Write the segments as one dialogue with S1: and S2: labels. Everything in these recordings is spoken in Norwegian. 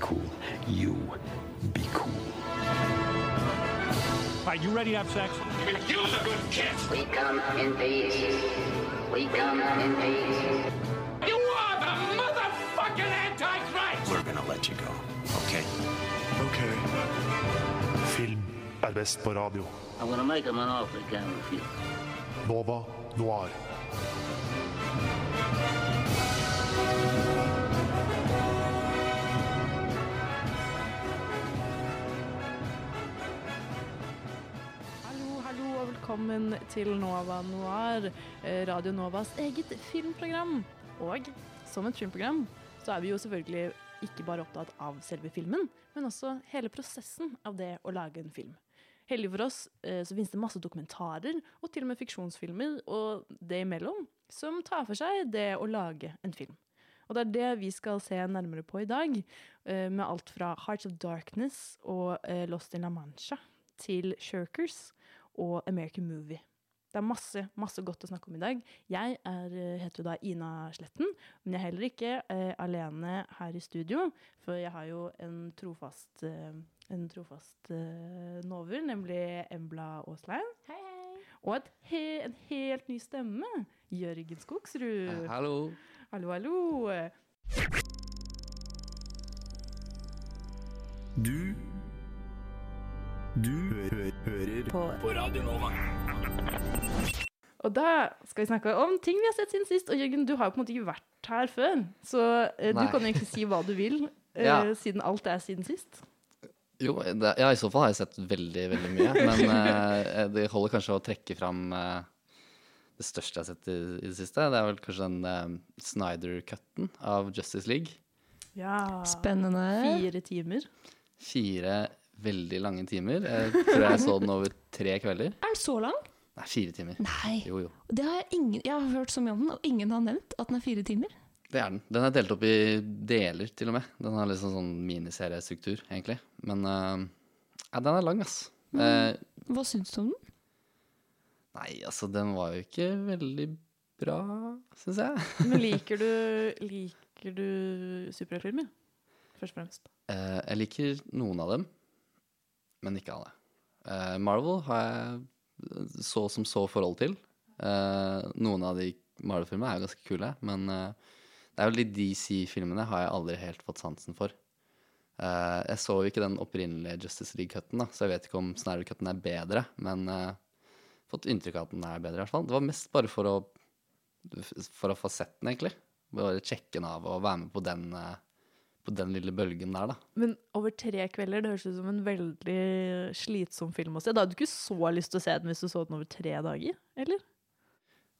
S1: cool. You be cool.
S2: All right, you ready to have sex?
S1: Use a good kiss.
S3: We come in peace. We come in peace.
S1: You are the motherfucking Antichrist!
S4: We're gonna let you go, okay?
S5: Ok. Film er best på radio.
S3: I'm gonna make him an offer he can't refuse.
S5: Nova Noir.
S6: Velkommen til Nova Noir, eh, Radio Novas eget filmprogram. Og som et filmprogram så er vi jo selvfølgelig ikke bare opptatt av selve filmen, men også hele prosessen av det å lage en film. Heldig for oss eh, så finnes det masse dokumentarer og til og med fiksjonsfilmer og det imellom som tar for seg det å lage en film. Og det er det vi skal se nærmere på i dag, eh, med alt fra Hearts of Darkness og Lost in La Mancha til Shirkers og American Movie. Det er masse, masse godt å snakke om i dag. Jeg er, eh, heter jo da Ina Sletten, men jeg er heller ikke eh, alene her i studio, for jeg har jo en trofast, eh, en trofast eh, nover, nemlig Embla Aaslein.
S7: Hei, hei.
S6: Og et he en helt ny stemme, Jørgen Skogsrud.
S8: Hallo.
S6: Hallo, hallo.
S5: Du Du hø hører på. Radio Nova.
S6: Og da skal vi snakke om ting vi har sett siden sist. Og Jørgen, du har jo på en måte ikke vært her før, så eh, du
S8: Nei.
S6: kan jo egentlig si hva du vil, eh,
S8: Ja.
S6: siden alt er siden sist.
S8: Jo, det, ja, i så fall har jeg sett veldig, veldig mye. Men eh, det holder kanskje å trekke fram eh, det største jeg har sett i, i det siste. Det er vel kanskje den eh, Snyder-cutten av Justice League.
S6: Ja.
S7: Spennende.
S6: Fire timer.
S8: Fire veldig lange timer. Jeg tror jeg så den over tre kvelder.
S7: Er den så lang?
S8: Nei, fire timer.
S7: Nei.
S8: Jo, jo.
S7: Det har jeg, ingen, jeg har hørt så mye om den, og ingen har nevnt at den er fire timer.
S8: Det er den. Den er delt opp i deler, til og med. Den har liksom sånn miniseriestruktur, egentlig. Men uh, ja, den er lang, ass. Eh,
S7: Hva syns du om den?
S8: nei, altså, den var jo ikke veldig bra, syns jeg.
S6: Men liker du, liker du superheltfilmer? Først og fremst.
S8: Uh, jeg liker noen av dem, men ikke alle. Uh, Marvel har jeg så som så forhold til. Uh, noen av de Marvel-filmene er jo ganske kule, men uh, det er jo de DC-filmene har jeg aldri helt fått sansen for. Jeg så jo ikke den opprinnelige Justice League-cutten, så jeg vet ikke om Snyder-cutten er bedre, men uh, fått inntrykk av at den er bedre, i hvert fall. Det var mest bare for å, for å få sett den, egentlig. Bare sjekke den av og være med på den, eh, på den lille bølgen der, da.
S6: Men over tre kvelder, det høres ut som en veldig slitsom film å se. Da hadde du ikke så lyst til å se den hvis du så den over tre dager, eller?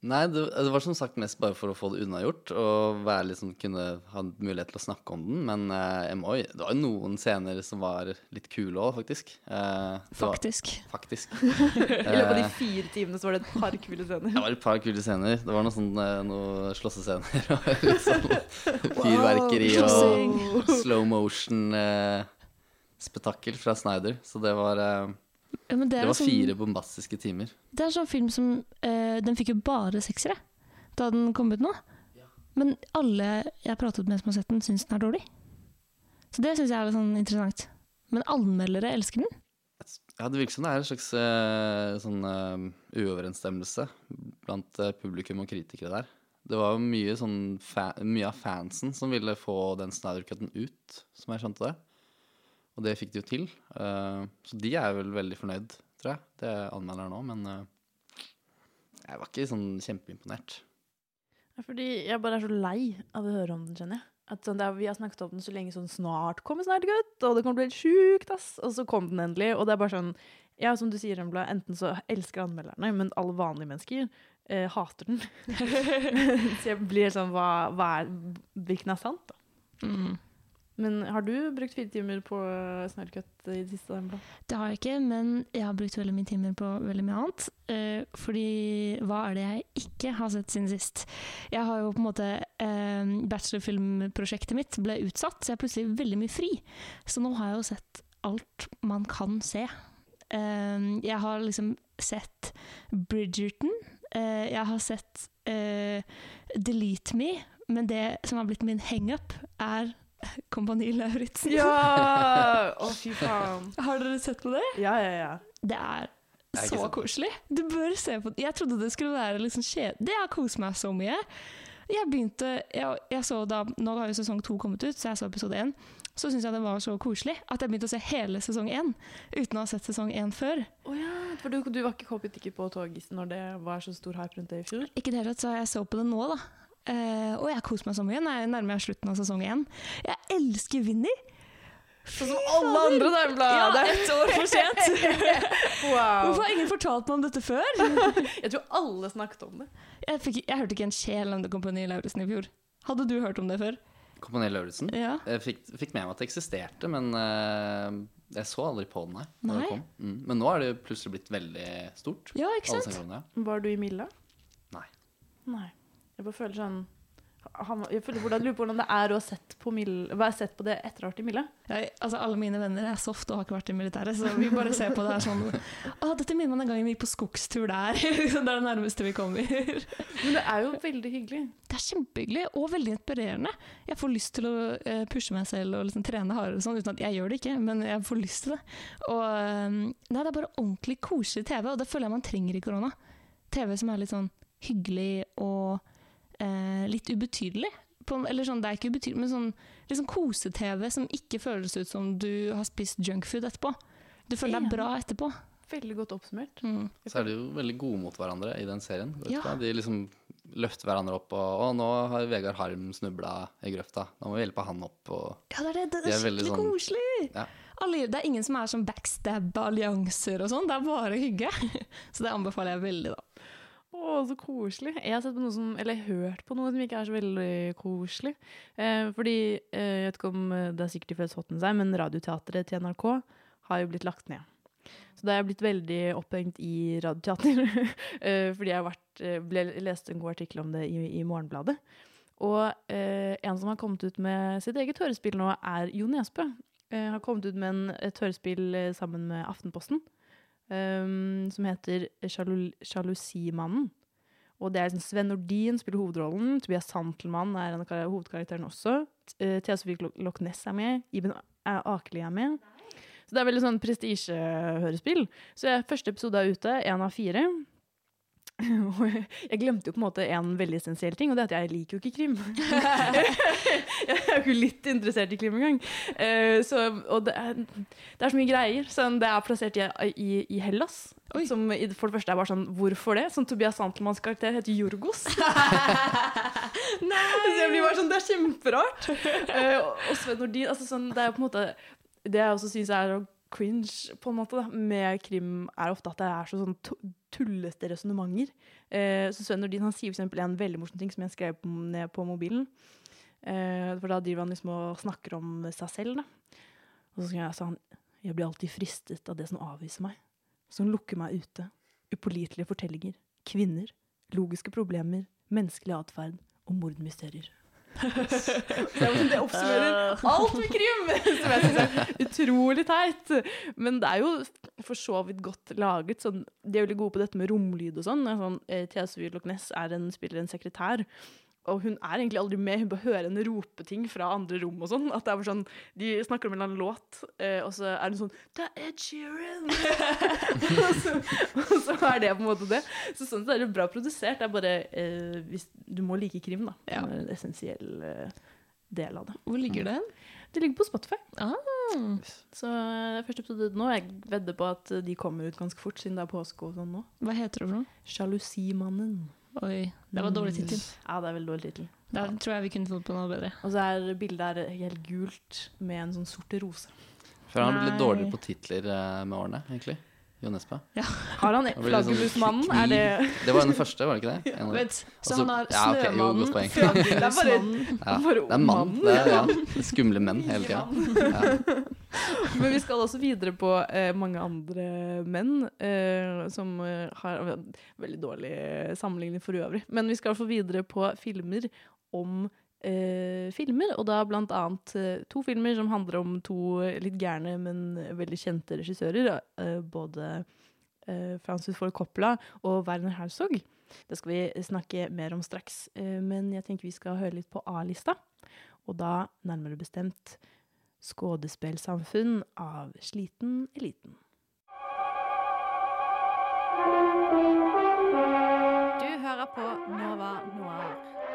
S8: Nei, det, det var som sagt mest bare for å få det unnagjort og være liksom, kunne ha mulighet til å snakke om den. Men eh, MOI det var jo noen scener som var litt kule òg, faktisk. Eh, faktisk. var-
S7: Faktisk.
S6: I løpet av de
S8: Eh,
S6: fire timene så var det et par kule scener.
S8: det var et par kule scener. Det var noen sånne noe slåssescener og litt sånn fyrverkeri og slow motion-spetakkel fra Snyder. Så det var, eh,
S7: Ja, men det,
S8: det var
S7: sånn,
S8: fire bombastiske timer.
S7: det er sånn film som uh, Den fikk jo bare seksere da den kom ut nå. Men alle jeg har pratet med som har sett den, syns den er dårlig. Så det syns jeg er litt sånn interessant. Men anmeldere elsker den.
S8: Ja, Det virker som det er en slags uh, sånn uh, uoverensstemmelse blant publikum og kritikere der. Det var jo mye, sånn mye av fansen som ville få den Snyder-cutten ut, som jeg skjønte det. Og det fikk de jo til. Eh, så de er vel veldig fornøyd, tror jeg. Det er anmelderen nå, men eh, jeg var ikke sånn kjempeimponert.
S6: Fordi jeg bare er så lei av å høre om den, kjenner jeg. At sånn, det er, vi har snakket om den så lenge sånn snart kommer snart gutt, og det kommer til å bli helt sjukt, ass. Og så kom den endelig, og det er bare sånn Ja, som du sier, Embla, enten så elsker anmelderne, men alle vanlige mennesker eh, hater den. så jeg blir sånn hva, hva er Hvilken er sant, da?
S7: Mm.
S6: Men har du brukt fire timer på snørrkøtt i det siste?
S7: Det har jeg ikke, men jeg har brukt veldig mye timer på veldig mye annet. Eh, fordi hva er det jeg ikke har sett siden sist? Jeg har jo på en måte eh, Bachelorfilmprosjektet mitt ble utsatt, så jeg er plutselig veldig mye fri. Så nå har jeg jo sett alt man kan se. Eh, jeg har liksom sett Bridgerton. Eh, jeg har sett eh, Delete Me, men det som har blitt min hangup, er Kompani Lauritzen.
S6: Ja! Å, fy faen.
S7: Har dere sett på det?
S6: Ja, ja, ja.
S7: Det er så koselig. Du bør se på det. Jeg trodde det skulle være liksom kjedelig. Det har kost meg så mye. Jeg begynte jeg, jeg så da, Nå har jo sesong to kommet ut, så jeg så episode én. Så syntes jeg det var så koselig at jeg begynte å se hele sesong én uten å ha sett sesong én før.
S6: Oh ja, for du, du var ikke hoppet ikke på toget når det var så stor hype rundt det i fjor?
S7: Ikke i det hele tatt, så jeg så på det nå, da. Eh, og jeg koser meg så mye. Nå er nærmer jeg slutten av sesong én. Jeg elsker Vinni!
S6: Sånn som alle andre
S7: Ja,
S6: Dagbladet!
S7: ett år for sent!
S6: Wow.
S7: Hvorfor har ingen fortalt meg om dette før?
S6: Jeg tror alle snakket om det.
S7: Jeg, fikk, jeg hørte ikke en sjel om det Kompani Lauritzen i fjor. Hadde du hørt om det før?
S8: Kompani Lauritzen.
S7: Ja.
S8: Jeg fikk, fikk med meg at det eksisterte, men uh, jeg så aldri på den, nei.
S7: Nei.
S8: Mm. Men nå er det plutselig blitt veldig stort.
S7: Ja, ikke sant?
S8: ja.
S6: Var du i Milla?
S8: Nei.
S6: Nei. Jeg bare føler sånn han, jeg føler hvordan, lurer på hvordan det er å ha sett på, det etter å ha vært i Mille.
S7: Jeg, altså, alle mine venner er soft og har ikke vært i militæret, så vi bare ser på det her sånn Å, dette minner meg om en gang vi gikk på skogstur der. det er det nærmeste vi kommer.
S6: Men det er jo veldig hyggelig.
S7: Det er kjempehyggelig og veldig inspirerende. Jeg får lyst til å eh, pushe meg selv og liksom trene hardere sånn, uten at jeg gjør det ikke, men jeg får lyst til det. Og eh, nei, det er bare ordentlig koselig TV, og det føler jeg man trenger i korona. TV som er litt sånn hyggelig og eh, litt ubetydelig. På, eller sånn, det er ikke ubetydelig, men sånn liksom sånn kose-TV som ikke føles ut som du har spist junkfood etterpå. Du føler deg bra etterpå.
S6: Veldig godt oppsummert.
S7: Mm.
S8: Så er de jo veldig gode mot hverandre i den serien. Vet
S7: Ja.
S8: De liksom løfter hverandre opp og 'Å, nå har Vegard Harm snubla i grøfta. Nå må vi hjelpe han opp.' Og
S7: Ja, det er det. Det
S8: De
S7: er
S8: er
S7: skikkelig
S8: sånn-
S7: koselig.
S8: Ja.
S7: Alle, det er ingen som er sånn backstab-allianser og sånn. Det er bare hygge. Så det anbefaler jeg veldig, da.
S6: Å, så koselig. Jeg har sett på noe som, eller hørt på noe som ikke er så veldig koselig. Eh, fordi, eh, jeg vet ikke om eh, det er sikkert fleste fått seg, men Radioteatret til NRK har jo blitt lagt ned. Så da er jeg blitt veldig opphengt i radioteater. eh, fordi jeg har vært, eh, ble, leste en god artikkel om det i, i Morgenbladet. Og eh, en som har kommet ut med sitt eget hørespill nå, er Jo Nesbø. Har kommet ut med en, et hørespill sammen med Aftenposten. Um, som heter Sjalu- Sjalusimannen. Og det er liksom Sven Nordin spiller hovedrollen. Tobias Santelmann er en av kar- hovedkarakteren også. Eh, Thea Sofie Loch Ness er med. Iben Akeli er med. Så det er veldig sånn prestisjehørespill. Så første episode er ute, én av fire. Jeg glemte jo på en måte en veldig essensiell ting, og det er at jeg liker jo ikke krim. jeg er jo ikke litt interessert i krim engang. Eh, så, og det er, det er så mye greier. Sånn, det er plassert i, i, i Hellas.
S7: Oi.
S6: Som for det første er bare sånn Hvorfor det? Sånn Tobias Santelmanns karakter heter Jorgos. Så jeg blir bare sånn, Det er kjemperart. Eh, og- Sven Nordin altså sånn, Det er jo på en måte Det jeg også syns er cringe på en måte da, med krim, er ofte at det er så sånn tu- tullete resonnementer. Eh, så Sven Nordin han sier for eksempel en veldig morsom ting som jeg skrev ned på mobilen. Eh, for da driver han liksom og snakker om seg selv. da. Og så sa han Jeg blir alltid fristet av det som avviser meg. Som lukker meg ute. Upålitelige fortellinger. Kvinner. Logiske problemer. Menneskelig atferd. Og mordmysterier. Det er det oppsummerer alt med krim! Som jeg syns er utrolig teit. Men det er jo for så vidt godt laget. Sånn, de er veldig gode på dette med romlyd og sånn. Sånn eh, Thea Sofie Loch Ness er en, spiller en sekretær. Og hun er egentlig aldri med, hun bare hører henne rope ting fra andre rom og sånn. At det er bare sånn, De snakker om en eller annen låt, eh, og så er det sånn Det er Ed Sheeran! og, så, og så er det på en måte det. Så sånn sett er det bra produsert. Det er bare eh, hvis, Du må like krim, da.
S7: Ja.
S6: Det er en essensiell eh, del av det.
S7: Hvor ligger det?
S6: Det ligger på Spotify.
S7: Ah.
S6: Så det er første episode nå. Jeg vedder på at de kommer ut ganske fort, siden det er påske og sånn nå.
S7: Hva heter det for noe?
S6: Sjalusimannen.
S7: Oi, det var dårlig tittel.
S6: Ja, det er veldig dårlig tittel.
S7: Der tror jeg vi kunne fått på noe bedre.
S6: Og så er bildet her helt gult med en sånn sort rose.
S8: For han har blitt litt dårligere på titler eh, med årene, egentlig. Jo Nesbø.
S6: Har han Flaggermusmannen?
S8: sånn
S6: Er det
S8: Det var den første, var det ikke det? En av-
S7: Vent, så han har
S8: ja, okay,
S7: Snømannen. Flaggermusmannen
S8: Ja, det er mann.
S6: mannen,
S8: Det er, ja. Skumle menn hele tida. Ja.
S6: Men vi skal også videre på eh, mange andre menn eh, som eh, har veldig dårlig sammenligning for øvrig. Men vi skal få videre på filmer om eh, filmer, og da blant annet eh, to filmer som handler om to litt gærne, men veldig kjente regissører. Eh, både eh, Francis Ford Coppola og Werner Herzog. Det skal vi snakke mer om straks, eh, men jeg tenker vi skal høre litt på A-lista. og da nærmere bestemt Skådespelsamfunn av Sliten eliten. Du hører på Nova Noir.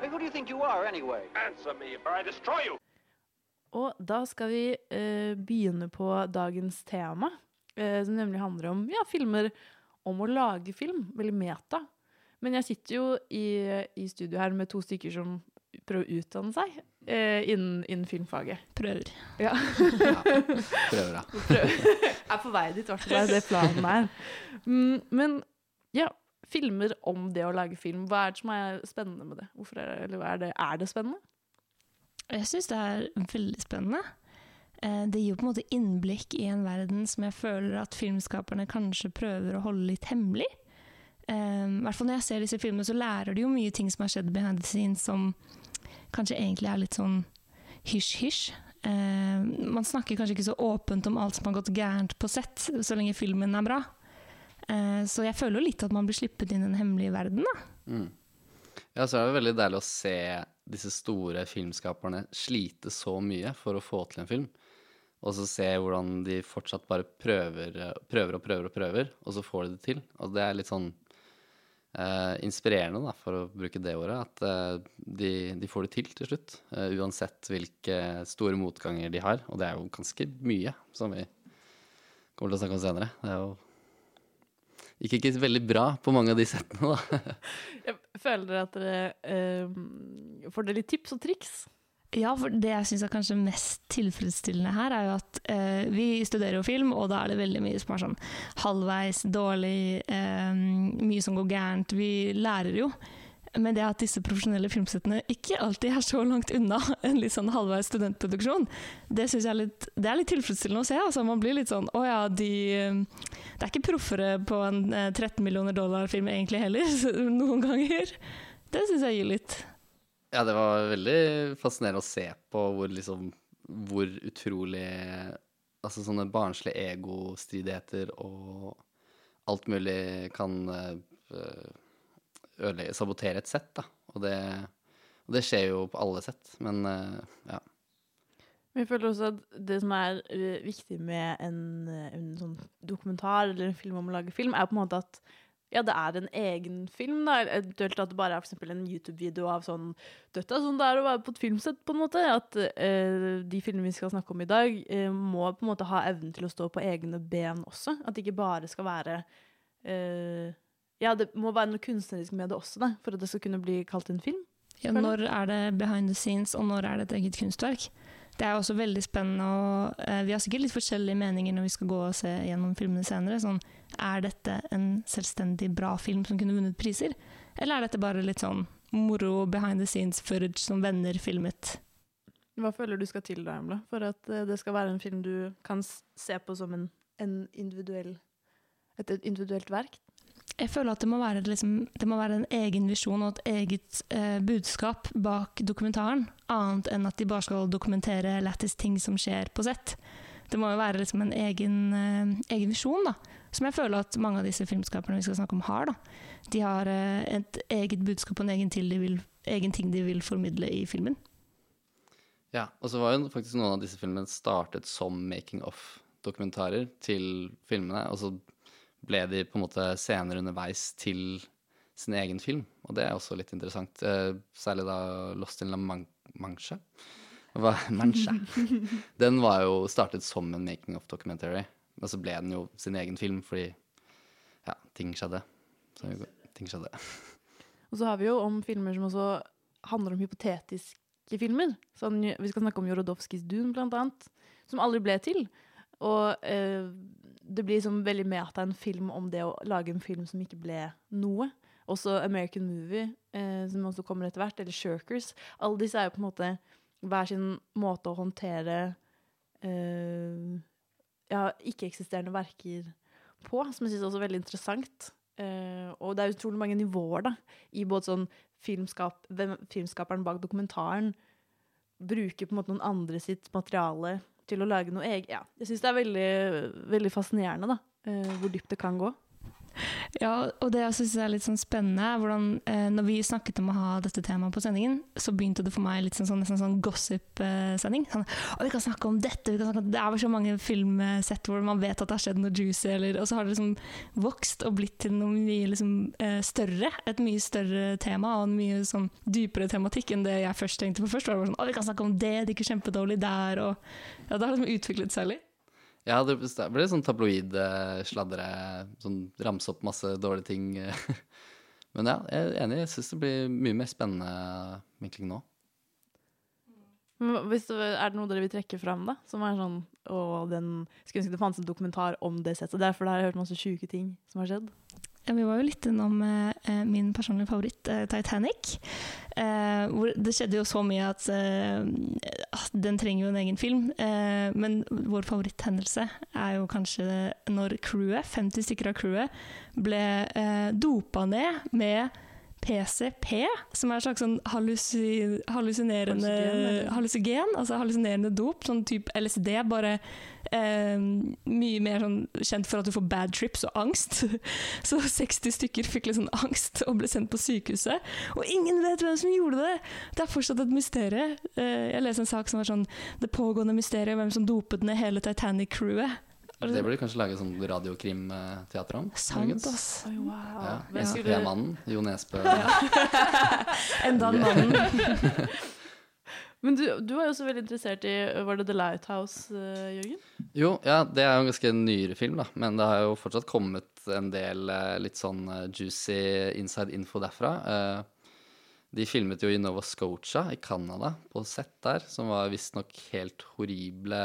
S2: Hey, who do you think you are, anyway?
S1: Answer me, or I destroy you!
S6: Og da skal vi eh, begynne på dagens tema, eh, som nemlig handler om ja, filmer om å lage film. Veldig meta. Men jeg sitter jo i, i studio her med to stykker som prøver å utdanne seg eh, innen, innen filmfaget.
S7: Prøver.
S6: Ja.
S8: Prøver, da.
S6: Prøver. er på vei dit, i hvert fall. Det er det planen er. Mm, men ja, filmer om det å lage film. Hva er det som er spennende med det? Er det, eller er det, er det spennende?
S7: Jeg syns det er veldig spennende. Eh, Det gir på en måte innblikk i en verden som jeg føler at filmskaperne kanskje prøver å holde litt hemmelig. I hvert fall når jeg ser disse filmene, så lærer du jo mye ting som har skjedd behind the scenes, som kanskje egentlig er litt sånn hysj-hysj. Eh, Man snakker kanskje ikke så åpent om alt som har gått gærent på sett, så lenge filmen er bra. Eh, Så jeg føler jo litt at man blir sluppet inn i den hemmelige verden, da.
S8: Mm. Ja, så er det veldig deilig å se disse store filmskaperne slite så mye for å få til en film. Og så se hvordan de fortsatt bare prøver, prøver og prøver og prøver, og så får de det til. Og det er litt sånn eh, inspirerende, da, for å bruke det ordet, at eh, de, de får det til til slutt. eh, uansett hvilke store motganger de har. Og det er jo ganske mye, som vi kommer til å snakke om senere. Det er jo gikk ikke veldig bra på mange av de settene, da.
S6: Jeg føler at dere eh, får dere litt tips og triks.
S7: Ja, for det jeg syns er kanskje mest tilfredsstillende her, er jo at eh, vi studerer jo film, og da er det veldig mye som er sånn halvveis, dårlig, eh, mye som går gærent. Vi lærer jo. Men det at disse profesjonelle filmsettene ikke alltid er så langt unna en litt sånn halvveis studentproduksjon, det syns jeg er litt, det er litt tilfredsstillende å se. Altså, man blir litt sånn Å ja, de eh, Det er ikke proffere på en eh, 13 millioner dollar-film egentlig heller, noen ganger. Det syns jeg gir litt.
S8: Ja, det var veldig fascinerende å se på hvor liksom Hvor utrolig Altså sånne barnslige egostridigheter og alt mulig kan eh, ødelegge Sabotere et sett, da. Og det, og det skjer jo på alle sett, men eh, ja.
S6: Men jeg føler også at det som er eh, viktig med en, eh, en sånn dokumentar eller en film om å lage film, er på en måte at ja, det er en egen film, da. Eventuelt at det bare er for en YouTube-video av sånn Dette er sånn det er å være på et filmsett, på en måte. At eh, de filmene vi skal snakke om i dag, eh, må på en måte ha evnen til å stå på egne ben også. At det ikke bare skal være eh, Ja, det må være noe kunstnerisk med det også, da, for at det skal kunne bli kalt en film.
S7: Ja, når er det behind the scenes, og når er det et eget kunstverk? Det er også veldig spennende, og eh, vi har sikkert litt forskjellige meninger når vi skal gå og se gjennom filmene senere. Sånn, er dette en selvstendig bra film som kunne vunnet priser? Eller er dette bare litt sånn moro behind the scenes footage som venner filmet?
S6: Hva føler du skal til da, Emla, for at eh, det skal være en film du kan se på som en, en individuell, et, et individuelt verk?
S7: Jeg føler at det må være, liksom, det må være en egen visjon og et eget eh, budskap bak dokumentaren, annet enn at de bare skal dokumentere lættis ting som skjer på sett. Det må jo være liksom en egen, eh, egen visjon, da, som jeg føler at mange av disse filmskaperne vi skal snakke om, har. Da. De har eh, et eget budskap og en egen, til de vil, egen ting de vil formidle i filmen.
S8: Ja, og så var jo faktisk noen av disse filmene startet som making of-dokumentarer til filmene, og så ble de på en måte senere underveis til sin egen film, og det er også litt interessant. Eh, særlig da Lost in La Man. Hva? Mancha. Den var jo startet som en making of-documentary, men så ble den jo sin egen film fordi ja, ting skjedde. Så, ting skjedde.
S6: Og så har vi jo om filmer som også handler om hypotetiske filmer. Sånn, vi skal snakke om Jorodowskis Dune, blant annet, som aldri ble til. Og eh, det blir liksom veldig meta en film om det å lage en film som ikke ble noe. Også American Movie, eh, som også kommer etter hvert, eller Shirkers. Alle disse er jo på en måte hver sin måte å håndtere eh, ja, ikke-eksisterende verker på, som jeg syns er veldig interessant. Eh, og det er utrolig mange nivåer da, i både sånn filmskap, filmskaperen bak dokumentaren bruker på en måte noen andre sitt materiale til å lage noe eget. Ja, jeg syns det er veldig, veldig fascinerende da, eh, hvor dypt det kan gå.
S7: Ja, og det jeg syns er litt sånn spennende, hvordan eh, når vi snakket om å ha dette temaet på sendingen, så begynte det for meg litt sånn, sånn, nesten sånn gossip-sending. Sånn, «Å, vi kan snakke om dette, vi kan snakke om Det er så mange filmsett hvor man vet at det har skjedd noe juicy, eller, og så har det liksom vokst og blitt til noe mye liksom, eh, større. Et mye større tema og en mye sånn dypere tematikk enn det jeg først tenkte på først. Var det bare sånn, å, vi kan snakke om det, det gikk kjempedårlig der, og ja, det har liksom utviklet seg litt.
S8: Ja, det ble sånn tabloid eh, sånn ramse opp masse dårlige ting. Men ja, jeg er enig. Jeg syns det blir mye mer spennende vinkling nå.
S6: Hvis er det noe dere vil trekke fram, da? Som er sånn Å, den Skulle ønske det fantes en dokumentar om det settet der, for der har jeg hørt masse sjuke ting som har skjedd.
S7: Vi var jo litt innom eh, eh, min personlige favoritt, eh, Titanic. Eh, hvor det skjedde jo så mye at eh, ah, den trenger jo en egen film. Eh, men vår favoritthendelse er jo kanskje når crewet, 50 stykker av crewet, ble dopa ned med PCP, som er en slags sånn hallusi hallusinerende
S6: hallusigen,
S7: altså hallusinerende dop, sånn type LSD, bare eh, mye mer sånn kjent for at du får bad trips og angst. Så 60 stykker fikk litt sånn angst og ble sendt på sykehuset. Og ingen vet hvem som gjorde det! Det er fortsatt et mysterium. Eh, jeg leste en sak som var sånn Det pågående mysteriet hvem som dopet ned hele Titanic-crewet.
S8: Det burde du kanskje lage sånn radiokrimteater om.
S7: Sant, ass.
S6: Oi, wow.
S8: Ja,
S6: Men skulle-
S8: SP-mannen, Jo Nesbø.
S7: Enda en mann.
S6: Men du, du var jo også veldig interessert i Var det The Lighthouse, eh, Jørgen?
S8: Jo, ja, det er jo en ganske nyere film, da. Men det har jo fortsatt kommet en del eh, litt sånn eh, juicy inside info derfra. Eh, de filmet jo i Nova Scotia i Canada, på sett der, som var visstnok helt horrible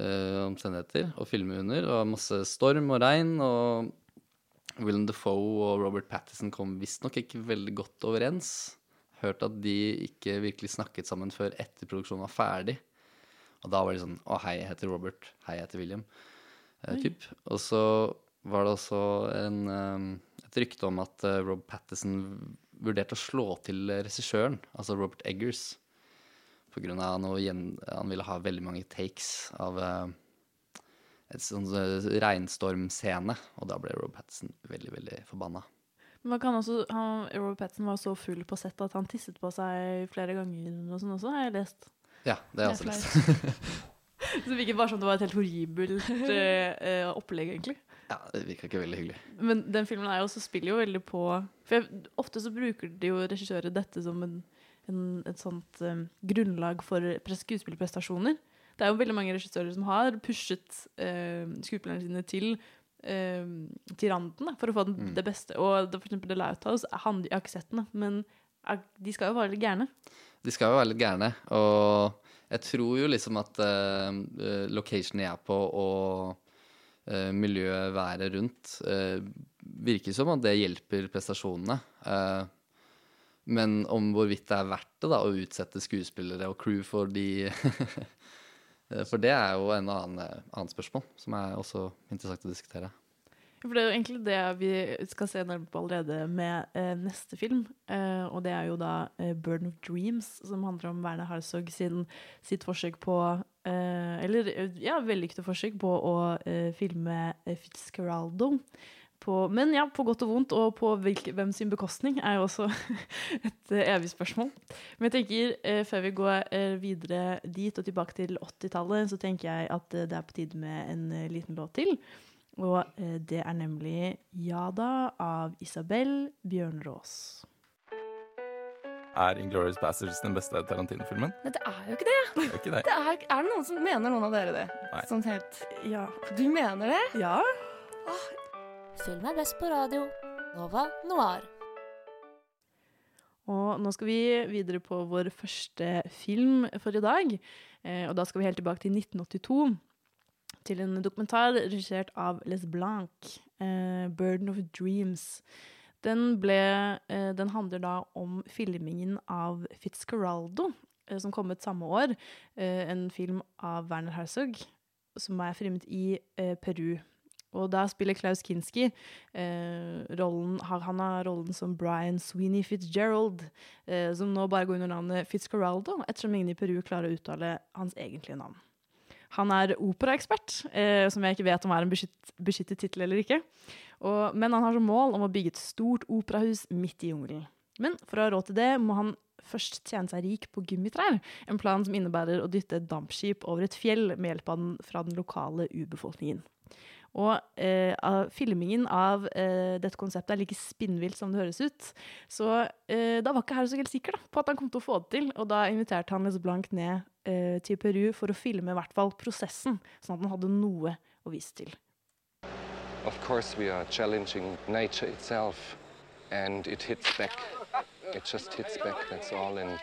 S8: eh, omstendigheter å filme under. Og masse storm og regn. Og Willem Defoe og Robert Pattison kom visstnok ikke veldig godt overens. Hørt at de ikke virkelig snakket sammen før etter produksjonen var ferdig. Og da var de sånn Å, hei, jeg heter Robert. Hei, jeg heter William. Uh, typ. Og så var det også en, eh, et rykte om at Rob Pattison vurderte å slå til regissøren, altså Robert Eggers, på grunn av noe. Han ville ha veldig mange takes av eh, et sånn regnstormscene, og da ble Rob Pattison veldig, veldig forbanna.
S6: Men man kan også, han, Rob Pattinson var så full på sett at han tisset på seg flere ganger og sånn også, har jeg lest.
S8: Ja, det har jeg også lest.
S6: Så det virket bare som det var et helt horribelt eh, opplegg, egentlig.
S8: Ja, det virka ikke veldig hyggelig.
S6: Men den filmen er jo også spiller jo veldig på For jeg, ofte så bruker de jo regissører dette som en, en, et sånt um, grunnlag for pres- skuespillerprestasjoner. Det er jo veldig mange regissører som har pushet uh, skuespillerne sine til uh, til randen da, for å få den,
S8: Mm.
S6: det beste. Og det, for eksempel The Lighthouse han, Jeg har ikke sett den, men de skal jo være litt gærne.
S8: De skal jo være litt gærne, og jeg tror jo liksom at uh, locationen jeg er på og uh, miljøet, været rundt, uh, virker som at det hjelper prestasjonene. Eh, men om hvorvidt det er verdt det da, å utsette skuespillere og crew for de eh, For det er jo en annen, annen spørsmål, som er også interessant å diskutere.
S6: For det er jo egentlig det vi skal se nærmere på allerede med eh, neste film. Eh, og det er jo da eh, 'Burden of Dreams', som handler om Werner Herzog sin, sitt forsøk på eh, Eller eh, ja, vellykkede forsøk på å eh, filme eh, Fitzcarraldo. På, men ja, på godt og vondt, og på hvilke, hvem sin bekostning, er jo også et eh, evig spørsmål. Men jeg tenker, eh, før vi går eh, videre dit og tilbake til 80-tallet, så tenker jeg at eh, det er på tide med en liten låt til. Og eh, det er nemlig Jada av Isabel Bjørnrås.
S9: Er Inglourious Basterds den beste Tarantino-filmen?
S7: Nei, det er jo ikke det!
S9: Det er ikke det.
S7: det er, er det noen som mener noen av dere det?
S9: Nei.
S7: Sånn helt
S6: Ja.
S7: Du mener det?
S6: ja.
S10: Film er best på radio. Nova Noir.
S6: Og nå skal vi videre på vår første film for i dag. Eh, og da skal vi helt tilbake til 1982. Til en dokumentar regissert av Les Blanc, eh, 'Burden of Dreams'. Den, ble, eh, den handler da om filmingen av Fitzcarraldo, eh, som kom ut samme år. Eh, en film av Werner Herzog, som er filmet i eh, Peru. Og da spiller Klaus Kinski eh, rollen, han har rollen som Brian Sweeney Fitzgerald, eh, som nå bare går under navnet Fitzcarraldo, ettersom ingen i Peru klarer å uttale hans egentlige navn. Han er operaekspert, eh, som jeg ikke vet om er en beskytt, beskyttet tittel eller ikke. Og, men han har som mål om å bygge et stort operahus midt i jungelen. Men for å ha råd til det må han først tjene seg rik på gummitrær. En plan som innebærer å dytte et dampskip over et fjell med hjelp av den, fra den lokale urbefolkningen. Og eh, filmingen av eh, dette konseptet er like spinnvilt som det høres ut. Så eh, da var ikke Harry så helt sikker da, på at han kom til å få det til. Og da inviterte han Les Blanc ned eh, til Peru for å filme i hvert fall prosessen, sånn at han hadde noe å vise til.
S11: Of course, we are challenging nature itself, and it hits back. It just hits back, that's all, and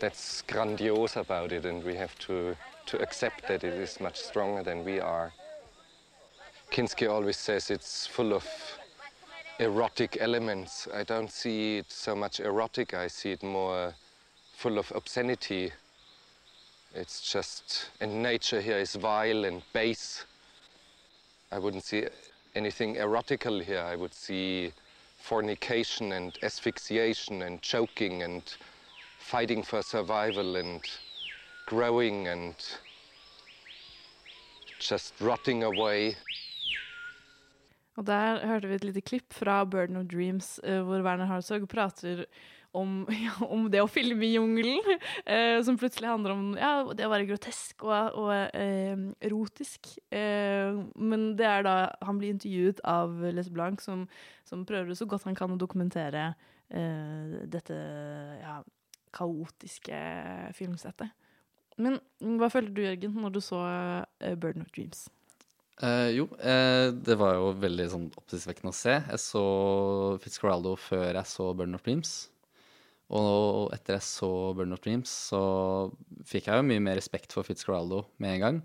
S11: that's grandiose about it, and we have to, to accept that it is much stronger than we are. Kinski always says it's full of erotic elements. I don't see it so much erotic, I see it more full of obscenity. It's just, and nature here is vile and base. I wouldn't see anything erotical here. I would see fornication and asphyxiation and choking and fighting for survival and growing and just rotting away.
S6: Og der hørte vi et lite klipp fra Burden of Dreams, eh, hvor Werner Herzog prater om, ja, om det å filme i jungelen, eh, som plutselig handler om ja, det å være grotesk og, og eh, erotisk. Eh, men det er da han blir intervjuet av Les Blanc, som, som prøver så godt han kan å dokumentere eh, dette ja, kaotiske filmsettet. Men hva følte du, Jørgen, når du så eh, Burden of Dreams?
S8: Eh, jo, uh, det var jo veldig sånn oppsiktsvekkende å se. Jeg så Fitzcarraldo før jeg så Burn of Dreams. Og etter jeg så Burn of Dreams, så fikk jeg jo mye mer respekt for Fitzcarraldo med en gang.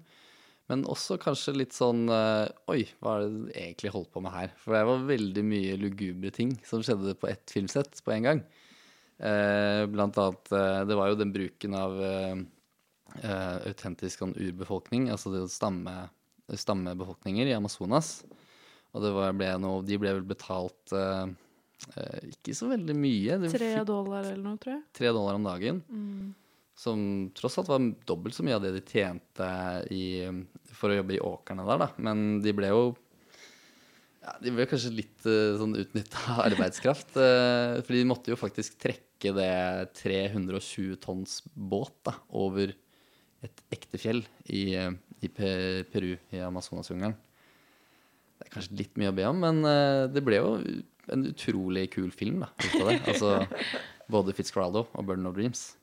S8: Men også kanskje litt sånn uh, Oi, hva er det du egentlig holdt på med her? For det var veldig mye lugubre ting som skjedde på ett filmsett på en gang. Blant annet Det var jo den bruken av autentisk sånn urbefolkning, altså det å stamme stammebefolkninger i Amazonas. Og det var, ble noe, de ble vel betalt eh, eh, ikke så veldig mye.
S6: Tre dollar eller noe, tror jeg.
S8: tre dollar om dagen.
S6: Mm.
S8: Som tross alt var dobbelt så mye av det de tjente i, for å jobbe i åkrene der, da. Men de ble jo ja, De ble kanskje litt eh, sånn utnytta arbeidskraft. eh, for de måtte jo faktisk trekke det 320 tonns båt da, over et ekte fjell i, i Peru, i Amazonasjungelen. Det er kanskje litt mye å be om, men eh, det ble jo en utrolig kul film da. Altså både Fitzcarraldo og Burden of Dreams.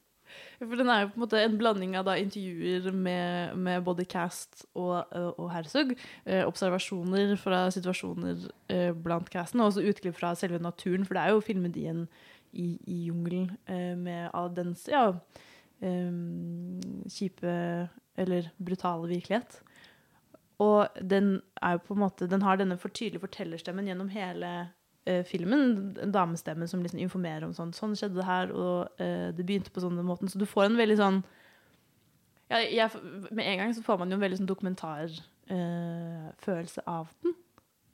S6: For den er jo på en måte en blanding av da intervjuer med, med både cast og, og, og Herzog. Eh, observasjoner fra situasjoner eh, blant casten, og også utklipp fra selve naturen. For det er jo filmet i en i, i jungelen eh, med all dens ja, eh, kjipe eller brutale virkelighet. Og den er jo på en måte Den har denne for tydelige fortellerstemmen gjennom hele eh, filmen. En damestemme som liksom informerer om sånn Sånn skjedde det her, og eh, det begynte på sånn måten. Så du får en veldig sånn ja, jeg, Med en gang så får man jo en veldig sånn dokumentarfølelse av den.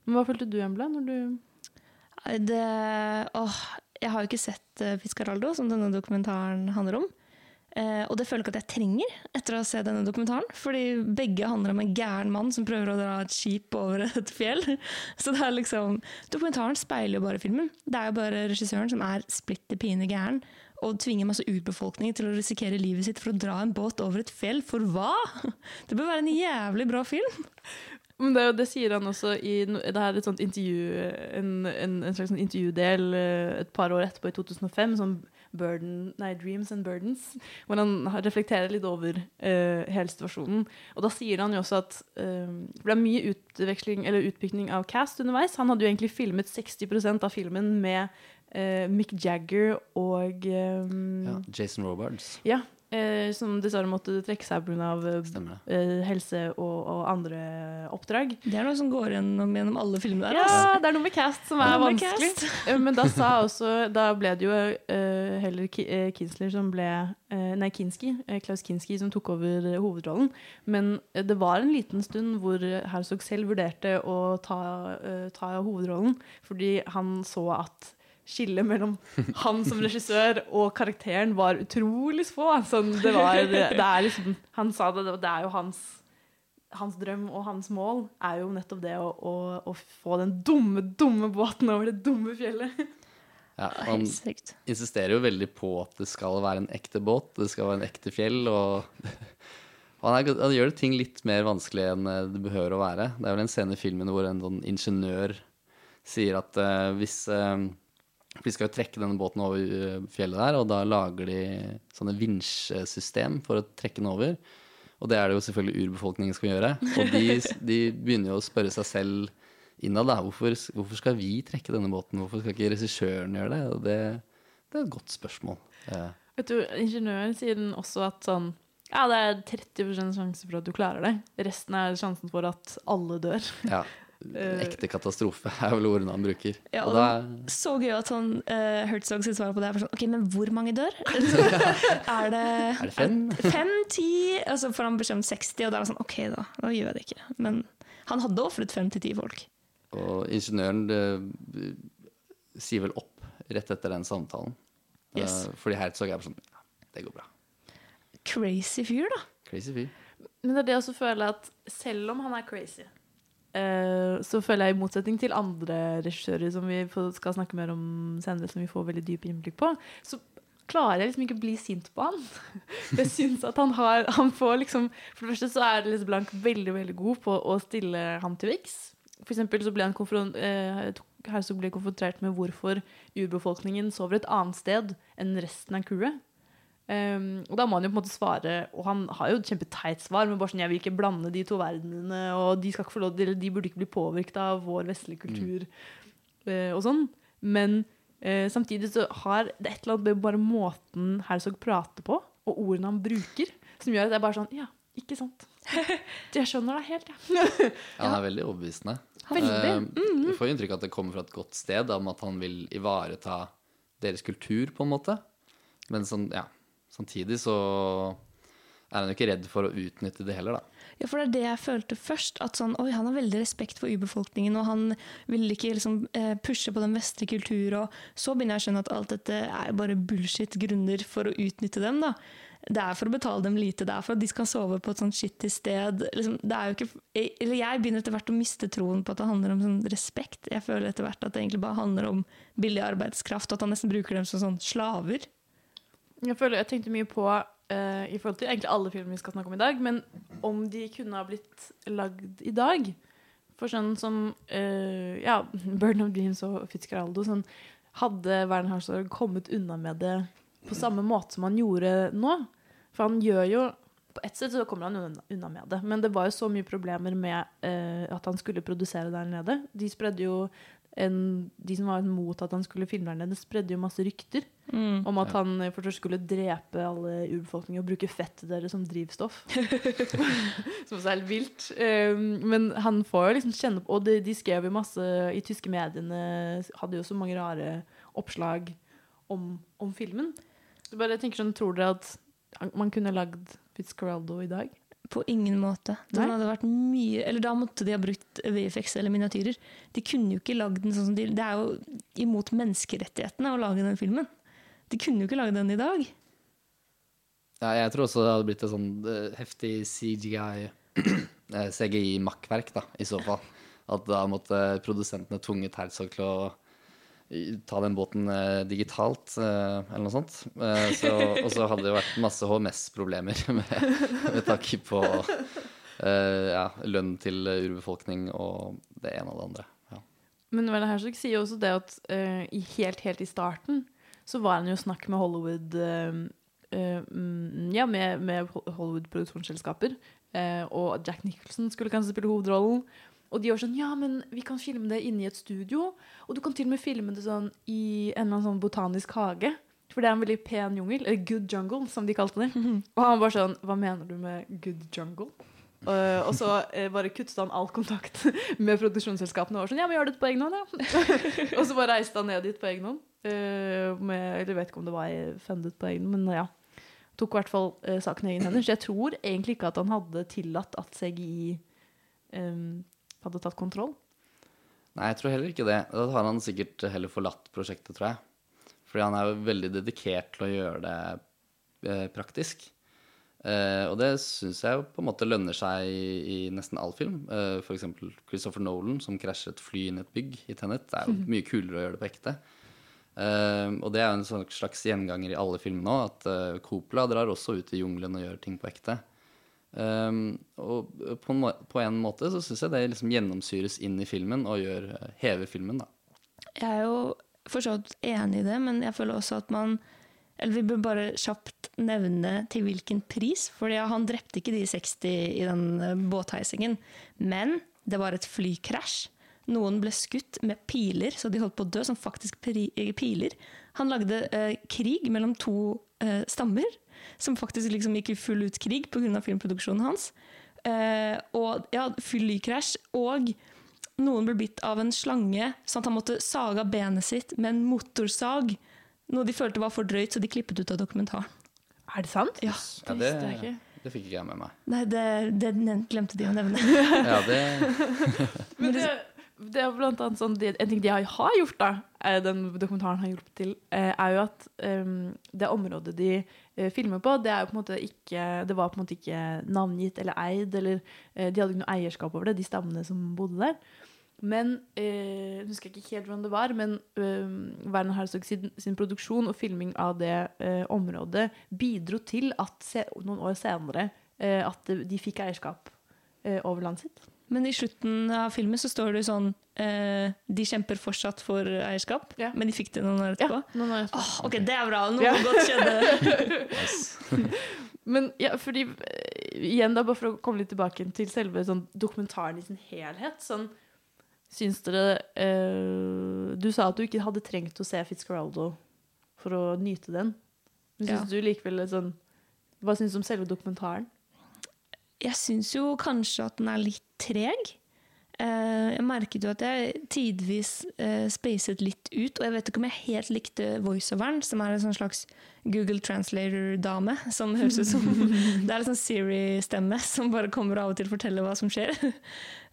S6: Men hva følte du, Embla, når du
S7: Det, åh, jeg har jo ikke sett uh, Fiscaraldo, som denne dokumentaren handler om. Eh, og det føler jeg ikke at jeg trenger etter å sett denne dokumentaren. Fordi begge handler om en gæren mann som prøver å dra et skip over et fjell. Så det er liksom Dokumentaren speiler jo bare filmen. Det er jo bare regissøren som er splitter pine gæren og tvinger masse urbefolkning til å risikere livet sitt for å dra en båt over et fjell. For hva?! Det bør være en jævlig bra film.
S6: Men det, det sier han også i det her er et sånt intervju, en, en, en slags sånn intervjudel eh, et par år etterpå, i 2005, som Burden, nei, Dreams and Burdens, hvor han reflekterer litt over uh, hele situasjonen. Og da sier han jo også at uh, det ble mye utveksling, eller utbygging av cast underveis. Han hadde jo egentlig filmet 60% av filmen med uh, Mick Jagger og um,
S8: Ja, Jason Robards.
S6: ja, eh, som dessverre måtte trekke seg pga.
S8: Stemmer
S6: Eh, helse og, og andre oppdrag.
S7: Det er noe som går gjennom, gjennom alle filmene der.
S6: Ja,
S7: altså.
S6: det er noe med cast som
S7: er
S6: er vanskelig.
S7: cast.
S6: Eh, Men da sa også Da ble det jo eh, heller eh, Kinsler som ble eh, Nei, Kinski. eh, Klaus Kinski som tok over eh, hovedrollen. Men eh, det var en liten stund hvor Herzog selv vurderte å ta, eh, ta hovedrollen, fordi han så at Skillet mellom han som regissør og karakteren var utrolig få. Sånn, det var, det er liksom, han sa det, det er jo hans hans drøm og hans mål er jo nettopp det å, å, å få den dumme, dumme båten over det dumme fjellet.
S8: Ja, han insisterer jo veldig på at det skal være en ekte båt, det skal være en ekte fjell, og han, er, han gjør ting litt mer vanskelig enn det behøver å være. Det er vel en scene i filmen hvor en sånn ingeniør sier at uh, hvis eh, Vi skal jo trekke denne båten over eh, fjellet der, og da lager de sånne vinsjesystem for å trekke den over. Og det er det jo selvfølgelig urbefolkningen skal gjøre. Og de, de begynner jo å spørre seg selv innad, da. Hvorfor, hvorfor skal vi trekke denne båten? Hvorfor skal ikke regissøren gjøre det? Og det, det er et godt spørsmål. Eh,
S6: Vet du, Ingeniøren sier den også at sånn Ja, det er 30% sjanse for at du klarer det. Resten er sjansen for at alle dør.
S8: ja.
S6: Eh,
S8: Ekte katastrofe er vel ordene han bruker.
S7: Ja,
S8: og
S7: og
S8: da,
S7: Så gøy at han uh, Herzog sitt svar på det er sånn OK, men hvor mange dør? er det
S8: Er det fem?
S7: Fem, ti? Altså får han beskjed om 60, og da er han sånn OK, da. Da gjør jeg det ikke. Men han hadde ofret fem til ti folk.
S8: og ingeniøren det, sier vel opp rett etter den samtalen.
S7: Yes.
S8: Uh, fordi Herzog er bare sånn Ja, det går bra.
S7: Crazy fyr, da.
S8: Crazy fyr.
S6: Men det er det jeg også føler at selv om han er crazy, eh, så føler jeg i motsetning til andre regissører som vi skal snakke mer om senere, som vi får veldig dyp innblikk på, så klarer jeg liksom ikke å bli sint på han. Jeg syns at han har Han får liksom For det første så er Liz Blank veldig, veldig god på å stille ham til viks. For eksempel så ble han konfron eh, ble konfrontert med hvorfor urbefolkningen sover et annet sted enn resten av crewet. Um, og da må han jo på en måte svare, og han har jo et kjempeteit svar, men bare sånn 'Jeg vil ikke blande de to verdenene', og de, skal ikke få lov, de burde ikke bli påvirket av vår vestlige kultur, eh, og sånn. Men uh, samtidig så har det et eller annet med bare måten Herzog prater på, og ordene han bruker, som gjør at jeg bare sånn Ja, ikke sant. Jeg skjønner deg helt, jeg.
S8: Han er veldig overbevisende.
S6: Veldig.
S8: Eh,
S6: Mhm.
S8: Du får inntrykk av at det kommer fra et godt sted, om at han vil ivareta deres kultur, på en måte. Men sånn, ja, samtidig så er han jo ikke redd for å utnytte det heller, da.
S7: Ja, for det er det jeg følte først. At sånn, oi, han har veldig respekt for urbefolkningen, og han vil ikke liksom, eh, pushe på den vestlige kultur. Og så begynner jeg å skjønne at alt dette er bare bullshit-grunner for å utnytte dem. da. Det er for å betale dem lite, det er for at de skal sove på et sånt skittig sted. Liksom, det er jo ikke, eller jeg begynner etter hvert å miste troen på at det handler om sånn respekt. Jeg føler etter hvert at det egentlig bare handler om billig arbeidskraft, og at han nesten bruker dem som sånn slaver.
S6: Jeg føler jeg tenkte mye på uh, i forhold til egentlig alle filmer vi skal snakke om i dag, men om de kunne ha blitt lagd i dag. For sånn som uh, ja, Burden of Dreams og Fitzgeraldo sånn, Hadde Werner Herzog kommet unna med det på samme måte som han gjorde nå? For han gjør jo På ett sett så kommer han unna med det, men det var jo så mye problemer med uh, at han skulle produsere der nede. De spredde jo en, De som var mot at han skulle filme der nede, spredde jo masse rykter
S7: Mm.
S6: om at han eh, for det første skulle drepe alle urbefolkningen og bruke fettet deres som drivstoff. som også er helt vilt. Um, men han får jo liksom kjenne på Og de, de skrev jo masse i tyske mediene, hadde jo så mange rare oppslag om, om filmen. Så bare jeg tenker sånn, Tror dere at man kunne lagd Fitzcarraldo i dag?
S7: På ingen måte. Den
S6: Nei?
S7: hadde vært mye Eller da måtte de ha brukt VFX eller miniatyrer. De kunne jo ikke lagd den sånn som de Det er jo imot menneskerettighetene å lage den filmen. De kunne jo ikke lage den i dag.
S8: Ja, jeg tror også det hadde blitt et sånn eh, heftig CGI, eh, CGI-makkverk, da, i så fall. At da måtte produsentene tvunget Herzog til å ta den båten eh, digitalt, eh, eller noe sånt. Eh, så, og så hadde det jo vært masse HMS-problemer med, med tanke på eh, ja, lønn til urbefolkning og det ene og det andre. Ja.
S6: Men Werner Herzog sier jo også det at eh, helt, helt i starten så var han jo snakk med Hollywood eh, eh, mm, Ja, med, med Hollywood-produksjonsselskaper. eh, og Jack Nicholson skulle kanskje spille hovedrollen. Og de var sånn Ja, men vi kan filme det inne i et studio. Og du kan til og med filme det sånn i en eller annen sånn botanisk hage. For det er en veldig pen jungel. Eller good jungle, som de kalte det. Og han var sånn Hva mener du med good jungle? Uh, og så uh, bare kuttet han all kontakt med produksjonsselskapene. Og var sånn, ja, vi gjør det på egen hånd, ja. og så bare reiste han ned dit på egen hånd. Uh, med, eller vet ikke om det var fundet på egen men ja. Tok i hvert fall uh, saken i egen hender. Så jeg tror egentlig ikke at han hadde tillatt at CGI um, hadde tatt kontroll.
S8: Nei, jeg tror heller ikke det. Da har han sikkert heller forlatt prosjektet, tror jeg. Fordi han er jo veldig dedikert til å gjøre det eh, praktisk. Eh, og det syns jeg jo på en måte lønner seg i, i nesten all film. Eh, F.eks. Christopher Nolan som krasjer et fly inn i et bygg i Tenet. Det er jo mye kulere å gjøre det på ekte. Eh, og det er jo en sånn slags gjenganger i alle filmene òg, at uh, Coppola drar også ut i jungelen og gjør ting på ekte. Um, og på en, på en måte så syns jeg det liksom gjennomsyres inn i filmen og gjør, eh, hever filmen, da.
S7: Jeg er jo for så vidt enig i det, men jeg føler også at man Eller vi bør bare kjapt nevne til hvilken pris, for han drepte ikke de 60 i den eh, båtheisingen. Men det var et flykrasj. Noen ble skutt med piler, så de holdt på å dø, som faktisk eh, piler. Han lagde eh, krig mellom to eh, stammer, som faktisk liksom gikk i full ut krig pga. filmproduksjonen hans. Eh, og ja, flykrasj. Og noen ble bitt av en slange, sånn at han måtte sage av benet sitt med en motorsag. Noe de følte var for drøyt, så de klippet ut av dokumentaren.
S6: Er det sant?
S7: Ja.
S8: Ja, det,
S6: jeg ikke.
S8: det fikk ikke jeg med meg.
S7: Nei, det, det glemte de å nevne.
S8: Ja, det
S6: Men det, det er blant annet sånn En ting de har, gjort, da, eh, den dokumentaren har hjulpet til, eh, er jo at eh, det området de eh, filmer på, det på ikke Det var på en måte ikke navngitt eller eid, eller de hadde ikke noe eierskap over det, de stammene som bodde der. Men Jeg husker ikke helt hvordan det var, men eh, Werner Herzog sin, sin produksjon og filming av det området bidro til at noen år senere at de fikk eierskap over landet sitt.
S7: Men i slutten av filmen så står det sånn eh, De kjemper fortsatt for eierskap,
S6: Ja.
S7: men de fikk det noen år etterpå.
S6: Noen år etterpå.
S7: Oh, ok, det er bra. Noe
S6: Ja.
S7: godt skjedde.
S6: Men ja, fordi eh, igjen da, bare for å komme litt tilbake til selve sånn, dokumentaren i sin helhet, sånn, syns dere eh, Du sa at du ikke hadde trengt å se Fitzcarraldo for å nyte den. Men syns
S7: Ja.
S6: du likevel sånn Hva syns du om selve dokumentaren?
S7: Jeg syns jo kanskje at den er litt treg. Eh, jeg merket jo at jeg tidvis eh, spacet litt ut, og jeg vet ikke om jeg helt likte voiceoveren, som er en sånn slags Google Translator-dame, som høres ut som Det er en sånn Siri-stemme som bare kommer av og til og forteller hva som skjer.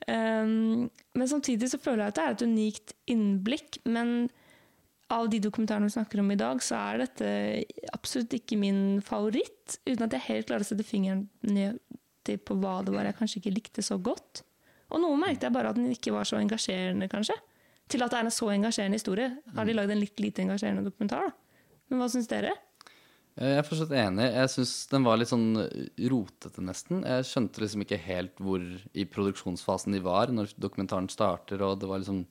S7: um, men samtidig så føler jeg at det er et unikt innblikk, men av de dokumentarene vi snakker om i dag, så er dette absolutt ikke min favoritt, uten at jeg helt klarer å sette fingeren ned til på hva det var jeg kanskje ikke likte så godt. Og noe merket jeg bare at den ikke var så engasjerende, kanskje. Til at det er en så engasjerende historie. Har de lagd en litt lite engasjerende dokumentar, da? Men hva syns dere?
S8: Eh, Jeg er fortsatt enig. Jeg syns den var litt sånn rotete, nesten. Jeg skjønte liksom ikke helt hvor i produksjonsfasen de var når dokumentaren starter, og det var liksom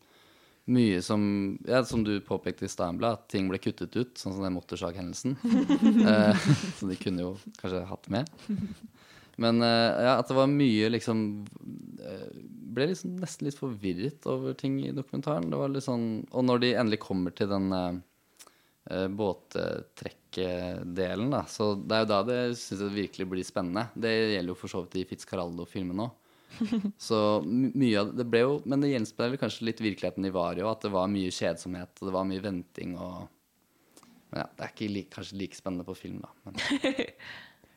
S8: mye som Ja, som du påpekte i Steinblad, at ting ble kuttet ut, sånn som den motorsaghendelsen. Eh, så de kunne jo kanskje hatt med. Men eh, ja, at det var mye liksom eh, Ble liksom nesten litt forvirret over ting i dokumentaren. Det var litt sånn Og når de endelig kommer til den uh, båttrekkedelen, da. Så det er jo da det syns jeg virkelig blir spennende. Det gjelder jo for så vidt i Fitzcarraldo-filmen òg. Så mye av det ble jo Men det gjenspeiler kanskje litt virkeligheten i Vario, at det var mye kjedsomhet, og det var mye venting og Men ja, det er ikke like, kanskje like spennende på film, da. Men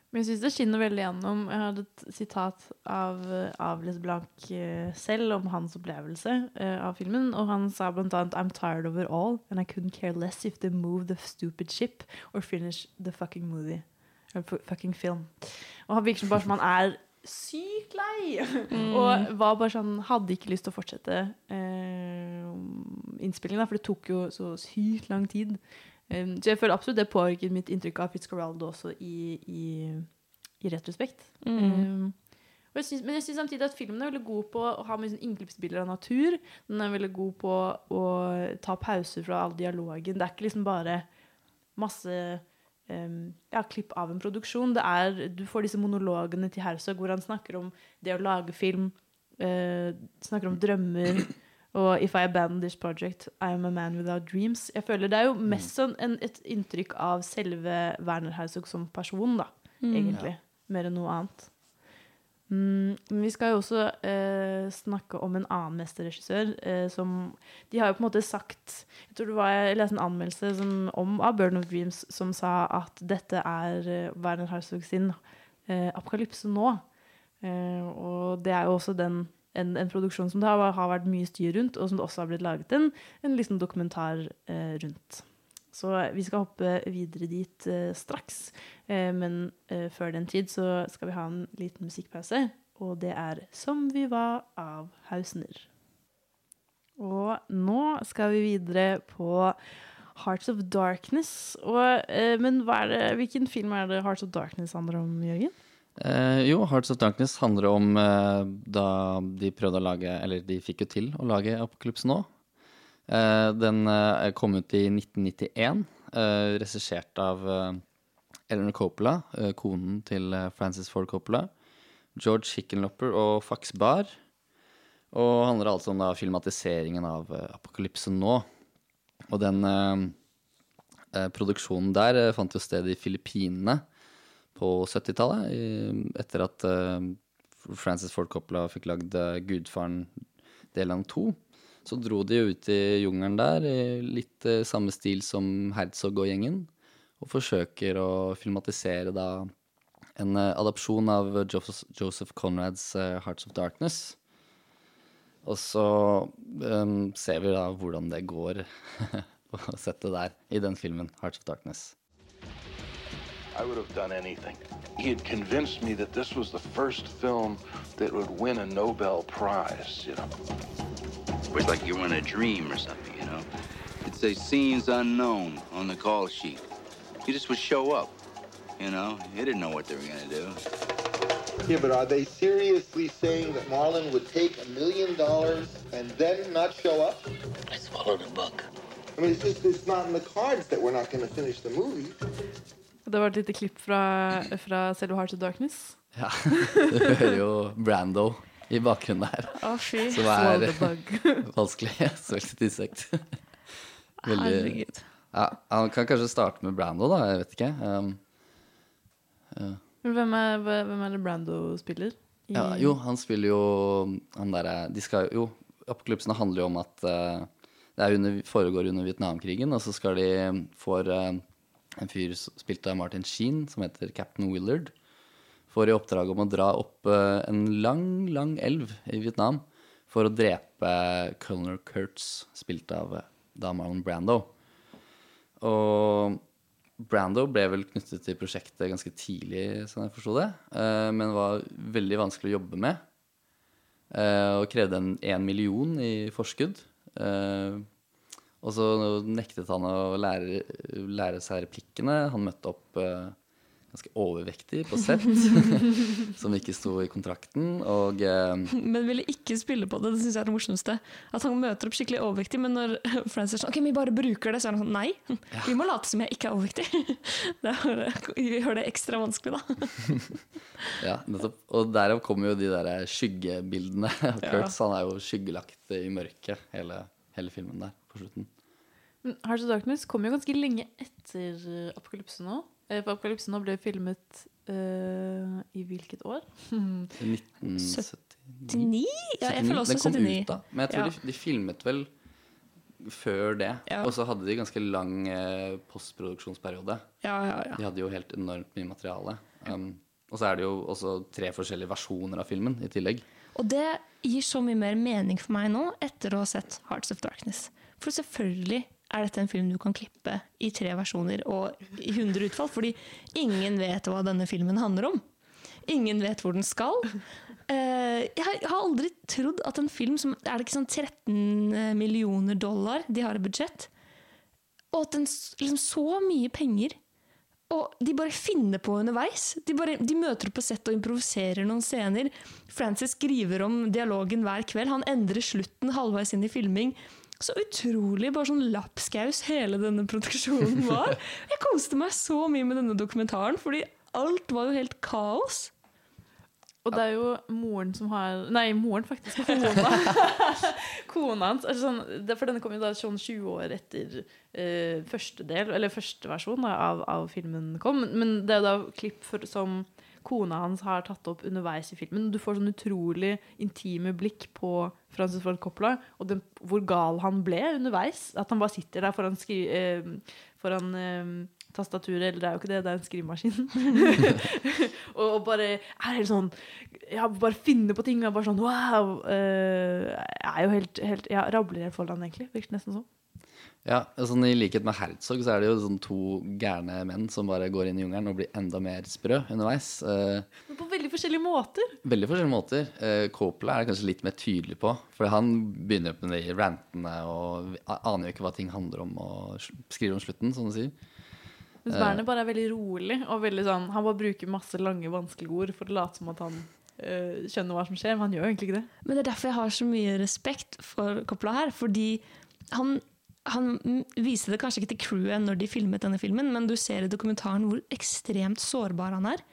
S6: Men jeg syns det skinner veldig gjennom. Jeg hadde et sitat av Avles Blank eh, selv om hans opplevelse eh, av filmen. Og han sa blant annet I'm tired of it all, and I couldn't care less if they move the stupid ship or finish the fucking movie. Eller fucking film. Og han virker som bare som han er sykt lei! og var bare sånn Hadde ikke lyst til å fortsette eh, innspillingen, for det tok jo så sykt lang tid. Um, så jeg føler absolutt det påvirket mitt inntrykk av Fitzcarraldo også i, i, i retrospekt.
S7: Mm.
S6: Um, jeg synes, men jeg syns samtidig at filmen er veldig god på å ha med innklippsbilder av natur. Den er veldig god på å ta pauser fra all dialogen. Det er ikke liksom bare masse um, ja, klipp av en produksjon. Det er, du får disse monologene til Herzog hvor han snakker om det å lage film, uh, snakker om drømmer. Og If I Abandon This Project, I Am A Man Without Dreams. Jeg føler Det er jo mest sånn en, et inntrykk av selve Werner Herzog som person, da,
S7: Mm.
S6: egentlig. Mer enn noe annet. Mm, men vi skal jo også eh, snakke om en annen mesterregissør eh, som De har jo på en måte sagt Jeg tror det var jeg leste en anmeldelse som, om, av Burn of Dreams som sa at dette er eh, Werner Herzog sin eh, apokalypse nå. Eh, og det er jo også den, en, en produksjon som det har, har vært mye styr rundt, og som det også har blitt laget en, en liksom dokumentar eh, rundt. Så vi skal hoppe videre dit eh, straks. Eh, men eh, før den tid så skal vi ha en liten musikkpause. Og det er 'Som vi var' av Hausner. Og nå skal vi videre på Hearts of Darkness. Og, eh, men det, hvilken film er det Hearts of Darkness handler om, Jørgen?
S8: Eh, jo, Hearts of Darkness handler om eh, da de prøvde å lage Eller de fikk jo til å lage Apokalypse nå. Eh, den eh, kom ut i 1991, eh, regissert av eh, Eleanor Coppola, eh, konen til Francis Ford Coppola. George Hickenlopper og Fax Bar. Og handler altså om da filmatiseringen av Apokalypse nå. Og den produksjonen der fant jo sted i Filippinene på 70-tallet. Etter at eh, Francis Ford Coppola fikk lagd eh, Gudfaren del av to. Så dro de ut i jungelen der i litt eh, samme stil som Herzog og gjengen. Og forsøker å filmatisere da en adopsjon av Joseph, Conrads Hearts of Darkness. Og så um, ser vi da hvordan det går på settet der i den filmen, Hearts of Darkness.
S12: I would have done anything. He had convinced me that this was the first film that would win a Nobel Prize, you know.
S13: It was like you were in a dream or something, you know? It'd say scenes unknown on the call sheet. You just would show up, you know? You didn't know what they were gonna do.
S14: Yeah, but are they seriously saying that Marlon would take a million dollars and then not show up?
S3: I swallowed a book.
S14: I mean, it's just it's not in the cards that we're not going to finish the movie.
S6: Det var et lite klipp fra, fra selve Heart of Darkness.
S8: Ja, du hører jo Brando i bakgrunnen der.
S6: Å, fy.
S8: Som er vanskelig. Svelget et insekt.
S6: Herregud.
S8: Ja, han kan kanskje starte med Brando, da. Jeg vet ikke. Um, ja.
S6: Hvem er, hvem er det Brando spiller? I-
S8: Ja, jo, han spiller jo han derre De skal jo Apokalypsene handler jo om at uh, det er under, foregår under Vietnamkrigen, og så skal de få eh, en fyr spilt av Martin Sheen, som heter Captain Willard, får i oppdrag om å dra opp eh, en lang, lang elv i Vietnam for å drepe Colonel Kurtz, spilt av eh, da Marlon Brando. Og Brando ble vel knyttet til prosjektet ganske tidlig, sånn jeg forsto det, eh, men var veldig vanskelig å jobbe med. Og krevde en én million i forskudd. Eh, Og så nektet han å lære, lære seg replikkene. Han møtte opp uh, ganske overvektig på sett, som ikke sto i kontrakten. Og uh,
S7: Men ville ikke spille på det. Det syns jeg er det morsomste. At han møter opp skikkelig overvektig, men når Francis er sånn OK, vi bare bruker det, så er han sånn Nei, vi må late som jeg ikke er overvektig. Det gjør det ekstra vanskelig, da.
S8: Ja, nettopp. Og derav kommer jo de der skyggebildene. av
S6: Ja.
S8: Kurtz, han er jo skyggelagt i mørket hele, hele filmen der på slutten.
S6: Men Hearts of Darkness kom jo ganske lenge etter eh, Apokalypse nå. Eh, For Apokalypse nå ble filmet uh, i hvilket år?
S8: 1979?
S7: Ja, jeg føler også
S8: Den kom
S7: 79.
S8: ut da. Men jeg tror
S7: Ja.
S8: de, de filmet vel før det.
S7: Ja.
S8: Og så hadde de ganske lang eh, postproduksjonsperiode.
S7: Ja, ja, ja.
S8: De hadde jo helt enormt mye materiale. Um, og så er det jo også tre forskjellige versjoner av filmen i tillegg.
S7: Og det gir så mye mer mening for meg nå, etter å ha sett Hearts of Darkness. For selvfølgelig er dette en film du kan klippe i tre versjoner og i 100 utfall, fordi ingen vet hva denne filmen handler om. Ingen vet hvor den skal. Eh, jeg har- aldri trodd at en film som Er det ikke sånn 13 millioner dollar de har i budsjett? Og at den liksom så mye penger og de bare finner på underveis. De, bare, de møter opp på sett og improviserer noen scener. Francis skriver om dialogen hver kveld. Han endrer slutten halvveis inn i filming. Så utrolig bare sånn lapskaus hele denne produksjonen var. Jeg koste meg så mye med denne dokumentaren, fordi alt var jo helt kaos.
S6: Og det er jo moren som har Nei, moren faktisk. Kona. Kona hans. Altså sånn, for denne kom jo da sånn 20 år etter uh, første del, eller første versjon da, av, av filmen kom. Men det er jo da klipp for, som kona hans har tatt opp underveis i filmen. Du får sånn utrolig intime blikk på Francis Ford Coppola, og den, hvor gal han ble underveis. At han bare sitter der foran, skri, eh, foran eh, tastaturet, eller det er jo ikke det, det er en skrivemaskin. og, og bare er helt sånn Ja, bare finner på ting og bare sånn wow! eh, jeg er jo helt, helt Ja, rabler helt foran, egentlig. Virker nesten sånn.
S8: Ja, sånn I likhet med Herzog så er det jo sånn to gærne menn som bare går inn i jungelen og blir enda mer sprø underveis. Eh,
S6: Men på veldig forskjellige måter.
S8: veldig forskjellige måter. Eh, Coppola er kanskje litt mer tydelig på, for han begynner med de rantene og aner jo ikke hva ting handler om, og skriver om slutten, som du sier.
S6: Mens
S8: Eh,
S6: Werner bare er veldig rolig. og veldig sånn, Han bare bruker masse lange, vanskelige ord for å late som at han øh, skjønner hva som skjer, men han gjør jo egentlig ikke det.
S7: Men det er derfor jeg har så mye respekt for Coppola her. Fordi han, han viste det kanskje ikke til crewet når de filmet denne filmen, men du ser i dokumentaren hvor ekstremt sårbar han er.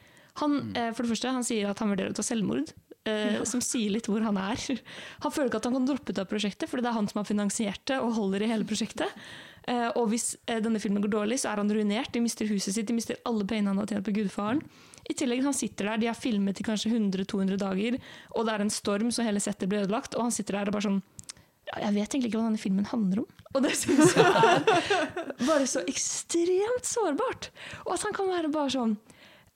S7: Han, mm. for det første, han sier at han vurderer å ta selvmord. eh, Som sier litt hvor han er. Han føler ikke at han kan droppe ut av prosjektet, fordi det er han som har finansiert det og holder i hele prosjektet. Eh, og hvis eh, denne filmen går dårlig, så er han ruinert. De mister huset sitt, de mister alle pengene han har tjent på Gudfaren. I tillegg, han sitter der, De har filmet i kanskje 100-200 dager, og det er en storm, så hele settet blir ødelagt. Og han sitter der og bare sånn ja, Jeg vet egentlig ikke hva denne filmen handler om. Og det syns jeg er bare så ekstremt sårbart. Og at han kan være bare sånn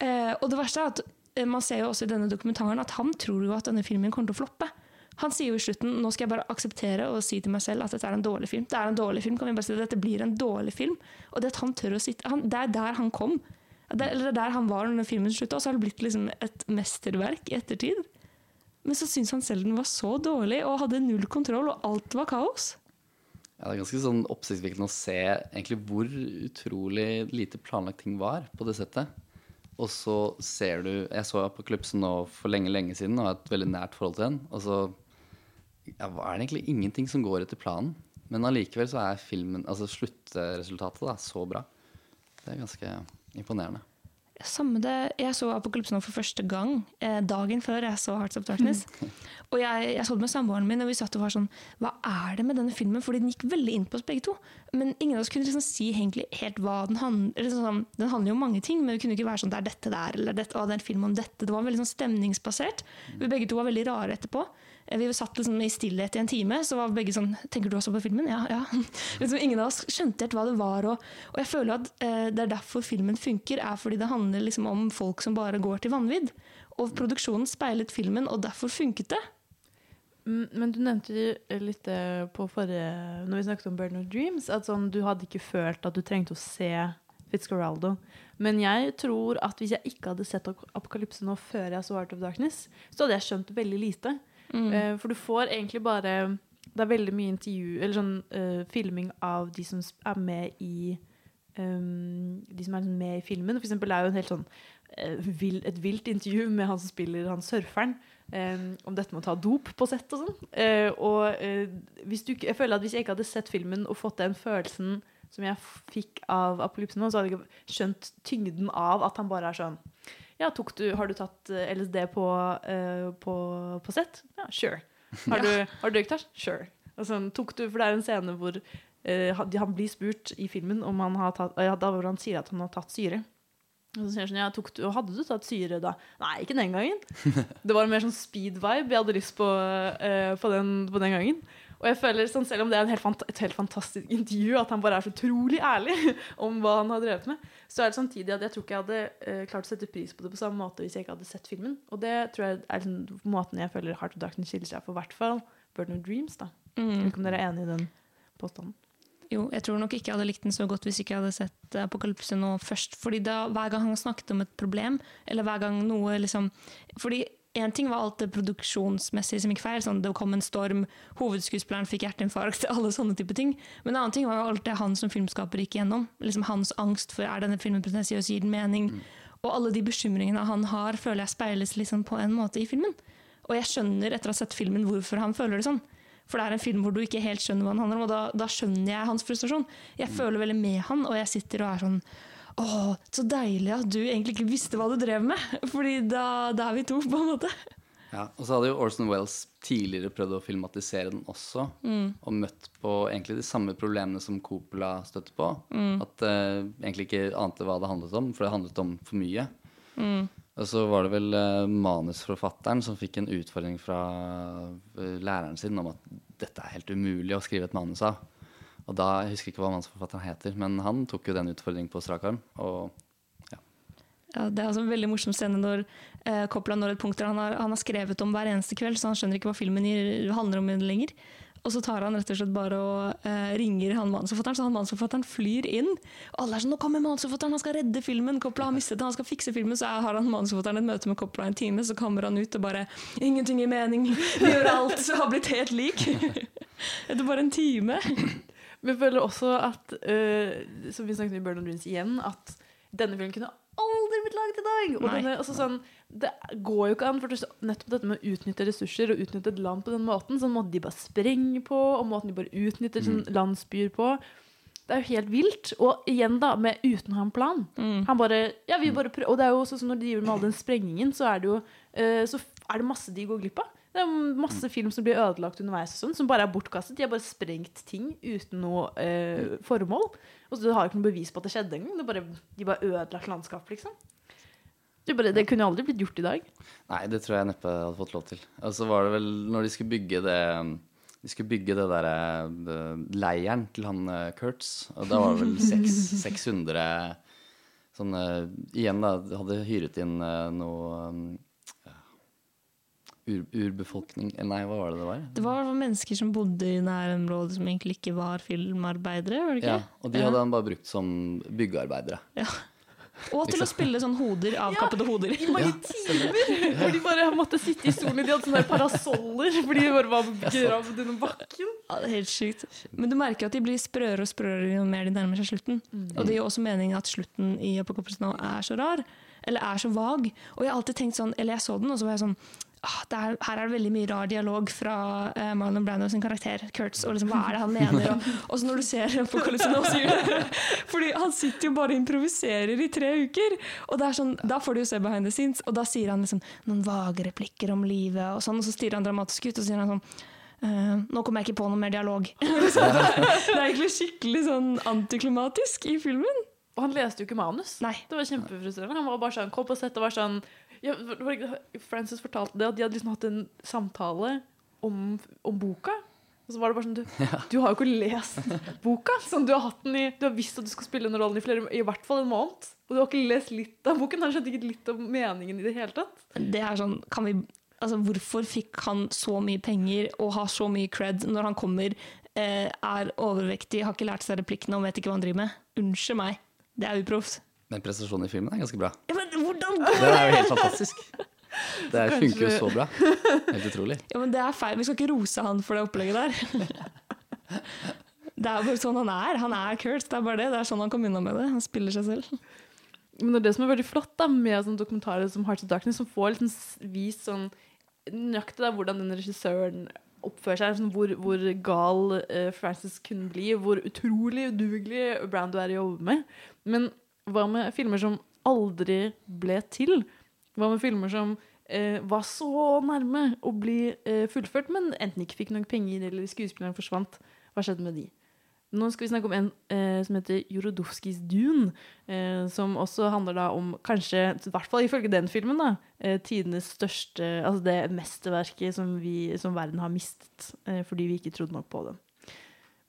S7: eh, Og det verste er at eh, man ser jo også i denne dokumentaren at han tror jo at denne filmen kommer til å floppe. Han sier jo i slutten nå skal jeg bare akseptere og si til meg selv at dette er en dårlig film. Det er en dårlig film, kan vi bare si det. Dette blir en dårlig film. Og det at han tør å sitte han, Det er der han kom. Det, eller det er der han var når filmen slutta, og så har det blitt liksom et mesterverk i ettertid. Men så syntes han selv den var så dårlig og hadde null kontroll, og alt var kaos.
S8: Ja, det er ganske sånn oppsiktsvekkende å se egentlig hvor utrolig lite planlagt ting var på det settet. Og så ser du Jeg så Apokalypse nå for lenge, lenge siden og har et veldig nært forhold til den. Og så ja, er det egentlig ingenting som går etter planen. Men allikevel så er filmen, altså sluttresultatet da, så bra. Det er ganske imponerende.
S7: Samme det, Jeg så Apokalypse nå for første gang eh, dagen før jeg så Hearts of Darkness. Og jeg, jeg så det med samboeren min, og vi satt og var sånn Hva er det med denne filmen? Fordi den gikk veldig inn på oss begge to. Men ingen av oss kunne liksom si helt hva den handler sånn, Den handler jo om mange ting, men det kunne ikke være sånn det er dette der, eller dette, å, det er en film om dette. Det var veldig sånn stemningsbasert. Vi begge to var veldig rare etterpå. Eh, Vi satt liksom i stillhet i en time, så var begge sånn Tenker du også på filmen? Ja, ja. liksom, ingen av oss skjønte helt hva det var. Og, og jeg føler at eh, det er derfor filmen funker, er fordi det handler liksom om folk som bare går til vanvidd. Og produksjonen speilet filmen, og derfor funket det.
S6: Mm, Men du nevnte litt eh, på forrige Når vi snakket om Burden of Dreams, at sånn, du hadde ikke følt at du trengte å se Fitzgeraldo. Men jeg tror at hvis jeg ikke hadde sett Apokalypse nå før jeg så Art of Darkness, så hadde jeg skjønt veldig lite.
S7: Mm.
S6: Uh, for du får egentlig bare Det er veldig mye intervju Eller sånn uh, filming av de som er med i um, De som er liksom med i filmen. For eksempel er jo en helt sånn eh, vill, et vilt intervju med han som spiller han surferen. Um, om dette med å ta dop på sett og sånn. Uh, og uh, hvis du, jeg føler at hvis jeg ikke hadde sett filmen og fått den følelsen som jeg fikk av Apolypsen så hadde jeg ikke skjønt tyngden av at han bare er sånn Ja, tok du, har du tatt eh, LSD på, eh, på, på sett? Ja, sure. Har du, har du røykt? Sure. Sånn, tok du, for det er en scene hvor uh, han blir spurt i filmen om han har tatt, ja, da hvor han sier at han har tatt syre. Og så sier han sånn, ja, tok du, hadde du tatt syre da? Nei, ikke den gangen. Det var mer sånn speed-vibe jeg hadde lyst på, uh, på, den, på den gangen. Og jeg føler sånn, Selv om det er en helt et helt fantastisk intervju, at han bare er så utrolig ærlig om hva han har drevet med, så er det samtidig at jeg tror ikke jeg hadde uh, klart å sette pris på det på samme måte hvis jeg ikke hadde sett filmen. Og det tror jeg er liksom, måten jeg føler Heart of Darkness skiller seg for, i hvert fall Burden of Dreams. da.
S7: Mm.
S6: Jeg vet ikke om dere er enig i den påstanden?
S7: Jo, jeg tror nok ikke jeg hadde likt den så godt hvis ikke jeg hadde sett eh, Apokalypse nå først. Fordi da, hver gang han snakket om et problem, eller hver gang noe liksom Fordi én ting var alt det produksjonsmessige som gikk feil. Sånn, det kom en storm, hovedskuespilleren fikk hjerteinfarkt, alle sånne type ting. Men en annen ting var jo alt det han som filmskaper gikk gjennom. Liksom Hans angst for er denne filmen pretensiøs, gir den mening? Og alle de bekymringene han har, føler jeg speiles liksom på en måte i filmen. Og jeg skjønner etter å ha sett filmen hvorfor han føler det sånn. For det er en film hvor du ikke helt skjønner hva den handler om, og da, da skjønner jeg hans frustrasjon. Jeg føler veldig med han, og jeg sitter og er sånn Å, så deilig at du egentlig ikke visste hva du drev med! Fordi da, da er vi to, på en måte.
S8: Ja, og så hadde jo Orson Wells tidligere prøvd å filmatisere den også,
S7: Mm.
S8: og møtt på egentlig de samme problemene som Coppola støtte på.
S7: Mm.
S8: At uh, egentlig ikke ante hva det handlet om, for det handlet om for mye.
S7: Mm.
S8: Og så var det vel uh, manusforfatteren som fikk en utfordring fra uh, læreren sin om at dette er helt umulig å skrive et manus av. Og da, Jeg husker ikke hva mannsforfatteren heter, men han tok jo den utfordringen på strak arm. Og
S7: Ja, det er altså en veldig morsom scene når eh, Coppola når et punkt der han har, han har skrevet om hver eneste kveld, så han skjønner ikke hva filmen handler om lenger. Og så tar han rett og slett bare og eh, ringer han manusforfatteren, så han manusforfatteren flyr inn. Og alle er sånn 'Nå kommer manusforfatteren, han skal redde filmen', Coppola har mistet det, han skal fikse filmen. Så har han manusforfatteren et møte med Coppola en time, så kommer han ut og bare 'Ingenting gir mening, gjør alt', så har blitt helt lik. Etter bare en time.
S6: Men jeg føler også at, uh, som vi snakket om i Burn Dreams igjen, at denne filmen kunne aldri blitt laget i dag! Og denne, altså sånn, det går jo ikke an, for nettopp dette med å utnytte ressurser og utnytte et land på den måten, sånn måten de bare sprenger på, og måten de bare utnytter sånn, landsbyer på. Det er jo helt vilt. Og igjen, da, med uten å ha en plan. Han bare, ja, vi bare prøver. Og det er jo også sånn når de driver med all den sprengingen, så er det jo øh, så er det masse de går glipp av. Det er masse film som blir ødelagt underveis, og sånn, som bare er bortkastet. De har bare sprengt ting uten noe eh, formål. Og så har jo ikke noe bevis på at det skjedde engang. Bare, de bare ødelagt landskap, liksom. Det, bare, det kunne aldri blitt gjort i dag.
S8: Nei, det tror jeg neppe hadde fått lov til. Og så var det vel når de skulle bygge det De skulle bygge det derre eh, leiren til han eh, Kurtz, og da var det vel 6, 600 sånne Igjen, da, hadde hyret inn eh, noe um, ur, urbefolkning Nei, hva var det det var?
S7: Det var mennesker som bodde i nærområdet som egentlig ikke var filmarbeidere, var det ikke?
S8: Ja, og de hadde han bare brukt som byggearbeidere.
S7: Og til å spille sånn hoder, avkappede hoder.
S6: I mange timer! Hvor de bare måtte sitte i stolen. De hadde sånne parasoller fordi de bare var gravd under bakken.
S7: Ja, det er helt sykt. Men du merker at de blir sprøere og sprøere jo mer de nærmer seg slutten. Og det gir også meningen at slutten i Apocalypse nå er så rar. Eller er så vag. Og jeg har alltid tenkt sånn, eller jeg så den, og så var jeg sånn er, Her er det veldig mye rar dialog fra uh, Marlon Brando sin karakter, Kurtz. Og liksom, hva er det han mener? Og, og så når du ser på det Fordi han sitter jo bare og improviserer i tre uker. Og det er sånn, da får du jo se behind the scenes, og da sier han liksom noen vage replikker om livet, og sånn, og så stirrer han dramatisk ut, og sier han sånn Uh, nå kommer jeg ikke på noe mer dialog. er, det er egentlig skikkelig sånn antiklimatisk i filmen.
S6: Og han leste jo ikke manus.
S7: Nei.
S6: Det var kjempefrustrerende. Han var bare sånn, kom på sett og var sånn ja, Frances fortalte det, at de hadde liksom hatt en samtale om, om boka. Og så var det bare sånn Du, du har jo ikke lest boka. Sånn, du har hatt den i Du har visst at du skal spille den rollen i flere I hvert fall en måned. Og du har ikke lest litt av boken. Han skjønte ikke litt av meningen i det hele tatt.
S7: Det er sånn, kan vi, altså Hvorfor fikk han så mye penger og har så mye cred når han kommer, eh, er overvektig, har ikke lært seg replikkene og vet ikke hva han driver med? Unnskyld meg, det er uproft.
S8: Men prestasjonen i filmen er ganske bra.
S7: Ja, men hvordan
S8: Det er jo helt fantastisk. Det
S7: Kanskje-
S8: funker jo så bra. Helt utrolig.
S7: Ja, men det er feil. Vi skal ikke rose han for det opplegget der. Det er bare sånn han er. Han er Kurt, det er bare det. Det er sånn han kom unna med det. Han spiller seg selv.
S6: Men det er det som er veldig flott da, med sånn dokumentarer som Hearts of Darkness, som får liksom s- vist sånn nøyaktig da, hvordan den regissøren oppfører seg, sånn, hvor, hvor gal uh, Francis kunne bli, hvor utrolig udugelig Brando er å jobbe med. Men hva med filmer som aldri ble til? Hva med filmer som eh, var så nærme å bli eh, fullført, men enten ikke fikk nok penger, eller skuespilleren forsvant? Hva skjedde med de? Nå skal vi snakke om en eh, som heter Jorodowskis Dune. Eh, som også handler da om, kanskje, i hvert fall ifølge den filmen, da, eh, tidenes største Altså det mesterverket som, som verden har mistet eh, fordi vi ikke trodde nok på det.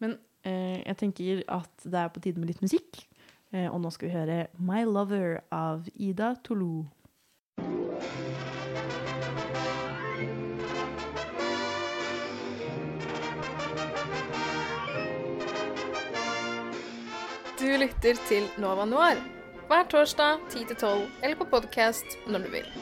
S6: Men eh, jeg tenker at det er på tide med litt musikk. Eh, og nå skal vi høre My Lover av Ida Toulou.
S15: Du lytter til Nova Noir hver torsdag 10-12 eller på podkast når du vil.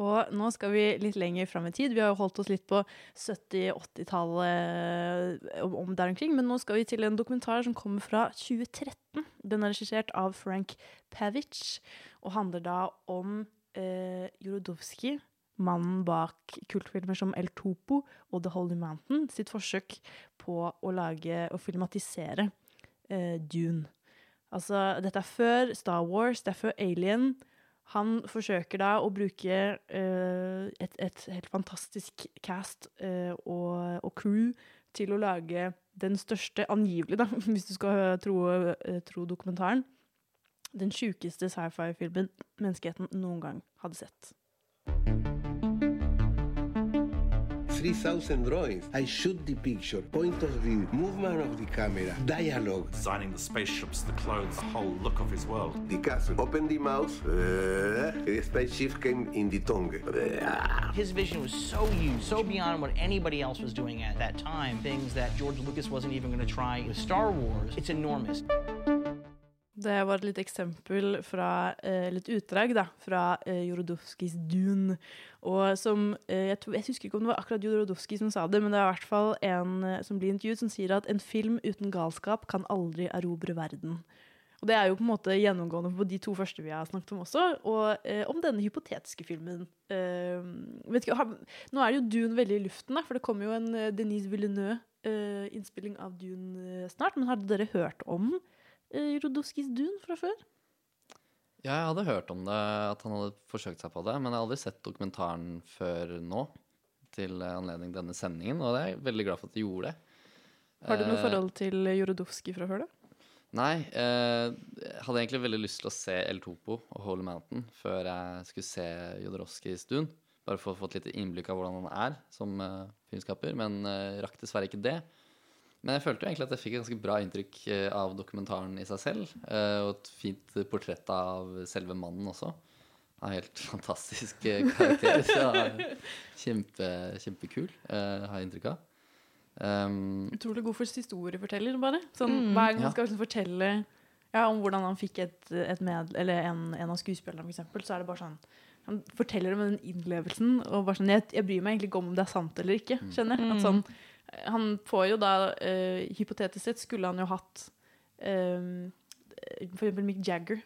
S6: Og nå skal vi litt lenger fram i tid. Vi har jo holdt oss litt på 70-80-tallet om, om der omkring, men nå skal vi til en dokumentar som kommer fra 2013. Den er regissert av Frank Pavich og handler da om eh, Jorodowski, mannen bak kultfilmer som El Topo og The Holy Mountain, sitt forsøk på å lage og filmatisere eh, Dune. Altså, dette er før Star Wars, det er før Alien. Han forsøker da å bruke uh, et, et helt fantastisk cast uh, og, og crew til å lage den største, angivelig, da, hvis du skal tro, uh, tro dokumentaren, den sjukeste sci-fi-filmen menneskeheten noen gang hadde sett.
S16: 3,000 drawings. I shoot the picture, point of view, movement of the camera, dialogue.
S5: Designing the spaceships, the clothes, the whole look of his world.
S16: The castle. Open the mouth. Uh, the spaceship came in the tongue.
S17: His vision was so huge, so beyond what anybody else was doing at that time. Things that George Lucas wasn't even going to try with Star Wars. It's enormous.
S6: Det var et lite eksempel fra eh, litt utdrag da, fra eh, Jorodowskis Dune. Og som, eh, jeg, jeg husker ikke om det var akkurat Jorodowski som sa det, men det er i hvert fall en eh, som blir intervjuet, som sier at en film uten galskap kan aldri erobre verden. Og det er jo på en måte gjennomgående på de to første vi har snakket om også, og eh, om denne hypotetiske filmen. Eh, vet ikke, har, nå er det jo Dune veldig i luften, da, for det kommer jo en eh, Denise Villeneuve-innspilling av Dune eh, snart. Men hadde dere hørt om eh, Rodowskis dun fra før?
S8: Ja, jeg hadde hørt om det, at han hadde forsøkt seg på det, men jeg har aldri sett dokumentaren før nå. Til eh, anledning denne sendingen, og jeg er veldig glad for at de gjorde det.
S6: Har du noe
S8: Eh,
S6: forhold til Jorodowski fra før, da?
S8: Nei, eh, jeg hadde egentlig veldig lyst til å se El Topo og Holy Mountain før jeg skulle se Jodorowskis Dun Bare for å få et lite innblikk av hvordan han er som eh, filmskaper, men eh, rakk dessverre ikke det. Men jeg følte jo egentlig at jeg fikk et ganske bra inntrykk eh, av dokumentaren i seg selv. eh, og et fint portrett av selve mannen også. Han er helt fantastisk eh, karakter. Så kjempe, kjempekul, eh, har jeg inntrykk av. Um,
S6: Utrolig god for historieforteller, bare. Sånn,
S7: Mm.
S6: Hver gang
S8: Ja.
S6: han skal liksom fortelle ja, om hvordan han fikk et, et med, eller en, en av skuespillerne, for eksempel, så er det bare sånn Han forteller det med den innlevelsen. Og bare sånn, jeg, jeg bryr meg egentlig ikke om om det er sant eller ikke. skjønner jeg. At sånn, Han får jo da uh, Hypotetisk sett skulle han jo hatt uh, for eksempel Mick Jagger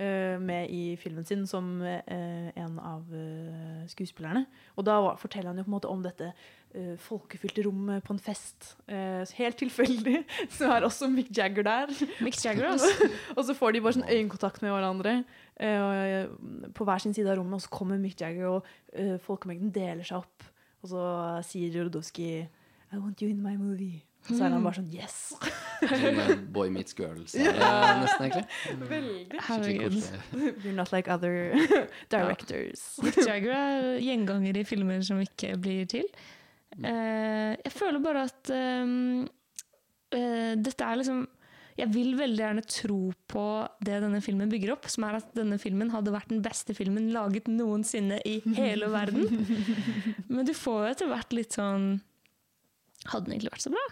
S6: uh, med i filmen sin som eh, en av eh, skuespillerne. Og da forteller han jo på en måte om dette eh, folkefylte rommet på en fest. Eh, helt tilfeldig så er også Mick Jagger der.
S7: Mick Jagger, også.
S6: og så får de bare sånn øyekontakt med hverandre eh, eh, på hver sin side av rommet, og så kommer Mick Jagger, og eh, folkemengden deler seg opp. Og så sier Jorodowski I want you in my movie. Så er han bare sånn Yes!
S8: Eh, Boy Meets girl er det
S6: Ja.
S8: nesten, egentlig.
S6: Veldig.
S8: Herregud.
S6: You're not like other directors.
S7: Mick Jagger er gjenganger i filmer som ikke blir til. Uh, jeg føler bare at um, uh, dette er liksom Jeg vil veldig gjerne tro på det denne filmen bygger opp, som er at denne filmen hadde vært den beste filmen laget noensinne i hele verden. Men du får jo etter hvert litt sånn Hadde den egentlig vært så bra?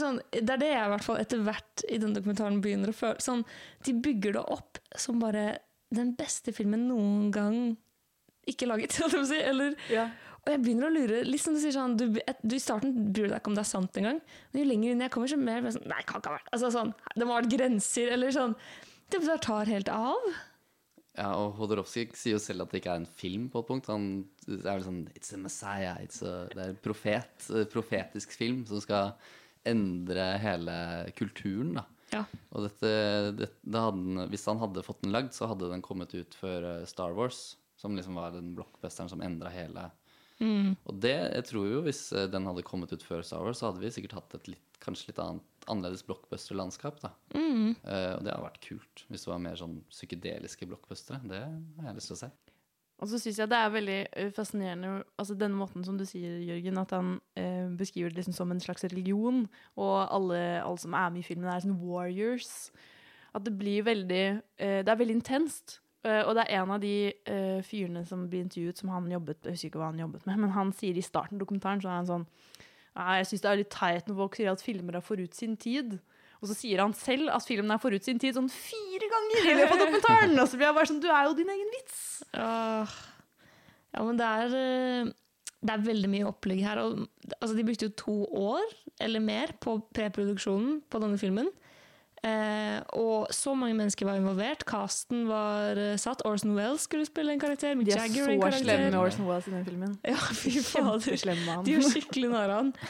S7: Sånn, det er det jeg i hvert fall etter hvert i den dokumentaren begynner å føle. Sånn, de bygger det opp som bare den beste filmen noen gang ikke laget, si. Eller, Og jeg begynner å lure. Liksom du sier sånn, du, du I starten bryr du deg ikke om det er sant engang. Men jo lenger inn jeg kommer, så mer sånn Nei, kan ikke ha vært altså, sånn, Det må ha vært grenser, eller sånn. Det bare tar helt av.
S8: Ja, og Hodorowsky sier jo selv at det ikke er en film på et punkt. Han er vel sånn It's a messiah. It's a, det er en profet, eh, profetisk film som skal endre hele kulturen, da.
S7: Ja.
S8: Og dette, det, det hadde, hvis han hadde fått den lagd, så hadde den kommet ut før eh, Star Wars. Som liksom var den blockbusteren som endra hele
S7: Mm.
S8: Og det, jeg tror jo hvis eh, den hadde kommet ut før Star Wars, så hadde vi sikkert hatt et litt, kanskje litt annet, annerledes blockbuster-landskap. da.
S7: Mm.
S8: Uh, og det hadde vært kult hvis det var mer sånn psykedeliske blockbustere. Det har jeg lyst til å se.
S6: Og så syns jeg det er veldig eh, fascinerende altså denne måten som du sier, Jørgen, at han eh, beskriver det liksom som en slags religion, og alle, alle som er med i filmen, er sånn warriors. At det blir veldig eh, Det er veldig intenst. Eh, og det er en av de eh, fyrene som blir intervjuet, som han jobbet Jeg husker ikke hva han jobbet med, men han sier i starten av dokumentaren så er han sånn «Nei, Jeg syns det er litt teit når folk sier at filmer er forut sin tid. Og så sier han selv at filmen er forut sin tid sånn fire ganger i løpet av dokumentaren! Og så blir jeg bare sånn Du er jo din egen vits!
S7: Åh. Ja, men det er, eh, det er veldig mye opplegg her. Og, altså, de brukte jo to år eller mer på preproduksjonen på denne filmen. Eh, og så mange mennesker var involvert. Casten var uh, satt. Orson Wells skulle spille en karakter. Mick
S6: De er så slemme med Orson Wells i den filmen.
S7: Ja, fy fader.
S6: Han.
S7: De gjør skikkelig narr av han.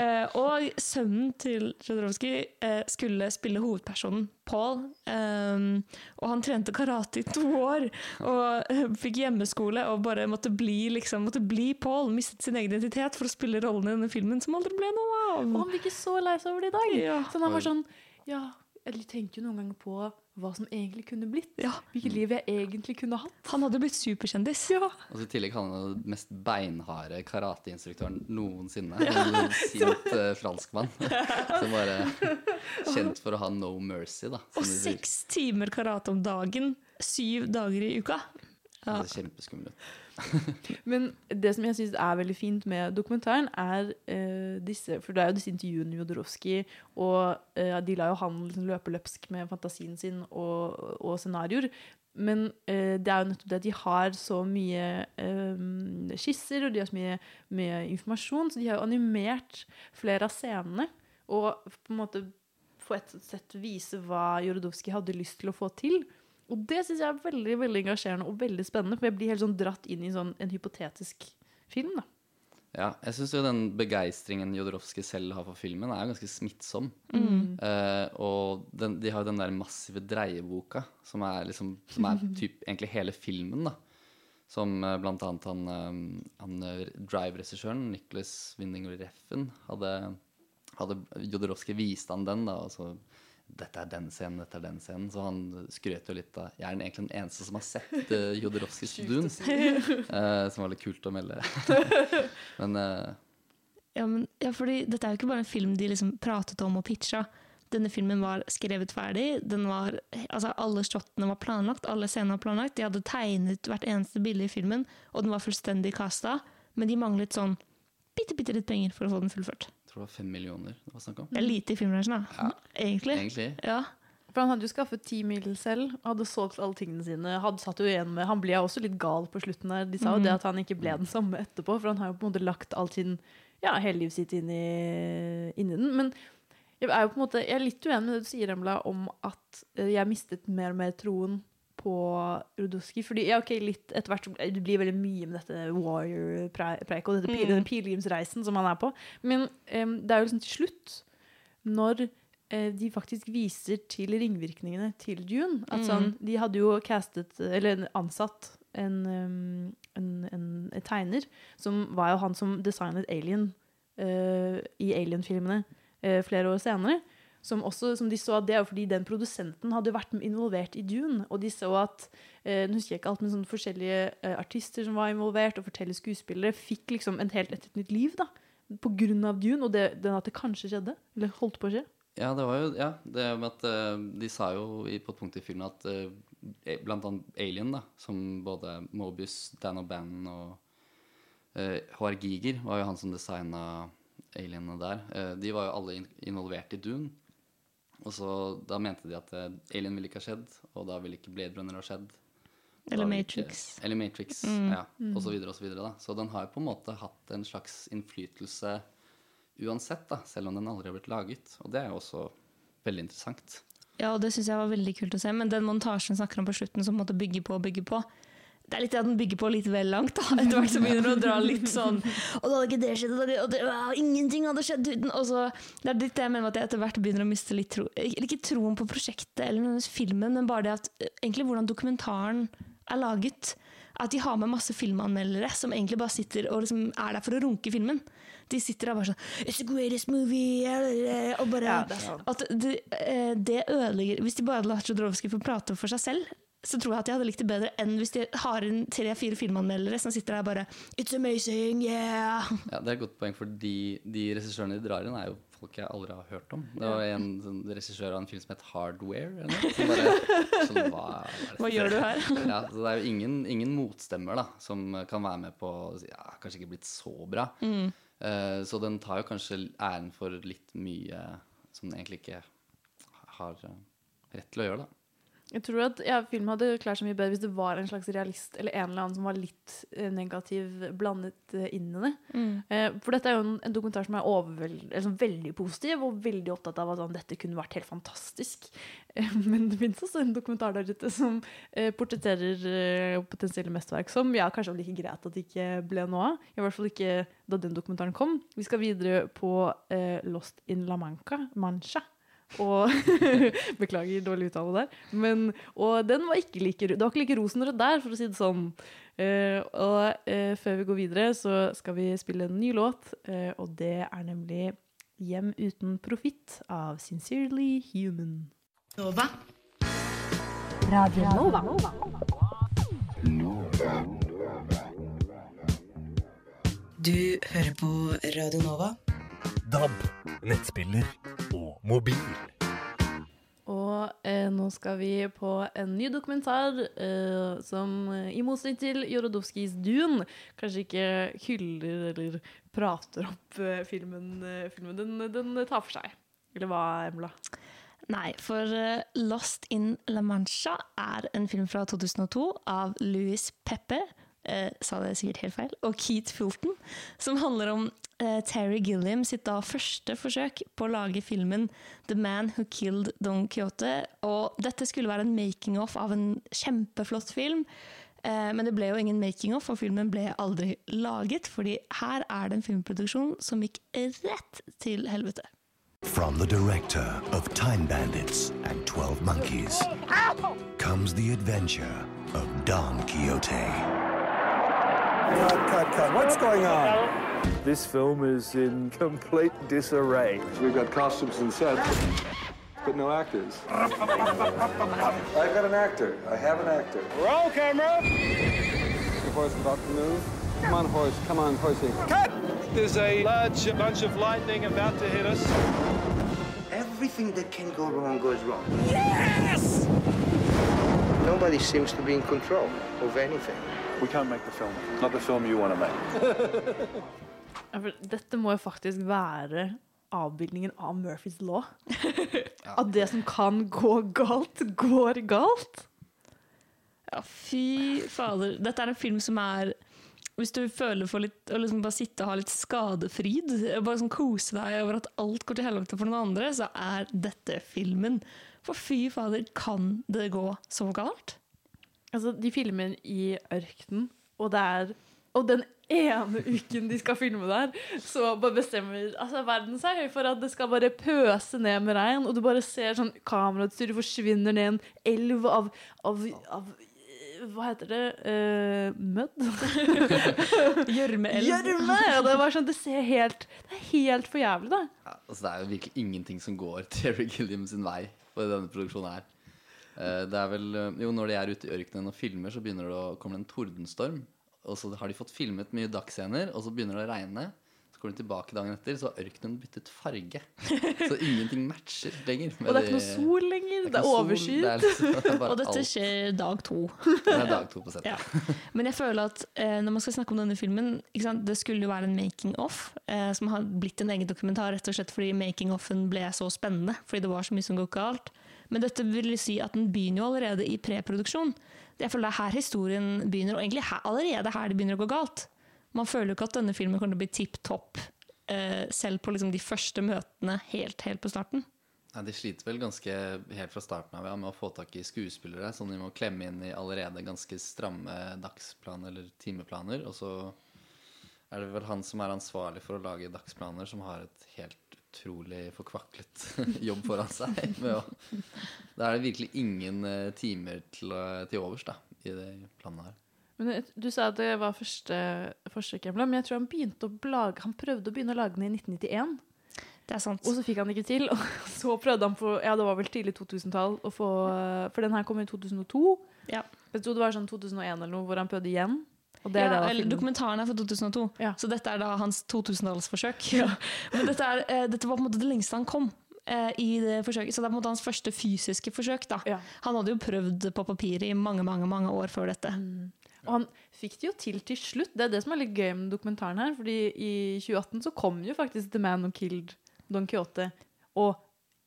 S7: Eh, og sønnen til Jodorowsky eh, skulle spille hovedpersonen, Paul. Um, og han trente karate i to år og eh, fikk hjemmeskole og bare måtte bli, liksom, måtte bli Paul. Mistet sin egen identitet for å spille rollen i denne filmen, som aldri ble noe av.
S6: Og han blir ikke så lei seg over det i dag.
S7: Ja.
S6: Så han var sånn Ja, jeg tenkte jo noen ganger på hva som egentlig kunne blitt. Hvilket liv jeg egentlig kunne hatt.
S7: Han hadde blitt superkjendis.
S6: Ja.
S8: Og så i tillegg han er den mest beinharde karateinstruktøren noensinne. En sint uh, franskmann. Som bare kjent for å ha no mercy, da.
S7: Og seks timer karate om dagen, syv dager i uka. Ja.
S8: Det er kjempeskummelt.
S6: Men det som jeg syns er veldig fint med dokumentaren, er eh, disse For det er jo disse intervjuene med Jodorowsky, og eh, de lar jo han liksom løpe løpsk med fantasien sin og, og scenarioer. Men eh, det er jo nettopp det at de har så mye eh, skisser, og de har så mye, mye informasjon, så de har jo animert flere av scenene. Og på en måte på et sett vise hva Jorodowski hadde lyst til å få til. Og det syns jeg er veldig veldig engasjerende og veldig spennende, for jeg blir helt sånn dratt inn i sånn, en hypotetisk film. da.
S8: Ja, jeg syns jo den begeistringen Jodorowsky selv har for filmen, er ganske smittsom.
S6: Mm.
S8: Uh, og den, de har jo den der massive dreieboka, som er liksom Som er typ egentlig hele filmen, da. Som uh, blant annet han, eh, han Drive-regissøren, Nicholas Winding Reffen, hadde, hadde Jodorowsky viste han den, da. Og så dette er den scenen, dette er den scenen. Så han skrøt jo litt av Jeg er egentlig den eneste som har sett uh,
S6: Jodorowskis
S8: Dun.
S6: si.
S8: eh, som var litt kult å melde. Men uh,
S7: Ja, men, ja, fordi dette er jo ikke bare en film de liksom pratet om og pitcha. Denne filmen var skrevet ferdig. Den var, altså alle shottene var planlagt, alle scenene var planlagt. De hadde tegnet hvert eneste bilde i filmen, og den var fullstendig kasta. Men de manglet sånn bitte, bitte litt penger for å få den fullført.
S8: Jeg tror det var fem millioner det var snakk om.
S7: Det er lite i filmbransjen, da. Ja. Egentlig.
S8: Egentlig.
S7: Ja.
S6: For han hadde jo skaffet ti mil selv, hadde solgt alle tingene sine. Hadde satt jo igjen med, Han ble jo også litt gal på slutten der. De sa jo
S7: mm.
S6: det at han ikke ble den samme etterpå, for han har jo på en måte lagt all sin ja, hele livet sitt inn i, inn i den. Men jeg er jo på en måte, jeg er litt uenig med det du sier, Emla, om at eh, jeg mistet mer og mer troen på Rudoski. Fordi ja, ok, litt etter hvert det blir veldig mye med dette warrior-preiket og dette,
S7: Mm.
S6: denne pilegrimsreisen som han er på. Men um, det er jo liksom til slutt, når uh, de faktisk viser til ringvirkningene til Dune. At
S7: Mm.
S6: sånn, de hadde jo castet, eller ansatt en, um, en, en, en tegner, som var jo han som designet Alien uh, i Alien-filmene uh, flere år senere. Som, også, som de så at det er jo fordi den produsenten hadde vært involvert i Dune. Og de så at eh, Nå husker jeg ikke alt, men sånne forskjellige eh, artister som var involvert, og forskjellige skuespillere, fikk liksom en helt, et, et nytt liv da, på grunn av Dune, og det, det at det kanskje skjedde. Eller holdt på å skje.
S8: Ja, det var jo ja, det med at eh, De sa jo i, på et punkt i filmen at eh, blant annet Alien, da, som både Mobius, Dan O'Bannon og uh, HR Giger var jo han som designa alienene der. Eh, de var jo alle in involvert i Dune. Og så Da mente de at eh, Alien ville ikke ha skjedd, og da ville ikke Blade Runner ha skjedd.
S7: Eller
S8: Matrix. ikke-. Eller Matrix,
S7: Mm.
S8: ja.
S7: Mm.
S8: Og så videre og så videre. Da. Så den har jo på en måte hatt en slags innflytelse uansett, da, selv om den aldri har blitt laget. Og det er jo også veldig interessant.
S7: Ja, og det syns jeg var veldig kult å se. Men den montasjen snakker om på slutten, som måtte bygge på og bygge på Det er litt det at den bygger på litt vel langt. da. Etter hvert så begynner den å dra litt sånn Og da hadde ikke det skjedd, og, det, og det, ja, ingenting hadde skjedd uten Og så, Det er litt det jeg mener med at jeg etter hvert begynner å miste litt tro Eller ikke troen på prosjektet eller filmen, men bare det at egentlig hvordan dokumentaren er laget. At de har med masse filmanmeldere som egentlig bare sitter og liksom er der for å runke filmen. De sitter der bare sånn It's the greatest movie Og bare
S6: Ja, det.
S7: At det, det ødelegger Hvis de bare hadde latt Jodorowsky få prate for seg selv, så tror jeg at jeg hadde likt det bedre enn hvis de har inn tre-fire filmanmeldere som sitter der bare It's amazing, yeah!
S8: Ja, Det er et godt poeng, for de, de regissørene de drar inn, er jo folk jeg aldri har hørt om. Det var en sånn regissør av en film som het Hardware. Eller som bare, sånn, hva?
S7: Hva gjør du her?
S8: Ja, så Det er jo ingen, ingen motstemmer da, som kan være med på ja, Kanskje ikke blitt så bra.
S7: Mm.
S8: Uh, så den tar jo kanskje æren for litt mye som den egentlig ikke har eh, rett til å gjøre. da.
S6: Jeg tror at ja, filmen hadde klart seg mye bedre hvis det var en slags realist eller en eller annen som var litt eh, negativ blandet eh, inn i det.
S7: Mm.
S6: Eh, for dette er jo en, en dokumentar som er liksom, veldig positiv og veldig opptatt av at sånn, dette kunne vært helt fantastisk. Eh, men det finnes også en dokumentar der ute som eh, portretterer eh, potensielle mesterverk som ja, kanskje var like greit at det ikke ble noe av. I hvert fall ikke da den dokumentaren kom. Vi skal videre på Lost in La Manca. Mancha. Og Beklager dårlig uttale der. Men, og den var ikke like, det var ikke like rosenrød der, for å si det sånn. Uh, og uh, før vi går videre, så skal vi spille en ny låt, uh, og det er nemlig 'Hjem uten profitt' av Sincerely Human.
S18: Nova.
S10: Radio Nova.
S18: Du hører på Radio Nova.
S19: DAB, nettspiller og mobil.
S6: Og eh, nå skal vi på en ny dokumentar eh, som eh, i motsetning til Jorodowskis Dune kanskje ikke hyller eller prater opp eh, filmen. eh, filmen. Den, den tar for seg. Eller hva, Emla?
S7: Nei, for eh, Lost in La Mancha er en film fra 2002 av Louis Peppe, eh, sa det sikkert helt feil, og Keith Fulton, som handler om eh, Terry Gilliam sitt da første forsøk på å lage filmen The Man Who Killed Don Quixote. Og dette skulle være en making-off av en kjempeflott film. Eh, men det ble jo ingen making-off, og filmen ble aldri laget, fordi her er det en filmproduksjon som gikk rett til helvete.
S20: From the director of Time Bandits and 12 Monkeys comes the adventure of Don Quixote.
S21: Cut, cut, cut. What's going on? This film is in complete disarray. We've got costumes and sets, but no actors. I've got an actor. I have an actor. Roll camera! The horse about to move. Come on, horse. Come on, horsey. Cut!
S1: There's a large bunch of lightning about to hit us.
S16: Everything that can go wrong goes wrong.
S1: Yes!
S16: Nobody seems to be in control of anything.
S12: We can't make the film. Not the film you want to make.
S6: Dette må jo faktisk være avbildningen av Murphys law. At det som kan gå galt, går galt.
S7: Ja, fy fader. Dette er en film som er Hvis du føler for litt å liksom bare sitte og ha litt skadefryd, bare sånn kose deg over at alt går til helvete for noen andre, så er dette filmen. For fy fader, kan det gå så galt?
S6: Altså, de filmer i ørkenen, og det er Og den ene uken de skal filme der, så bare bestemmer altså, verden seg for at det skal bare pøse ned med regn, og du bare ser sånn kamerautstyret forsvinner ned en elv av, av, av hva heter det? Uh, mødd?
S7: Gjørmeelv.
S6: Gjørme! Det, sånn, det ser helt Det er helt for jævlig, da.
S8: Ja, altså det er jo virkelig ingenting som går Terry Gilliam sin vei på denne produksjonen her. Eh, Det er vel, eh, jo Når de er ute i ørkenen og filmer, så begynner det å komme en tordenstorm. Og så har de fått filmet mye dagsscener, og så begynner det å regne. Så går de tilbake dagen etter, så har ørkenen byttet farge. Så ingenting matcher lenger.
S6: Og det er ikke noe sol lenger. Det er,
S8: er
S6: overskyet.
S8: det liksom-
S7: Og dette skjer dag to.
S8: Det er dag to på settet.
S7: Ja. Men jeg føler at eh, når man skal snakke om denne filmen sant, Det skulle jo være en making-off, eh, som har blitt en egen dokumentar rett og slett fordi making-offen ble så spennende. Fordi det var så mye som gikk galt. Men dette vil si at den begynner jo allerede i preproduksjon. Jeg føler det er her historien begynner, og egentlig her, allerede her det begynner å gå galt. Man føler jo ikke at denne filmen kommer til å bli tipp topp, eh, selv på liksom de første møtene helt, helt på starten.
S8: Nei, de sliter vel ganske helt fra starten av ja, med å få tak i skuespillere, som de må klemme inn i allerede ganske stramme dagsplaner eller timeplaner. Og så er det vel han som er ansvarlig for å lage dagsplaner, som har et helt utrolig forkvaklet jobb foran seg. Med å, da er det virkelig ingen eh, timer til, å- til overs da, i det planene her.
S6: Men du sa at det var første forsøk, Emla, men jeg tror han begynte å lage Han prøvde å begynne å lage den i 1991.
S7: Det er sant.
S6: Og så fikk han ikke til. Og så prøvde han på Ja, det var vel tidlig 2000-tall å få For den her kom i 2002.
S7: Ja.
S6: Jeg tror det var sånn 2001 eller noe hvor han prøvde igjen. Og det er
S7: ja,
S6: det da
S7: eller Dokumentaren er fra 2002, så dette er da hans 2000-tallsforsøk. Men dette, er, eh, dette var på en måte det lengste han kom. eh, I det forsøket, så det er på en måte hans første fysiske forsøk. Da. Han hadde jo prøvd på papiret i mange mange, mange år før dette.
S6: Og han fikk det jo til til slutt. Det er det som er litt gøy med dokumentaren her. Fordi i 2018 så kom jo faktisk The Man Who Killed Don Quixote, og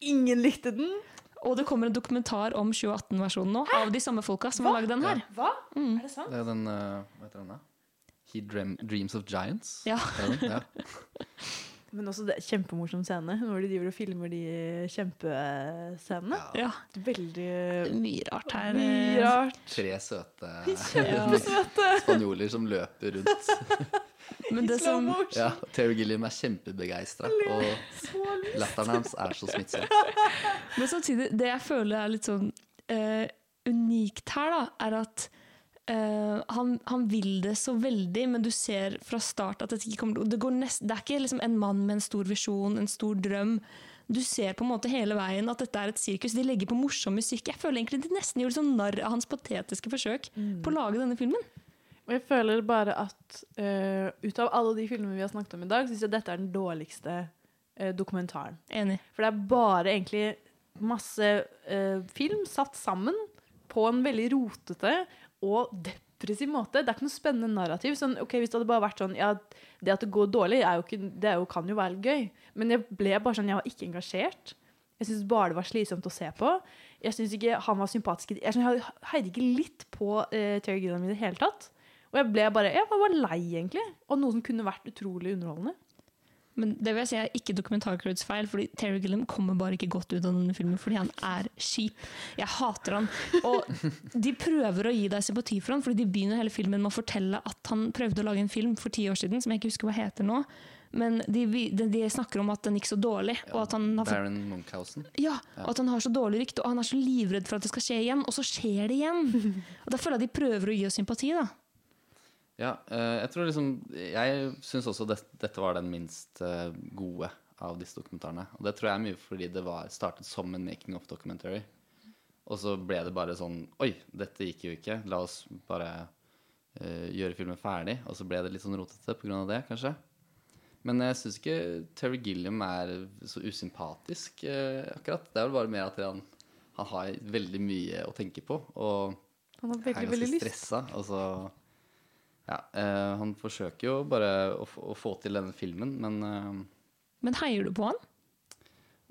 S6: ingen likte den.
S7: Og det kommer en dokumentar om 2018-versjonen nå, av de samme folka som har lagd den her.
S6: Hva? Er det sant?
S8: Det er den uh, Hva heter den, da? He Dream, Dreams of Giants?
S7: Ja.
S6: Men også det kjempemorsom scene når de driver og filmer de kjempescenene.
S7: Ja.
S6: Veldig
S7: Mye rart her.
S6: Mye rart.
S8: Tre søte
S6: Kjempesøte.
S8: spanjoler som løper rundt.
S7: Men det som.
S8: Ja, Terry Gilliam er kjempebegeistra, og latteren hans er så smittsom.
S7: Men samtidig, det jeg føler er litt sånn uh, unikt her, da, er at eh, han, han vil det så veldig, men du ser fra start at dette ikke kommer det, nest, det er ikke liksom en mann med en stor visjon, en stor drøm. Du ser på en måte hele veien at dette er et sirkus. De legger på morsom musikk. Jeg føler egentlig de nesten gjorde sånn narr av hans patetiske forsøk på å lage denne filmen.
S6: Og jeg føler bare at uh, ut av alle de filmene vi har snakket om i dag, syns jeg dette er den dårligste uh, dokumentaren.
S7: Enig.
S6: For det er bare egentlig masse film satt sammen på en veldig rotete og depressiv måte. Det er ikke noe spennende narrativ. Sånn, ok, Hvis det hadde bare vært sånn ja, Det at det går dårlig, jo ikke, det jo, kan jo være gøy. Men jeg ble bare sånn, jeg var ikke engasjert. Jeg syntes bare det var slitsomt å se på. Jeg syns ikke han var sympatisk. Jeg, synes, jeg heide ikke litt på eh, Terry Gilliam i det hele tatt. Og jeg ble bare jeg var bare lei, egentlig. Og noe som kunne vært utrolig underholdende.
S7: Men det vil jeg si er ikke dokumentarcrewets feil, fordi Terry Gilliam kommer bare ikke godt ut av denne filmen fordi han er kjip. Jeg hater han. Og de prøver å gi deg sympati for han, fordi de begynner hele filmen med å fortelle at han prøvde å lage en film for ti år siden, som jeg ikke husker hva heter nå. Men de, de, de snakker om at den gikk så dårlig. og at han har fått
S8: Baron Munchhausen.
S7: ja, og at han har så dårlig rykte, og han er så livredd for at det skal skje igjen. Og så skjer det igjen! Og Da føler jeg de prøver å gi oss sympati. da.
S8: Ja, eh, jeg tror liksom Jeg syns også det, dette var den minst eh, gode av disse dokumentarene. Og det tror jeg er mye fordi det var startet som en making of documentary. Og så ble det bare sånn Oi, dette gikk jo ikke. La oss bare uh, gjøre filmen ferdig. Og så ble det litt sånn rotete pga. det, kanskje. Men jeg syns ikke Terry Gilliam er så usympatisk, uh, akkurat. Det er vel bare mer at han, han har veldig mye å tenke på. Og
S6: Han har veldig, er
S8: ganske stressa. Og så Ja, eh, han forsøker jo bare å, få- å få til denne filmen, men eh,
S7: Men heier du på han?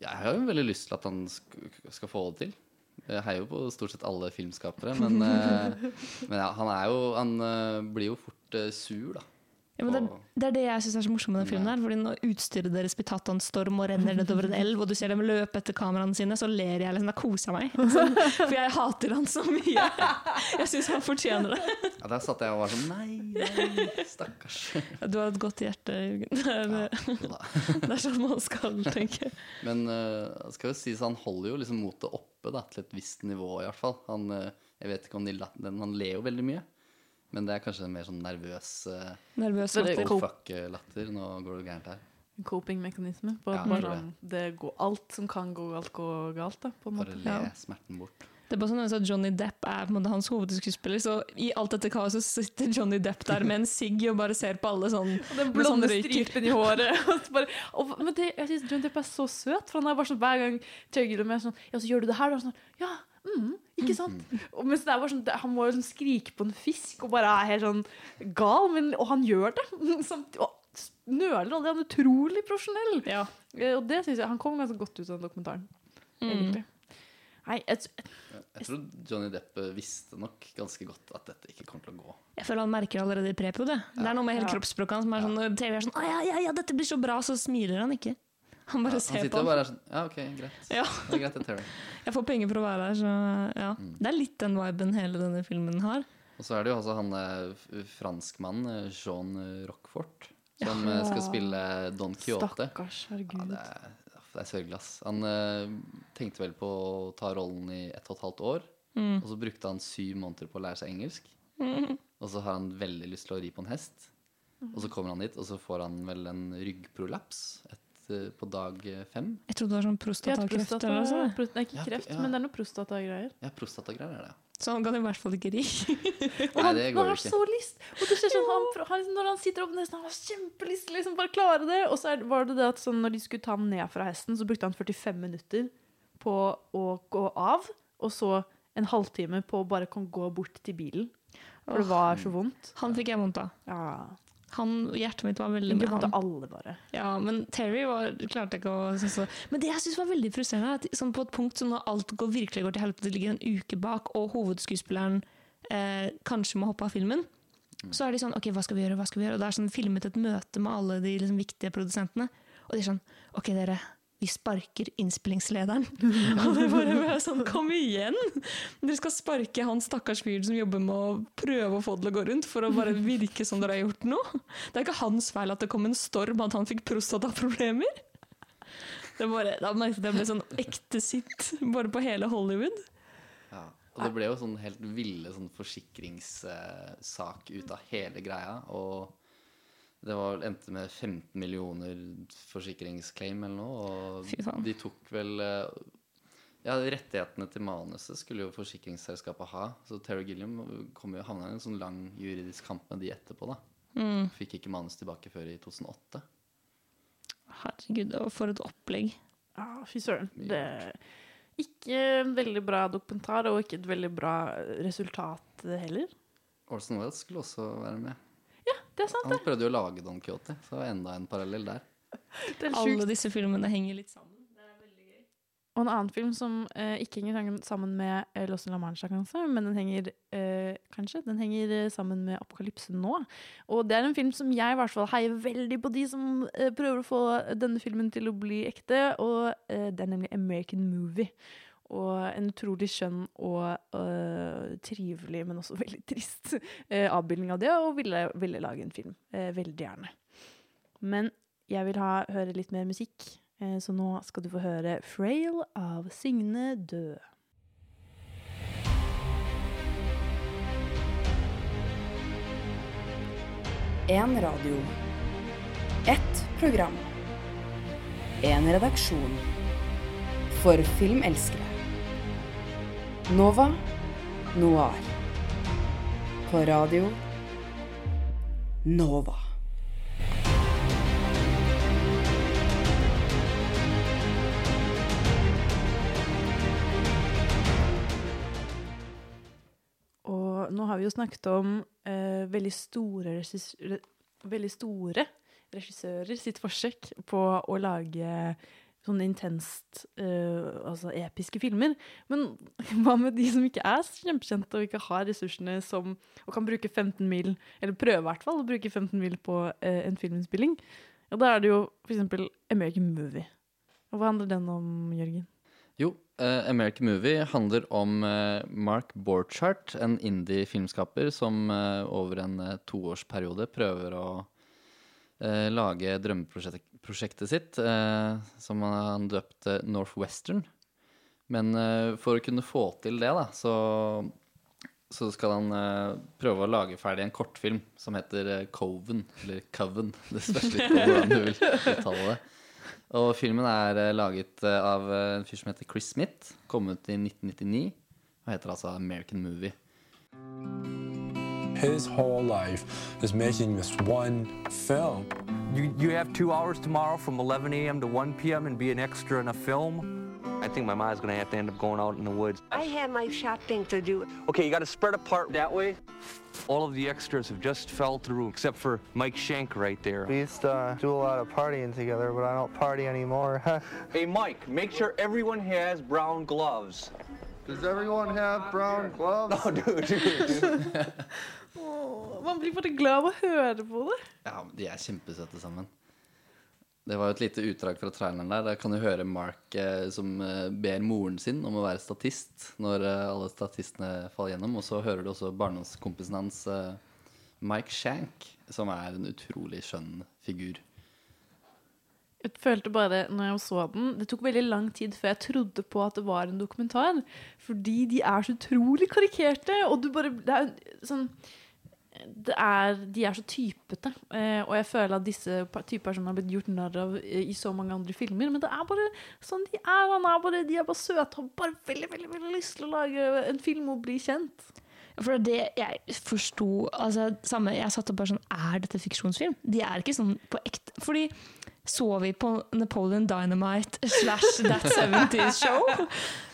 S8: jeg har jo veldig lyst til at han sk skal få det til. Jeg heier jo på stort sett alle filmskapere, men, eh, men ja, han jo Han eh, blir jo fort eh, sur, da.
S7: Ja, men det, det er det jeg syns er så morsomt med den filmen. der fordi Når utstyret deres blir tatt av en storm og renner nedover en elv, og du ser dem løpe etter kameraene sine, så ler jeg. liksom, Da koser jeg meg. Sånn, for jeg hater han så mye. Jeg syns han fortjener det.
S8: Ja, Der satt jeg og var sånn Nei, nei, stakkars.
S7: Du har et godt hjerte, Jørgen. Det er, det er sånn man skal tenke.
S8: Men uh, skal jo sies, han holder jo liksom motet oppe da, til et visst nivå, i hvert fall. Han, uh, jeg vet ikke om de den, han ler jo veldig mye, men det er kanskje en mer sånn nervøs uh,
S7: Nervøs
S6: latter.
S8: oh, fuck-latter. Nå går det gærent her.
S6: En coping-mekanisme. på at
S8: ja,
S6: bare det går, alt som kan gå galt, går galt. Da, på en
S8: Bare le smerten bort.
S7: Det er bare sånn at Johnny Depp er på en måte hans hovedskuespiller, så i alt dette kaoset sitter Johnny Depp der med en sigg og bare ser på alle sånn
S6: Og den blonde
S7: sånn
S6: stripen i håret. Og så bare, og, men det, jeg synes Johnny Depp er så søt, for han er bare sånn hver gang Terry og er sånn Ja, så gjør du det her, da? Sånn, ja, mm, ikke sant? Og mens det var sånn, Han må jo sånn skrike på en fisk og bare er helt sånn gal, men, og han gjør det. Samt, og nøler aldri. Han er utrolig profesjonell. Ja. Og det synes jeg, Han kom ganske godt ut av den dokumentaren.
S7: Mm.
S6: Nei, jeg,
S8: Jeg tror Johnny Depp eh, visste nok ganske godt at dette ikke kommer til å gå.
S7: Jeg føler han merker allerede i prepio det. Det er noe med hele
S8: Ja.
S7: kroppsspråket hans som er sånn TV er sånn ja, ja, ja, dette blir så bra, så smiler han ikke. Han bare
S8: Han
S7: ser
S8: sitter
S7: på han.
S8: bare er sånn Ja, OK, greit.
S7: Ja.
S8: Det er greit, det, terror.
S7: Jeg får penger for å være her, så ja.
S8: Mm.
S7: Det er litt den viben hele denne filmen har.
S8: Og så er det jo altså han eh, franskmannen eh, Jean Roquefort som
S6: Ja.
S8: eh, skal spille Don Quijote.
S6: Stakkars, herregud.
S8: Ja, det, er, det er sørgelig, ass. Han uh, tenkte vel på å ta rollen i ett og et halvt år.
S7: Mm.
S8: Og så brukte han syv måneder på å lære seg engelsk.
S7: Mm.
S8: Og så har han veldig lyst til å ri på en hest. Og så kommer han dit, og så får han vel en ryggprolaps et, på dag eh, fem.
S7: Jeg trodde det var sånn prostatakreft
S6: prostata-
S7: eller noe sånt.
S6: pro- Nei, ikke kreft,
S8: ja.
S6: men det er noe prostatagreier.
S8: Ja, prostatagreier er det.
S7: Så han kan i hvert fall ikke ri.
S6: Og
S8: Nei,
S6: han,
S8: det
S6: han har
S8: ikke.
S6: så lyst! Og du ser sånn, han, han, når han sitter opp nesten, han har kjempelyst til liksom bare klare det. Og så er, var det det at sånn, når de skulle ta ham ned fra hesten, så brukte han 45 minutter på å gå av. Og så en halvtime på å bare kan gå bort til bilen. For det var så vondt.
S7: Han fikk jeg vondt av.
S6: Ja.
S7: Han, hjertet mitt var veldig med han.
S6: alle bare.
S7: Ja, men Terry var, klarte ikke å så, så. Men det jeg synes var veldig frustrerende, er at sånn på et punkt som når alt går virkelig går til helvete, det ligger en uke bak, og hovedskuespilleren eh, kanskje må hoppe av filmen, så er de sånn OK, hva skal vi gjøre? hva skal vi gjøre? Og det er sånn filmet et møte med alle de liksom, viktige produsentene, og de er sånn OK, dere. Vi sparker innspillingslederen. Og det bare var sånn, Kom igjen! Dere skal sparke han stakkars fyren som jobber med å prøve å få det til å gå rundt, for å bare virke som dere har gjort noe. Det er ikke hans feil at det kom en storm, at han fikk prostataproblemer. Det bare, da merket jeg ble sånn ekte sitt, bare på hele Hollywood.
S8: Ja. Og det ble jo sånn helt ville sånn forsikringssak ut av hele greia. Og Det var, endte med 15 millioner forsikringsclaim eller noe. Og
S7: Fy faen.
S8: de tok vel eh, Ja, rettighetene til manuset skulle jo forsikringsselskapet ha. Så Terry Gilliam kom jo havna i en sånn lang juridisk kamp med de etterpå, da.
S7: Mm.
S8: Fikk ikke manus tilbake før i 2008.
S7: Herregud, for et opplegg.
S6: Ja, fy søren. Det ikke en veldig bra dokumentar, og ikke et veldig bra resultat heller.
S8: Orson Wells skulle også være med.
S6: Det er sant,
S8: Han prøvde jo å lage Don Quijote, så enda en parallell der.
S6: Det er
S7: Alle disse filmene henger litt sammen. Det er veldig gøy.
S6: Og en annen film som eh, ikke henger sammen- sammen med eh, Los La Mancha, kanskje, men den henger eh, kanskje, den henger eh, sammen med Apokalypse nå. Og det er en film som jeg i hvert fall heier veldig på de som eh, prøver å få denne filmen til å bli ekte, og eh, det er nemlig American Movie. Og en utrolig skjønn og øh, trivelig, men også veldig trist eh, avbildning av det, og ville, ville lage en film. Eh, veldig gjerne. Men jeg vil ha, høre litt mer musikk, eh, så nå skal du få høre 'Frail' av Signe Død.
S22: En radio. Ett program. En redaksjon. For filmelskere. Nova Noir. På radio Nova.
S6: Og nå har vi jo snakket om eh, veldig store veldig store regissører sitt forsøk på å lage sånne intenst uh, altså episke filmer. Men hva med de som ikke er kjempekjente og ikke har ressursene som Og kan bruke 15 mil, eller prøve i hvert fall å bruke 15 mil på uh, en filminnspilling? Og da er det jo f.eks. American Movie. Og hva handler den om, Jørgen?
S8: Jo, uh, American Movie handler om uh, Mark Borchardt, en indie-filmskaper som uh, over en toårsperiode prøver å eh, lage drømmeprosjektet sitt, eh, som han døpte Northwestern. Men eh, for å kunne få til det, da, så, så skal han eh, prøve å lage ferdig en kortfilm som heter eh, Coven, eller Coven. Det spørs litt på hvordan du vil uttale det. Og filmen er eh, laget av en fyr som heter Chris Smith. Kom ut i 1999 og heter altså American Movie.
S23: His whole life is making this one film.
S24: You, you have two hours tomorrow from 11 a.m. to 1 p.m. and be an extra in a film? I think my mom's gonna have to end up going out in the woods.
S25: I have my shopping to do.
S24: Okay, you gotta spread apart that way. All of the extras have just fell through, except for Mike Shank right there.
S26: We used to uh, do a lot of partying together, but I don't party anymore.
S24: Hey, Mike, make sure everyone has brown gloves.
S25: Does everyone have brown gloves?
S24: No, dude, dude.
S6: Åh, man blir bare glad av å høre på det.
S8: Ja, de er kjempesøte sammen. Det var jo et lite utdrag fra traileren der. Der kan du høre Mark eh, som eh, ber moren sin om å være statist når eh, alle statistene faller gjennom. Og så hører du også barndomskompisen hans, eh, Mike Shank, som er en utrolig skjønn figur.
S6: Jeg følte bare, når jeg så den Det tok veldig lang tid før jeg trodde på at det var en dokumentar. Fordi de er så utrolig karikerte, og du bare Det er sånn det er, De er så typete. Eh, og jeg føler at disse pa- type personene har blitt gjort narr av eh, i så mange andre filmer. Men det er bare sånn de er. Han er bare, de er bare søte har bare veldig, veldig, veldig lyst til å lage en film og bli kjent.
S7: For det jeg forsto altså, samme, Jeg satt og bare sånn Er dette fiksjonsfilm? De er ikke sånn på ekte Fordi så vi på Napoleon Dynamite slash That 70's Show?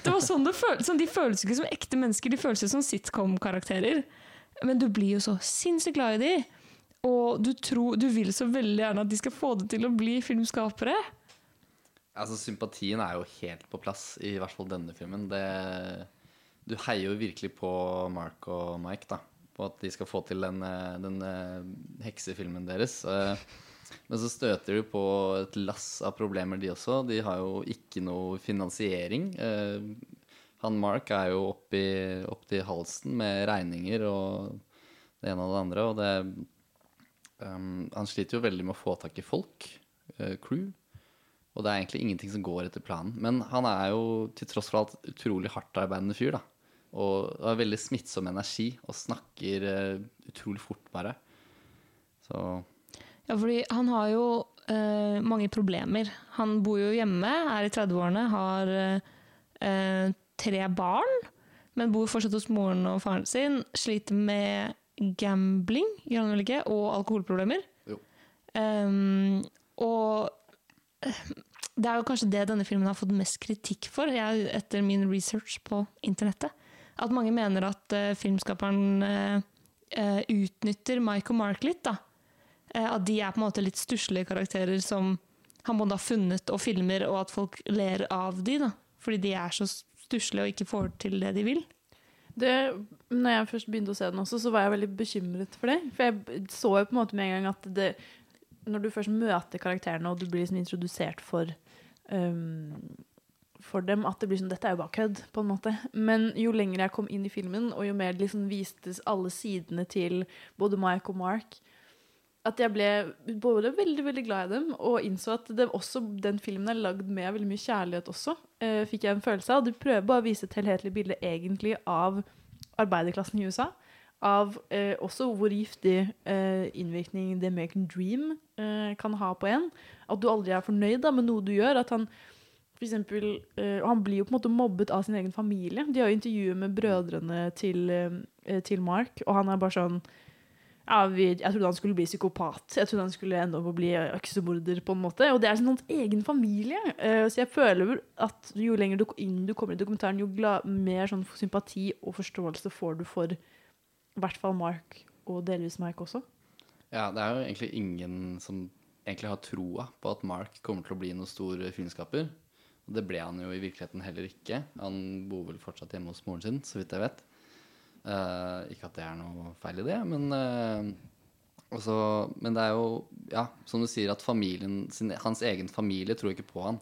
S7: Det var sånn det føl Sånn, de føles ikke som ekte mennesker, de føles som sitcom-karakterer. Men du blir jo så sinnssykt glad i de. Og du, tror, du vil så veldig gjerne at de skal få det til å bli filmskapere.
S8: Altså, sympatien er jo helt på plass, i hvert fall denne filmen. Det, du heier jo virkelig på Mark og Mike, da. På at de skal få til den, eh, den eh, heksefilmen deres. Eh, Men så støter de på et lass av problemer, de også. De har jo ikke noe finansiering. Han Mark er jo oppi, opp til halsen med regninger og det ene og det andre. Og det um, Han sliter jo veldig med å få tak i folk. uh, crew. Og det er egentlig ingenting som går etter planen. Men han er jo til tross for alt utrolig hardtarbeidende fyr. da. Og har veldig smittsom energi og snakker uh, utrolig fort bare. Så
S7: Ja, fordi han har jo uh, mange problemer. Han bor jo hjemme, er i 30-årene, har eh, tre barn, men bor fortsatt hos moren og faren sin. Sliter med gambling, gjør han vel ikke, og alkoholproblemer.
S8: Jo.
S7: Ehm, og eh, det er jo kanskje det denne filmen har fått mest kritikk for, jeg, etter min research på internettet. At mange mener at uh, filmskaperen uh, utnytter Mike og Mark litt. da. At de er på en måte litt stusslige karakterer som han både har funnet og filmer, og at folk ler av de, da. Fordi de er så stusslige og ikke får til det de vil.
S6: Det, når jeg først begynte å se den også, så var jeg veldig bekymret for det. For jeg så jo på en måte med en gang at det, når du først møter karakterene, og du blir liksom introdusert for um, for dem, at det blir sånn Dette er jo bare kødd, på en måte. Men jo lenger jeg kom inn i filmen, og jo mer det liksom vistes alle sidene til både Mike og Mark, at jeg ble både veldig veldig glad i dem, og innså at også, den filmen er lagd med veldig mye kjærlighet også. eh, fikk jeg en følelse av. Du prøver bare å vise et helhetlig bilde egentlig av arbeiderklassen i USA. Av eh, også hvor giftig eh, innvirkning The American Dream eh, kan ha på en. At du aldri er fornøyd da, med noe du gjør. At han for eksempel, eh, og han blir jo på en måte mobbet av sin egen familie. De har jo intervjuet med brødrene til, eh, til Mark, og han er bare sånn ja, jeg trodde han skulle bli psykopat. Jeg trodde han skulle ende opp å bli øksemorder. på en måte. Og det er sånn hans egen familie. Uh, så jeg føler at jo lenger du, inn du kommer i dokumentaren, jo glad, mer sånn sympati og forståelse får du for i hvert fall Mark, og delvis Mike også.
S8: Ja, det er jo egentlig ingen som egentlig har troa på at Mark kommer til å bli noen stor filmskaper. Og det ble han jo i virkeligheten heller ikke. Han bor vel fortsatt hjemme hos moren sin, så vidt jeg vet. Eh, ikke at det er noe feil i det, men uh, også, Men det er jo, ja, som du sier, at familien, sin, hans egen familie tror ikke på han.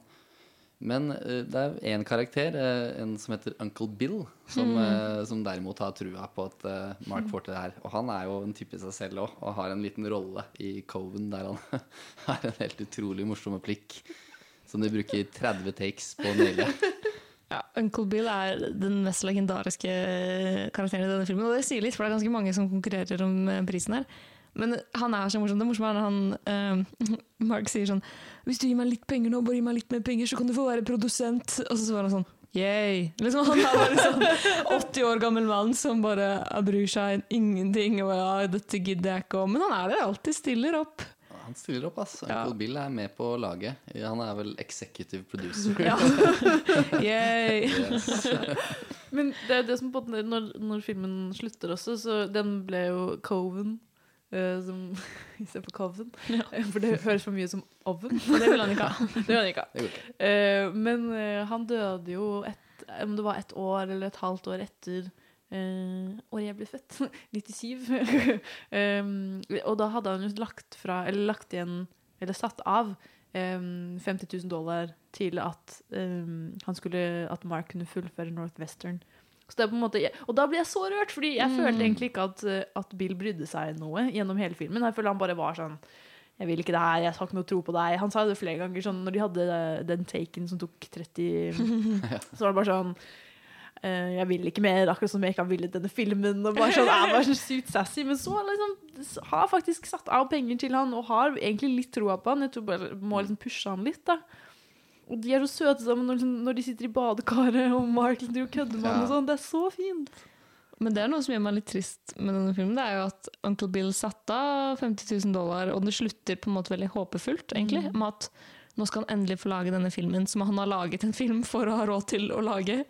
S8: Men uh, det er én karakter, eh, en som heter Uncle Bill, som,
S27: Mm.
S8: eh, som derimot har trua på at eh, Mark får til det her. Og han er jo en type i seg selv òg, og har en liten rolle i Coven der han har en helt utrolig morsom replikk som de bruker 30 takes på naile.
S7: Ja, Uncle Bill er den mest legendariske karakteren i denne filmen. Og det sier litt, for det er ganske mange som konkurrerer om eh, prisen her. Men han er så morsom. Det morsomme er han, uh, Mark sier sånn Hvis du gir meg litt penger nå, bare gi meg litt mer penger, så kan du få være produsent. Og så svarer han sånn Yay! Liksom, han er bare sånn 80 år gammel mann som bare bryr seg ingenting. Og ja, dette gidder jeg ikke om. Men han er der alltid, stiller opp.
S8: Han stiller opp, ass. Uncle Bill er med på laget. Han er vel executive producer.
S7: Ja. Yay!
S8: Yes.
S6: Men det er det som på en måte, når, når filmen slutter også, så den ble jo Coven. Uh, som istedenfor Coven. Ja. For det høres for mye som oven.
S7: Og det vil han ikke ha.
S6: det vil han ikke ha. Eh, men uh, han døde jo et, om det var et år eller et halvt år etter eh, året jeg ble født. 97. um, og da hadde han jo lagt fra, eller lagt igjen, eller satt av um, 50 000 dollar til at um, han skulle, at Mark kunne fullføre Northwestern. Så det er på en måte, og da ble jeg så rørt, fordi jeg
S7: Mm.
S6: følte egentlig ikke at, eh, at Bill brydde seg noe gjennom hele filmen. Jeg føler han bare var sånn jeg vil ikke det her, jeg har ikke noe tro på deg. Han sa det flere ganger, sånn, når de hadde eh, den taken som tok 30 Så var det bare sånn Jeg vil ikke mer, akkurat som jeg ikke har villet denne filmen. Og bare sånn, jeg var så sykt sassy Men så liksom, har faktisk satt av penger til han, og har egentlig litt troa på han. Jeg tror bare må liksom pushe han litt, da. Og de er så søte sammen når, liksom, når de sitter i badekaret, og Mark liksom driver og kødder med og
S7: Ja.
S6: sånn. Det er så fint.
S7: Men det er noe som gjør meg litt trist med denne filmen. Det er jo at Uncle Bill satte av 50 000 dollar, og det slutter på en måte veldig håpefullt, egentlig.
S6: Mm.
S7: Med at nå skal han endelig få lage denne filmen som han har laget en film for å ha råd til å lage.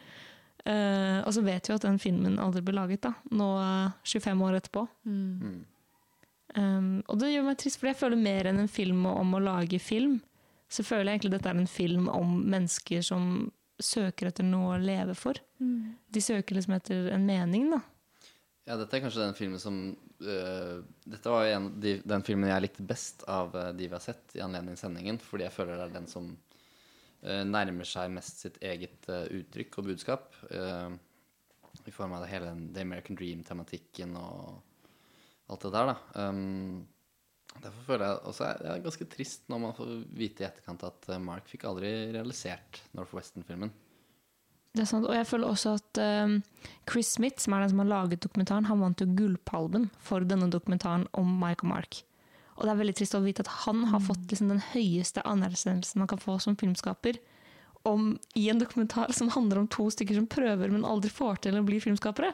S7: Eh, og så vet vi at den filmen aldri ble laget, da. Nå uh, 25 år etterpå.
S6: Mm.
S7: Um, og det gjør meg trist, for jeg føler mer enn en film om å lage film. Så føler jeg egentlig dette er en film om mennesker som søker etter noe å leve for.
S6: Mm.
S7: De søker liksom etter en mening, da.
S8: Ja, dette er kanskje den filmen som øh, Dette var en, de, den filmen jeg likte best av de vi har sett i anledning sendingen, fordi jeg føler det er den som nærmer seg mest sitt eget øh, uttrykk og budskap. øh, I form av hele The American Dream-tematikken og alt det der, da. Derfor føler jeg også det er ganske trist når man får vite i etterkant at Mark fikk aldri realisert Northwestern-filmen.
S7: Det er sant, og jeg føler også at Chris Smith, som er den som har laget dokumentaren, han vant jo Gullpalmen for denne dokumentaren om Mike og Mark. Og det er veldig trist å vite at han har fått liksom den høyeste anerkjennelsen man kan få som filmskaper, om, i en dokumentar som handler om to stykker som prøver, men aldri får til å bli filmskapere.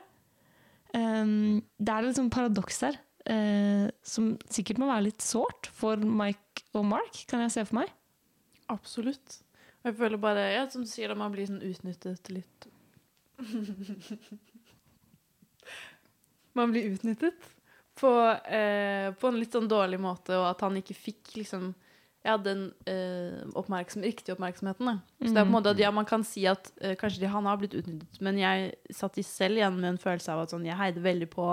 S7: Um, det er et sånn paradoks der, uh, som sikkert må være litt sårt for Mike og Mark, kan jeg se for meg.
S6: Absolutt. Jeg føler bare, ja, som du sier, da man blir sånn utnyttet litt Man blir utnyttet på, eh, på en litt sånn dårlig måte, og at han ikke fikk liksom ja, den eh, oppmerksom, riktige oppmerksomheten. Da. Så det er på en måte at ja, Man kan si at eh, kanskje de, han har blitt utnyttet, men jeg satt i selv igjen med en følelse av at sånn, jeg heide veldig på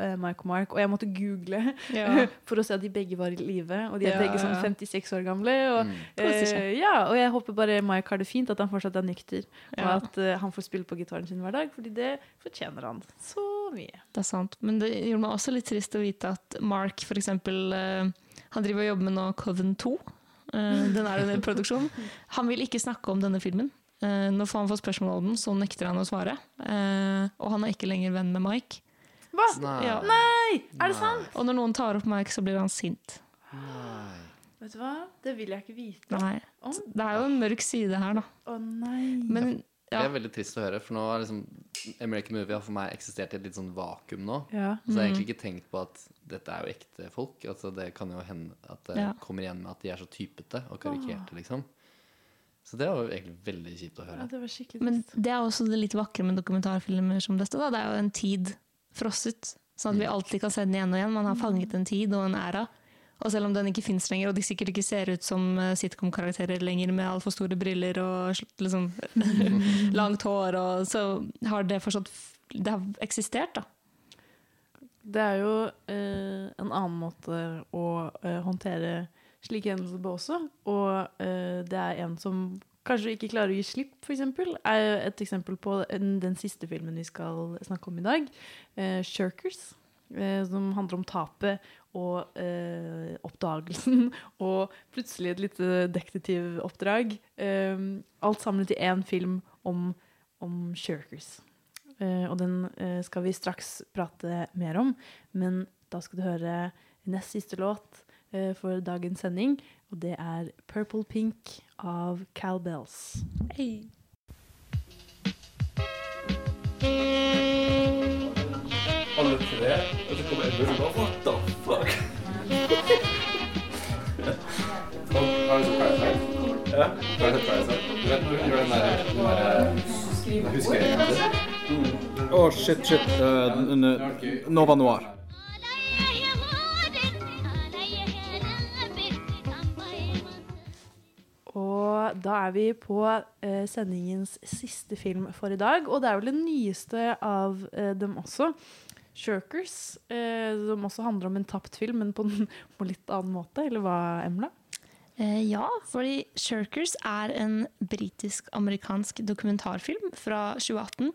S6: eh, Mike og Mark, og jeg måtte google
S7: Ja.
S6: for å se at de begge var i live, og de er
S7: Ja,
S6: begge sånn 56 år gamle. Og,
S7: Mm.
S6: Eh, ja, og jeg håper bare Mike har det fint, at han fortsatt er nykter, og at eh, han får spille på gitaren sin hver dag, fordi det fortjener han så mye.
S7: Det er sant. Men det gjorde meg også litt trist å vite at Mark for eksempel, eh, han driver og jobber med nå Coven 2. Eh, den er under produksjon. Han vil ikke snakke om denne filmen. Eh, når han får spørsmål om den, så nekter han å svare. Eh, og han er ikke lenger venn med Mike.
S6: Hva?
S8: Nei.
S7: Ja.
S6: Nei! Er det sant?
S7: Og når noen tar opp Mike, så blir han sint.
S6: Vet du hva? Det vil jeg ikke vite.
S7: Nei. Det er jo en mørk side her, da.
S6: Å nei.
S7: Men
S8: Det er veldig trist å høre, for nå har liksom American Movie har for meg eksistert i et litt sånn vakuum nå.
S6: Ja.
S8: Så jeg har
S7: Mm.
S8: egentlig ikke tenkt på at dette er jo ekte folk. Altså Det kan jo hende at det
S7: Ja.
S8: kommer igjen med at de er så typete og karikerte, liksom. Så det var jo egentlig veldig kjipt å høre.
S6: Ja, det var skikkelig
S7: Men det er også det litt vakre med dokumentarfilmer som dette. Da. Det er jo en tid frosset, sånn at vi alltid kan se den igjen og igjen. Man har fanget en tid og en æra. Og selv om den ikke fins lenger, og de sikkert ikke ser ut som eh, sitcom-karakterer lenger med altfor store briller og liksom langt hår, og så har det fortsatt Det har eksistert, da.
S6: Det er jo eh, en annen måte å eh, håndtere slike hendelser på også. Og eh, det er en som kanskje ikke klarer å gi slipp, f.eks. Er et eksempel på den, den siste filmen vi skal snakke om i dag. Eh, 'Shirkers'. Eh, som handler om tapet og eh, oppdagelsen og plutselig et lite detektivoppdrag. Alt samlet i én film om, om shirkers. Eh, og den eh, skal vi straks prate mer om, men da skal du høre nest siste låt eh, for dagens sending, og det er 'Purple Pink' av Cowbells. Hey.
S21: Alle tre, og så kommer Edmund og bare What the fuck?
S8: Har du sett Parasite?
S21: Ja.
S8: Har du sett Parasite? Du vet når hun gjør den der, den der Husker jeg ikke
S21: Å, shit, shit. Uh, Nova Noir.
S6: Og da er vi på eh, sendingens siste film for i dag, og det er vel den nyeste av eh, dem også. Shirkers, eh, som også handler om en tapt film, men på en på litt annen måte, eller hva, Emla?
S7: Eh, ja, fordi Shirkers er en britisk-amerikansk dokumentarfilm fra 2018.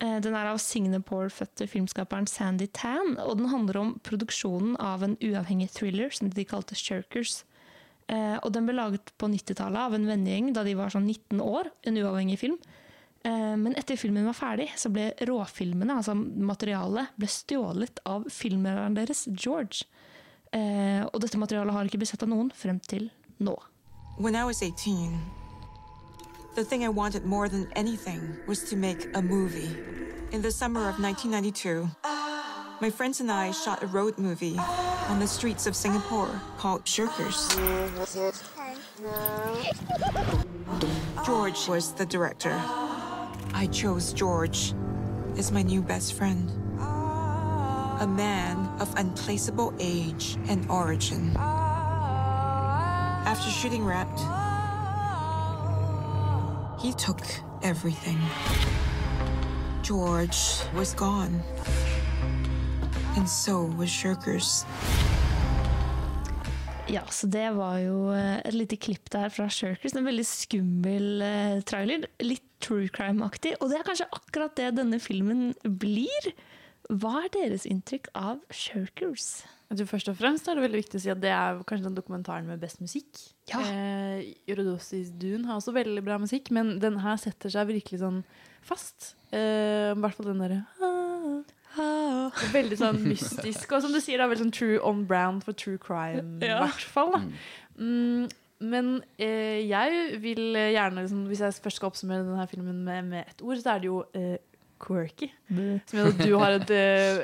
S7: Eh, den er av Singapore-fødte filmskaperen Sandy Tan, og den handler om produksjonen av en uavhengig thriller som de kalte Shirkers. Eh, og den ble laget på 90-tallet av en vennegjeng da de var sånn 19 år, en uavhengig film. Eh, men etter filmen var ferdig, så ble råfilmene, altså materialet, ble stjålet av filmlæreren deres, George. Og dette materialet har ikke blitt sett av noen frem til nå.
S27: When I was 18, the thing I wanted more than anything was to make a movie. In the summer of 1992, my friends and I shot a road movie on the streets of Singapore called Shirkers. George was the director. I chose George as my new best friend. A man of unplaceable age and origin. After shooting wrapped, he took everything. George was gone. And so was Shirkers.
S7: Ja, så det var jo eh, et lite klipp der fra Shirkers. En veldig skummel eh, trailer. Litt true crime-aktig. Og det er kanskje akkurat det denne filmen blir. Hva er deres inntrykk av Shirkers?
S6: Jeg tror Først og fremst er det veldig viktig å si at det er kanskje den dokumentaren med best musikk.
S7: Ja.
S6: Eh, Eurodosis Dune har også veldig bra musikk, men den her setter seg virkelig sånn fast. Eh, I hvert fall den derre ah, Veldig sånn mystisk. Og som du sier, det er veldig sånn true on brand for true crime, i
S7: Ja.
S6: hvert fall. Da. Mm, men eh, jeg vil gjerne, liksom, hvis jeg først skal oppsummere denne filmen med, med et ord, så er det jo eh, quirky. Som gjør at du har et eh,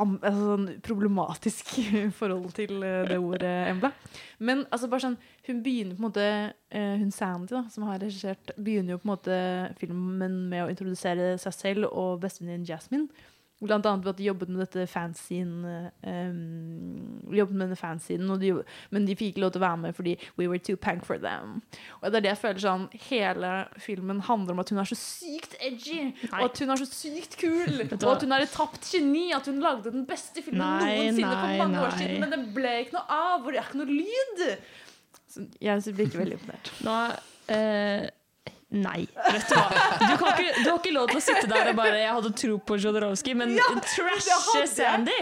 S6: altså, sånn problematisk forhold til eh, det ordet, Embla. Men altså, bare sånn, hun begynner på en måte eh, Hun Sandy, da, som har regissert, begynner jo på en måte filmen med å introdusere seg selv og bestevenninnen Jasmine. Blant annet ved at de jobbet med dette fanscene um, Jobbet med denne fansiden, de, men de fikk ikke lov til å være med fordi we were too punk for them. Og det er det jeg føler sånn Hele filmen handler om at hun er så sykt edgy, og at hun er så sykt kul, og at hun er et tapt geni, at hun lagde den beste filmen
S7: Nei,
S6: noensinne
S7: nei,
S6: for mange år siden, men det ble ikke noe av, og det er ikke noe lyd. Så jeg blir ikke veldig imponert.
S7: Nå eh, Nei, vet du hva. Du, kan ikke, du har ikke lov til å sitte der og bare 'Jeg hadde tro på Jodorowsky', men
S6: Ja,
S7: trashe. Sandy!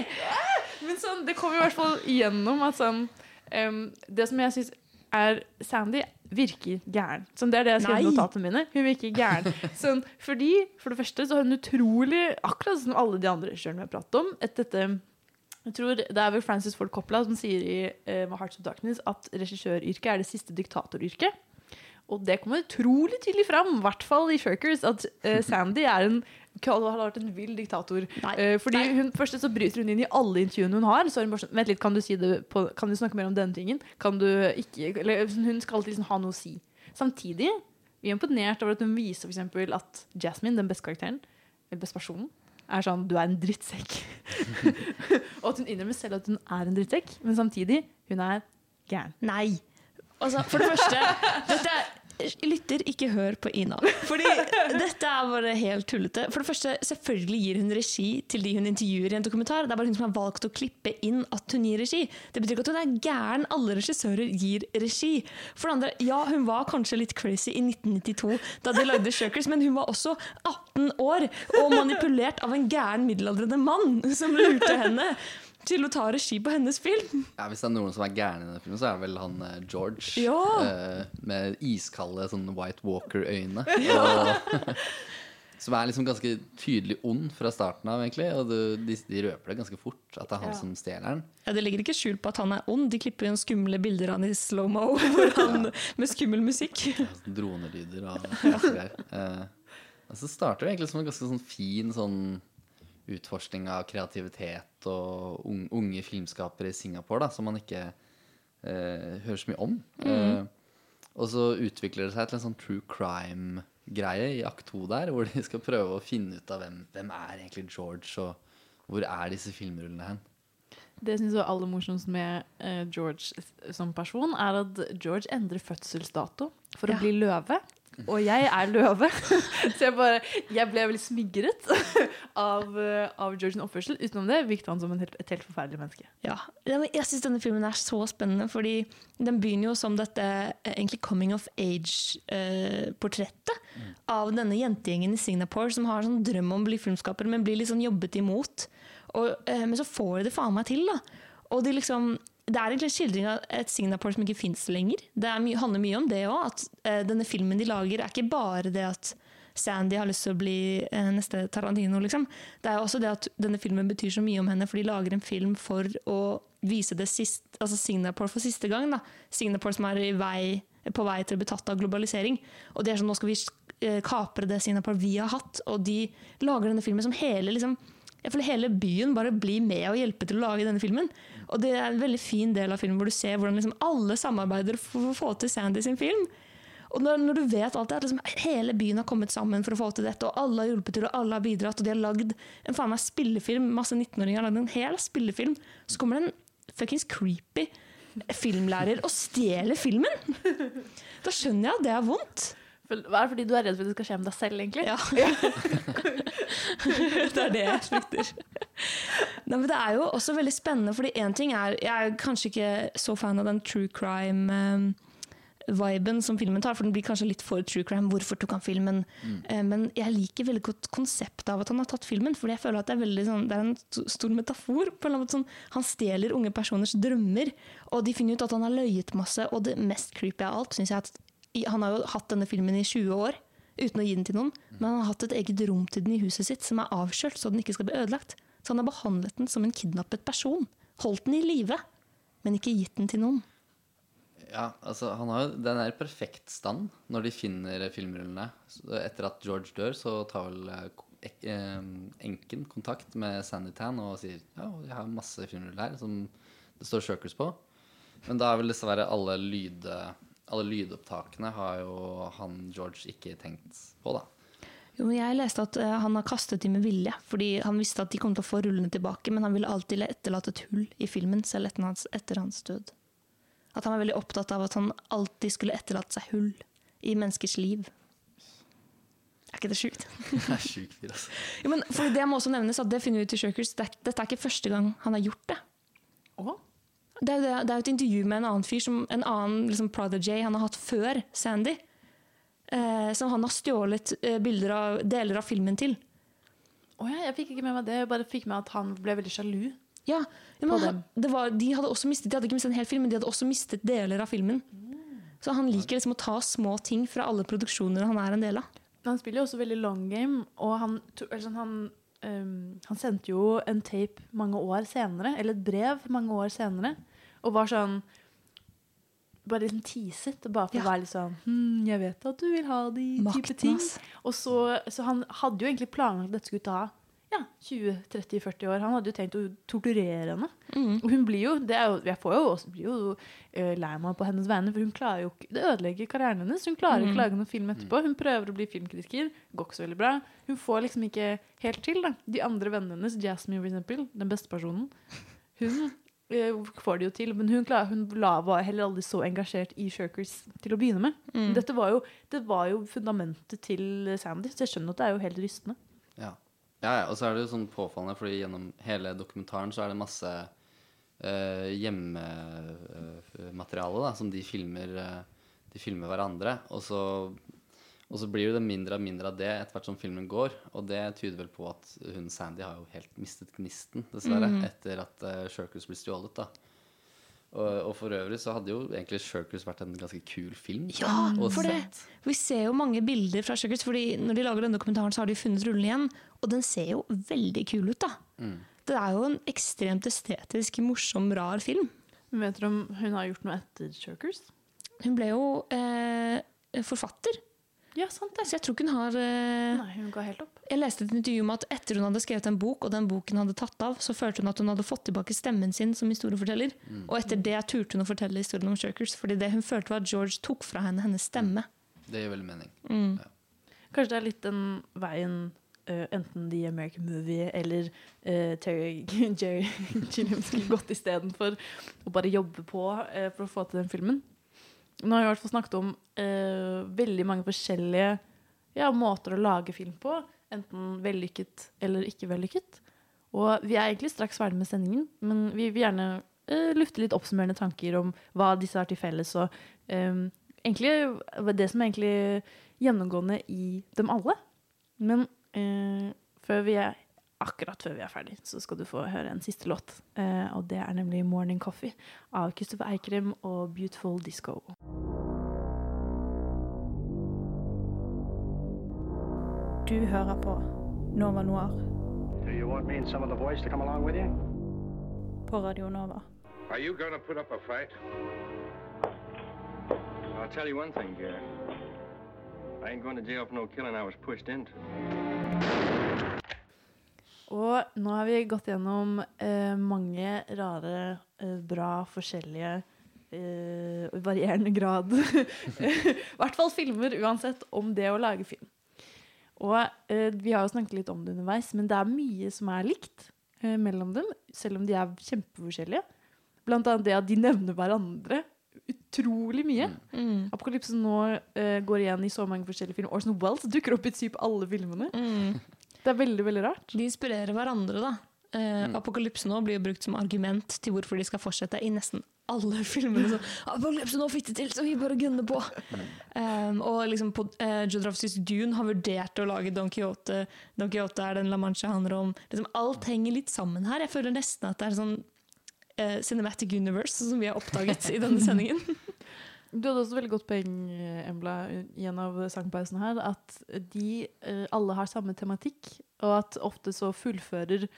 S6: Men sånn, det kommer i hvert fall igjennom at sånn um, Det som jeg syns er Sandy virker gæren. Sånn, det er det jeg skrev i notatene mine. Hun virker gæren. Sånn, fordi, for det første, så har hun utrolig, akkurat som alle de andre regissørene vi har pratet om, et dette jeg tror Det er vel Francis Ford Coppola som sier i uh, Hearts of Darkness at regissøryrket er det siste diktatoryrket. Og det kommer utrolig tydelig fram, i hvert fall i Shirkers, at uh, Sandy er en har vært en vill diktator. Eh, fordi hun, Først så bryter hun inn i alle intervjuene hun har. Så hun bare sånn, Vent litt, kan du si det på, Kan du snakke mer om denne tingen? Kan du ikke eller, Hun skal alltid liksom ha noe å si. Samtidig vi er imponert over at hun viser for eksempel at Jasmine, den beste karakteren, eller beste personen, er sånn Du er en drittsekk. og at hun innrømmer selv at hun er en drittsekk, men samtidig, hun er gæren.
S7: Nei. Altså, for det første dette er, Lytter, ikke hør på Ina. Fordi dette er bare helt tullete. For det første, selvfølgelig gir hun regi til de hun intervjuer i en dokumentar. Det er bare hun som har valgt å klippe inn at hun gir regi. Det betyr ikke at hun er gæren. Alle regissører gir regi. For det andre, ja, hun var kanskje litt crazy i 1992 da de lagde Shirkers, men hun var også 18 år og manipulert av en gæren middelaldrende mann som lurte henne til å ta regi på hennes film.
S8: Ja, Hvis det er noen som er gæren i denne filmen, så er det vel han eh, George.
S7: Ja.
S8: Uh, med iskalde sånn White Walker-øyne.
S7: Ja.
S8: Som er liksom ganske tydelig ond fra starten av, egentlig. Og du, de, de røper det ganske fort, at det er han
S7: Ja.
S8: som stjeler den.
S7: Ja, Det legger ikke skjul på at han er ond. De klipper jo en skumle bilder av han i slow-mo med skummel musikk.
S8: Sånn Dronelyder og masse greier. Uh, og så starter det egentlig som en ganske sånn fin sånn utforskning av kreativitet og unge filmskapere i Singapore, da, som man ikke eh, hører så mye om.
S7: Mm.
S8: Eh, og så utvikler det seg til en sånn true crime-greie i akt to der, hvor de skal prøve å finne ut av hvem, hvem er egentlig George, og hvor er disse filmrullene hen.
S6: Det jeg synes var aller morsomst med eh, George som person, er at George endrer fødselsdato for å bli løve. Og jeg er løve, så jeg, bare, jeg ble veldig smigret av, eh, av Georges oppførsel. Utenom det virket han som helt, et helt forferdelig menneske.
S7: Ja, Jeg syns denne filmen er så spennende, fordi den begynner jo som dette eh, egentlig coming of age-portrettet av denne jentegjengen i Singapore som har sånn drøm om å bli filmskaper, men blir sånn jobbet imot. Og, eh, men så får de det faen meg til, da. Og de liksom det er egentlig en skildring av et Singapore som ikke fins lenger. Det my handler mye om det òg. At uh, denne filmen de lager, er ikke bare det at Sandy har lyst til å bli uh, neste Tarantino, liksom. Det er også det at denne filmen betyr så mye om henne, for de lager en film for å vise det sist, altså Singapore for siste gang. da. Singapore som er vei, på vei til å bli tatt av globalisering. Og det er sånn, nå skal vi eh, kapre det Singapore vi har hatt. Og de lager denne filmen som hele liksom, jeg føler hele byen bare blir med og hjelper til å lage denne filmen. Og det er en veldig fin del av filmen hvor du ser hvordan liksom alle samarbeider for å få til Sandy sin film. Og når, når du vet alt det, at liksom hele byen har kommet sammen for å få til dette, og alle har hjulpet til, og alle har bidratt, og de har lagd en faen meg spillefilm, masse 19-åringer har lagd en hel spillefilm, så kommer det en fuckings creepy filmlærer og stjeler filmen! Da skjønner jeg at det er vondt.
S6: Hva er det fordi du er redd for at det skal skje med deg selv, egentlig?
S7: Ja. det er det jeg frykter. Nei, men det er jo også veldig spennende, fordi én ting er Jeg er kanskje ikke så fan av den true crime-viben som filmen tar, for den blir kanskje litt for true crime. Hvorfor tok han filmen? Mm. Men jeg liker veldig godt konseptet av at han har tatt filmen, fordi jeg føler at det er, veldig sånn, det er en stor metafor. på en eller annen måte sånn, Han stjeler unge personers drømmer, og de finner ut at han har løyet masse. Og det mest creepy av alt syns jeg at i- han har jo hatt denne filmen i 20 år uten å gi den til noen, men han har hatt et eget rom til den i huset sitt som er avkjølt så den ikke skal bli ødelagt. Så han har behandlet den som en kidnappet person. Holdt den i live, men ikke gitt den til noen.
S8: Ja, altså han har jo Den er i perfekt stand når de finner filmrullene. Etter at George dør, så tar vel eh, enken kontakt med Sanditan og sier ja, jeg har masse filmruller her som det står Shirkers på. Men da er vel dessverre alle, lyd, alle lydopptakene har jo han George ikke tenkt på, da.
S7: Jo, men jeg leste at eh, han har kastet dem med vilje, fordi han visste at de kom til å få rullene tilbake, men han ville alltid etterlate et hull i filmen, selv etter hans, etter hans død. At han var veldig opptatt av at han alltid skulle etterlate seg hull i menneskers liv. Er ikke det sjukt?
S8: Det er sjukt altså.
S7: Jo, men for det må også nevnes at det finner vi ut i Shirkers. Er, dette er ikke første gang han har gjort det. Jo det, er jo et intervju med en annen fyr, som, en annen liksom, prodigy han har hatt før Sandy. Eh, som han har stjålet eh, bilder av, deler av filmen til.
S6: Oh ja, jeg fikk ikke med meg det. Jeg bare fikk med at han ble veldig sjalu.
S7: Ja, men var, de hadde også mistet De hadde ikke mistet en hel film, men de hadde også mistet deler av filmen. Så han liker liksom å ta små ting fra alle produksjoner han er en del av.
S6: Han spiller jo også veldig long game, og han, altså, han, ehm, han sendte jo en tape mange år senere, eller et brev mange år senere, og var sånn bare liksom teaset, bare for
S7: Ja.
S6: å være litt sånn hm, 'Jeg vet at du vil ha de type ting'.
S7: ass.
S6: Og så, så han hadde jo egentlig planlagt at dette skulle ta ja, 20-30-40 år. Han hadde jo tenkt å torturere henne.
S7: Mm.
S6: Og hun blir jo, det er jo Jeg får jo også, blir jo eh, lei meg på hennes vegne, for hun klarer jo ikke Det ødelegger karrieren hennes. Hun klarer ikke
S7: Mm.
S6: å lage noen film etterpå. Hun prøver å bli filmkritiker, går ikke så veldig bra. Hun får liksom ikke helt til. da De andre vennene hennes, Jasmine for eksempel, den beste personen, hun eh, får det jo til, men hun, klarer, hun la, var heller aldri så engasjert i Shirkers til å begynne med.
S7: Mm.
S6: Dette var jo, det var jo fundamentet til Sandy, så jeg skjønner at det er jo helt rystende.
S8: Ja. Ja, ja. Og så er det jo sånn påfallende, fordi gjennom hele dokumentaren så er det masse uh, hjemmemateriale da, som de filmer, uh, de filmer hverandre. Og så, og så blir det mindre og mindre av det etter hvert som filmen går. Og det tyder vel på at hun Sandy har jo helt mistet gnisten, dessverre,
S7: Mhm.
S8: etter at uh, Shirkers blir stjålet. da. Og, og for øvrig så hadde jo egentlig Shirkers vært en ganske kul film.
S7: Ja, for det. Vi ser jo mange bilder fra Shirkers, fordi når de lager denne dokumentaren, så har de funnet rullen igjen, og den ser jo veldig kul ut, da.
S8: Mm.
S7: Det er jo en ekstremt estetisk, morsom, rar film.
S6: Vet dere om hun har gjort noe etter Shirkers?
S7: Hun ble jo eh, forfatter.
S6: Ja, sant det.
S7: Så jeg tror ikke hun har eh,
S6: Nei, hun ga helt opp.
S7: Jeg leste et intervju med at etter hun hadde skrevet en bok, og den boken hadde tatt av, så følte hun at hun hadde fått tilbake stemmen sin som historieforteller.
S8: Mm.
S7: Og etter det turte hun å fortelle historien om Shirkers, fordi det hun følte var at George tok fra henne hennes stemme.
S8: Det gir veldig mening.
S7: Mm.
S6: Kanskje det er litt den veien Uh, enten The American Movie eller uh, Terry Jerry Gilliam skulle gått istedenfor å bare jobbe på uh, for å få til den filmen. Nå har vi i hvert fall snakket om eh, veldig mange forskjellige ja, måter å lage film på. Enten vellykket eller ikke vellykket. Og vi er egentlig straks ferdig med sendingen, men vi vil gjerne eh, lufte litt oppsummerende tanker om hva disse har til felles. Og eh, egentlig det som er egentlig gjennomgående i dem alle. Men eh, før vi er, akkurat før vi er ferdig, så skal du få høre en siste låt. Eh, og det er nemlig 'Morning Coffee' av Kristoffer Eikrem og 'Beautiful Disco'.
S28: Du hører på Nova Noir på Radio Nova.
S12: Are you gonna put up a fight?
S29: I'll tell you one thing, uh, I ain't going to jail for no killing I was pushed into.
S6: Og nå har vi gått gjennom eh, mange rare, eh, bra, forskjellige eh, varierende grad I hvert fall filmer uansett om det å lage film. Og eh, vi har jo snakket litt om det underveis, men det er mye som er likt eh, mellom dem, selv om de er kjempeforskjellige. Blant annet det at de nevner hverandre utrolig mye.
S7: Mm.
S6: Apokalypsen nå uh, går igjen i så mange forskjellige filmer. Orson Wells dukker opp i typ alle filmene. Det er veldig, veldig rart.
S7: De inspirerer hverandre, da. Uh,
S6: Mm.
S7: Apokalypse nå blir jo brukt som argument til hvorfor de skal fortsette i nesten alle filmene. Så, Apokalypse nå fikk det til, så vi bare gunner på! Um, og liksom på, uh, Jodorowskys Dune har vurdert å lage Don Quijote. Don Quijote er den La Mancha handler om. Liksom, alt henger litt sammen her. Jeg føler nesten at det er sånn uh, cinematic universe som vi har oppdaget i denne sendingen.
S6: Du hadde også veldig godt poeng, eh, Embla, i en av sangpausene her, at de eh, alle har samme tematikk, og at ofte så fullfører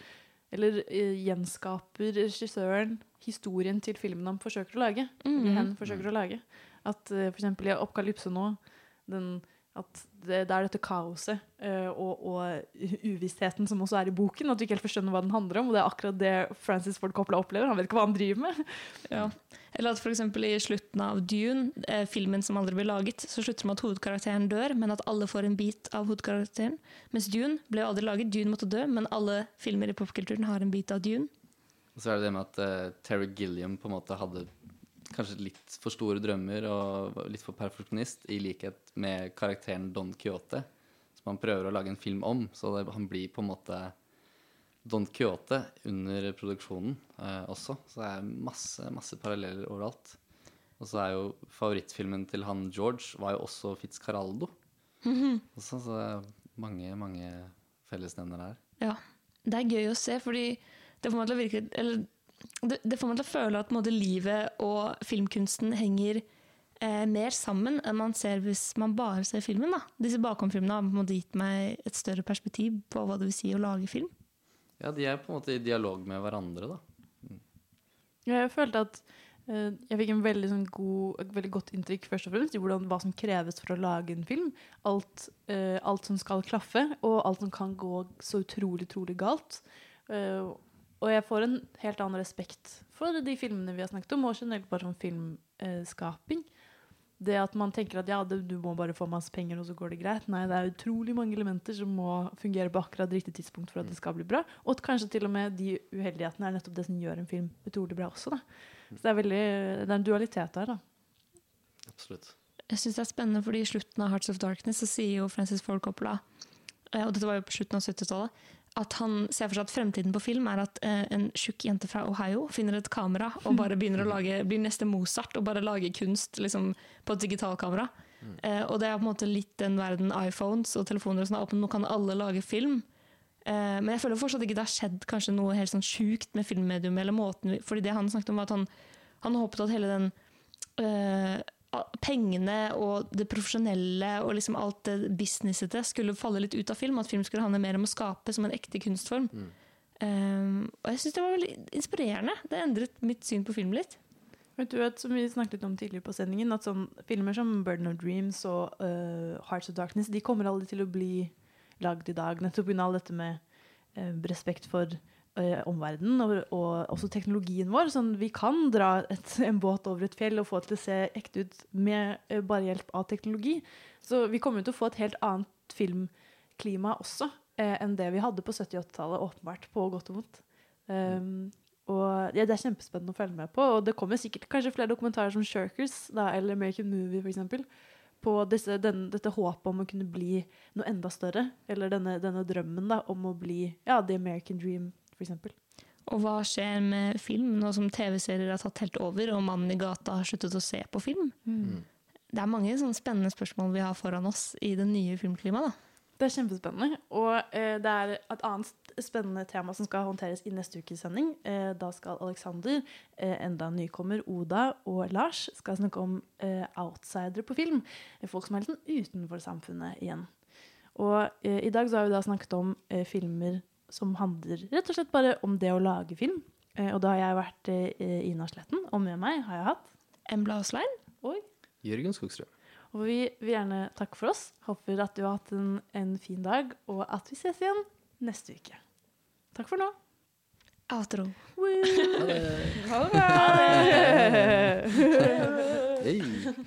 S6: Eller eh, gjenskaper regissøren historien til filmen han forsøker å lage. Eller
S7: Mhm.
S6: hen forsøker å lage. At uh, for eksempel i Oppkalypse nå, den, at det, det er dette kaoset uh, og, og uvisstheten som også er i boken. At du ikke helt forstår hva den handler om. Og det er akkurat det Francis Ford Coppola opplever. Han vet ikke hva han driver med.
S7: Ja. Eller at f.eks. i slutten av Dune, eh, filmen som aldri blir laget, så slutter det med at hovedkarakteren dør, men at alle får en bit av hovedkarakteren. Mens Dune ble jo aldri laget. Dune måtte dø, men alle filmer i popkulturen har en bit av Dune.
S8: Og så er det det med at uh, Terry Gilliam på en måte hadde kanskje litt for store drømmer og litt for perfeksjonist, i likhet med karakteren Don Quixote, som han prøver å lage en film om. Så det, han blir på en måte Don Quixote under produksjonen eh, også. Så det er masse, masse paralleller overalt. Og så er jo favorittfilmen til han George var jo også Fitzcarraldo.
S7: Mhm.
S8: Også, så det er mange, mange fellesnevnere her.
S7: Ja. Det er gøy å se, fordi det får meg til å virke Eller det, det får meg til å føle at måte, livet og filmkunsten henger eh, mer sammen enn man ser hvis man bare ser filmen. Da. Disse bakomfilmene har på en måte gitt meg et større perspektiv på hva det vil si å lage film.
S8: Ja, de er på en måte i dialog med hverandre, da.
S6: Jeg følte at eh, jeg fikk en veldig, sånn god, et veldig godt inntrykk først og fremst i hvordan, hva som kreves for å lage en film. Alt, eh, alt som skal klaffe, og alt som kan gå så utrolig, utrolig galt. Eh, og jeg får en helt annen respekt for de filmene vi har snakket om, og generelt bare om filmskaping. Det at man tenker at ja, det, du må bare få masse penger, og så går det greit. Nei, det er utrolig mange elementer som må fungere på akkurat riktig tidspunkt for at det skal bli bra. Og at kanskje til og med de uheldighetene er nettopp det som gjør en film utrolig bra også. Da. Så det er, veldig, det er en dualitet der, da.
S8: Absolutt.
S7: Jeg synes det er spennende, fordi I slutten av Hearts of Darkness så sier jo Francis Ford Coppola eh, og dette var jo på slutten av 70-tallet, at han ser for seg at fremtiden på film er at eh, en tjukk jente fra Ohio finner et kamera og bare begynner å lage, blir neste Mozart og bare lager kunst liksom, på et digitalkamera. Eh, og det er på en måte litt den verden iPhones og telefoner og sånn er åpne. Nå kan alle lage film. Eh, men jeg føler fortsatt ikke det har skjedd kanskje noe helt sånn sjukt med filmmedium. eller måten, fordi det han snakket om var at han, han håpet at hele den eh, pengene og det profesjonelle og liksom alt det businessete skulle falle litt ut av film. At film skulle handle mer om å skape som en ekte kunstform. Um, og jeg syns det var veldig inspirerende. Det endret mitt syn på film litt.
S6: Vet du at, som vi snakket litt om tidligere på sendingen, at sånn, filmer som 'Burden of Dreams' og uh, 'Hearts of Darkness' de kommer aldri til å bli lagd i dag. Nettopp pga. dette med uh, respekt for uh, omverdenen og, og også teknologien vår. Sånn, vi kan dra et, en båt over et fjell og få det til å se ekte ut med eh, bare hjelp av teknologi. Så vi kommer til å få et helt annet filmklima også eh, enn det vi hadde på 70- og 80-tallet, åpenbart, på godt og vondt. Um, og ja, Det er kjempespennende å følge med på. Og det kommer sikkert kanskje flere dokumentarer som Shirkers da, eller American Movie f.eks. På disse, den, dette håpet om å kunne bli noe enda større. Eller denne, denne drømmen da, om å bli ja, The American Dream f.eks.
S7: Og hva skjer med film nå som TV-serier har tatt helt over, og mannen i gata har sluttet å se på film?
S6: Mm.
S7: Det er mange sånne spennende spørsmål vi har foran oss i det nye filmklimaet.
S6: Det er kjempespennende. Og eh, det er et annet spennende tema som skal håndteres i neste ukes sending. Eh, da skal Alexander, eh, enda nykommer, Oda og Lars skal snakke om eh, outsidere på film. Folk som er litt sånn utenfor samfunnet igjen. Og eh, i dag så har vi da snakket om eh, filmer som handler rett og slett bare om det å lage film. Eh, og da har jeg vært eh, Ina Sletten, og med meg har jeg hatt
S7: Embla Oslein.
S6: Og
S8: Jørgen Skogstrøm.
S6: og vi vil gjerne takke for oss. Håper at du har hatt en, en fin dag, og at vi ses igjen neste uke. Takk for nå.
S7: Outro.
S8: Ha det.
S6: Ha det.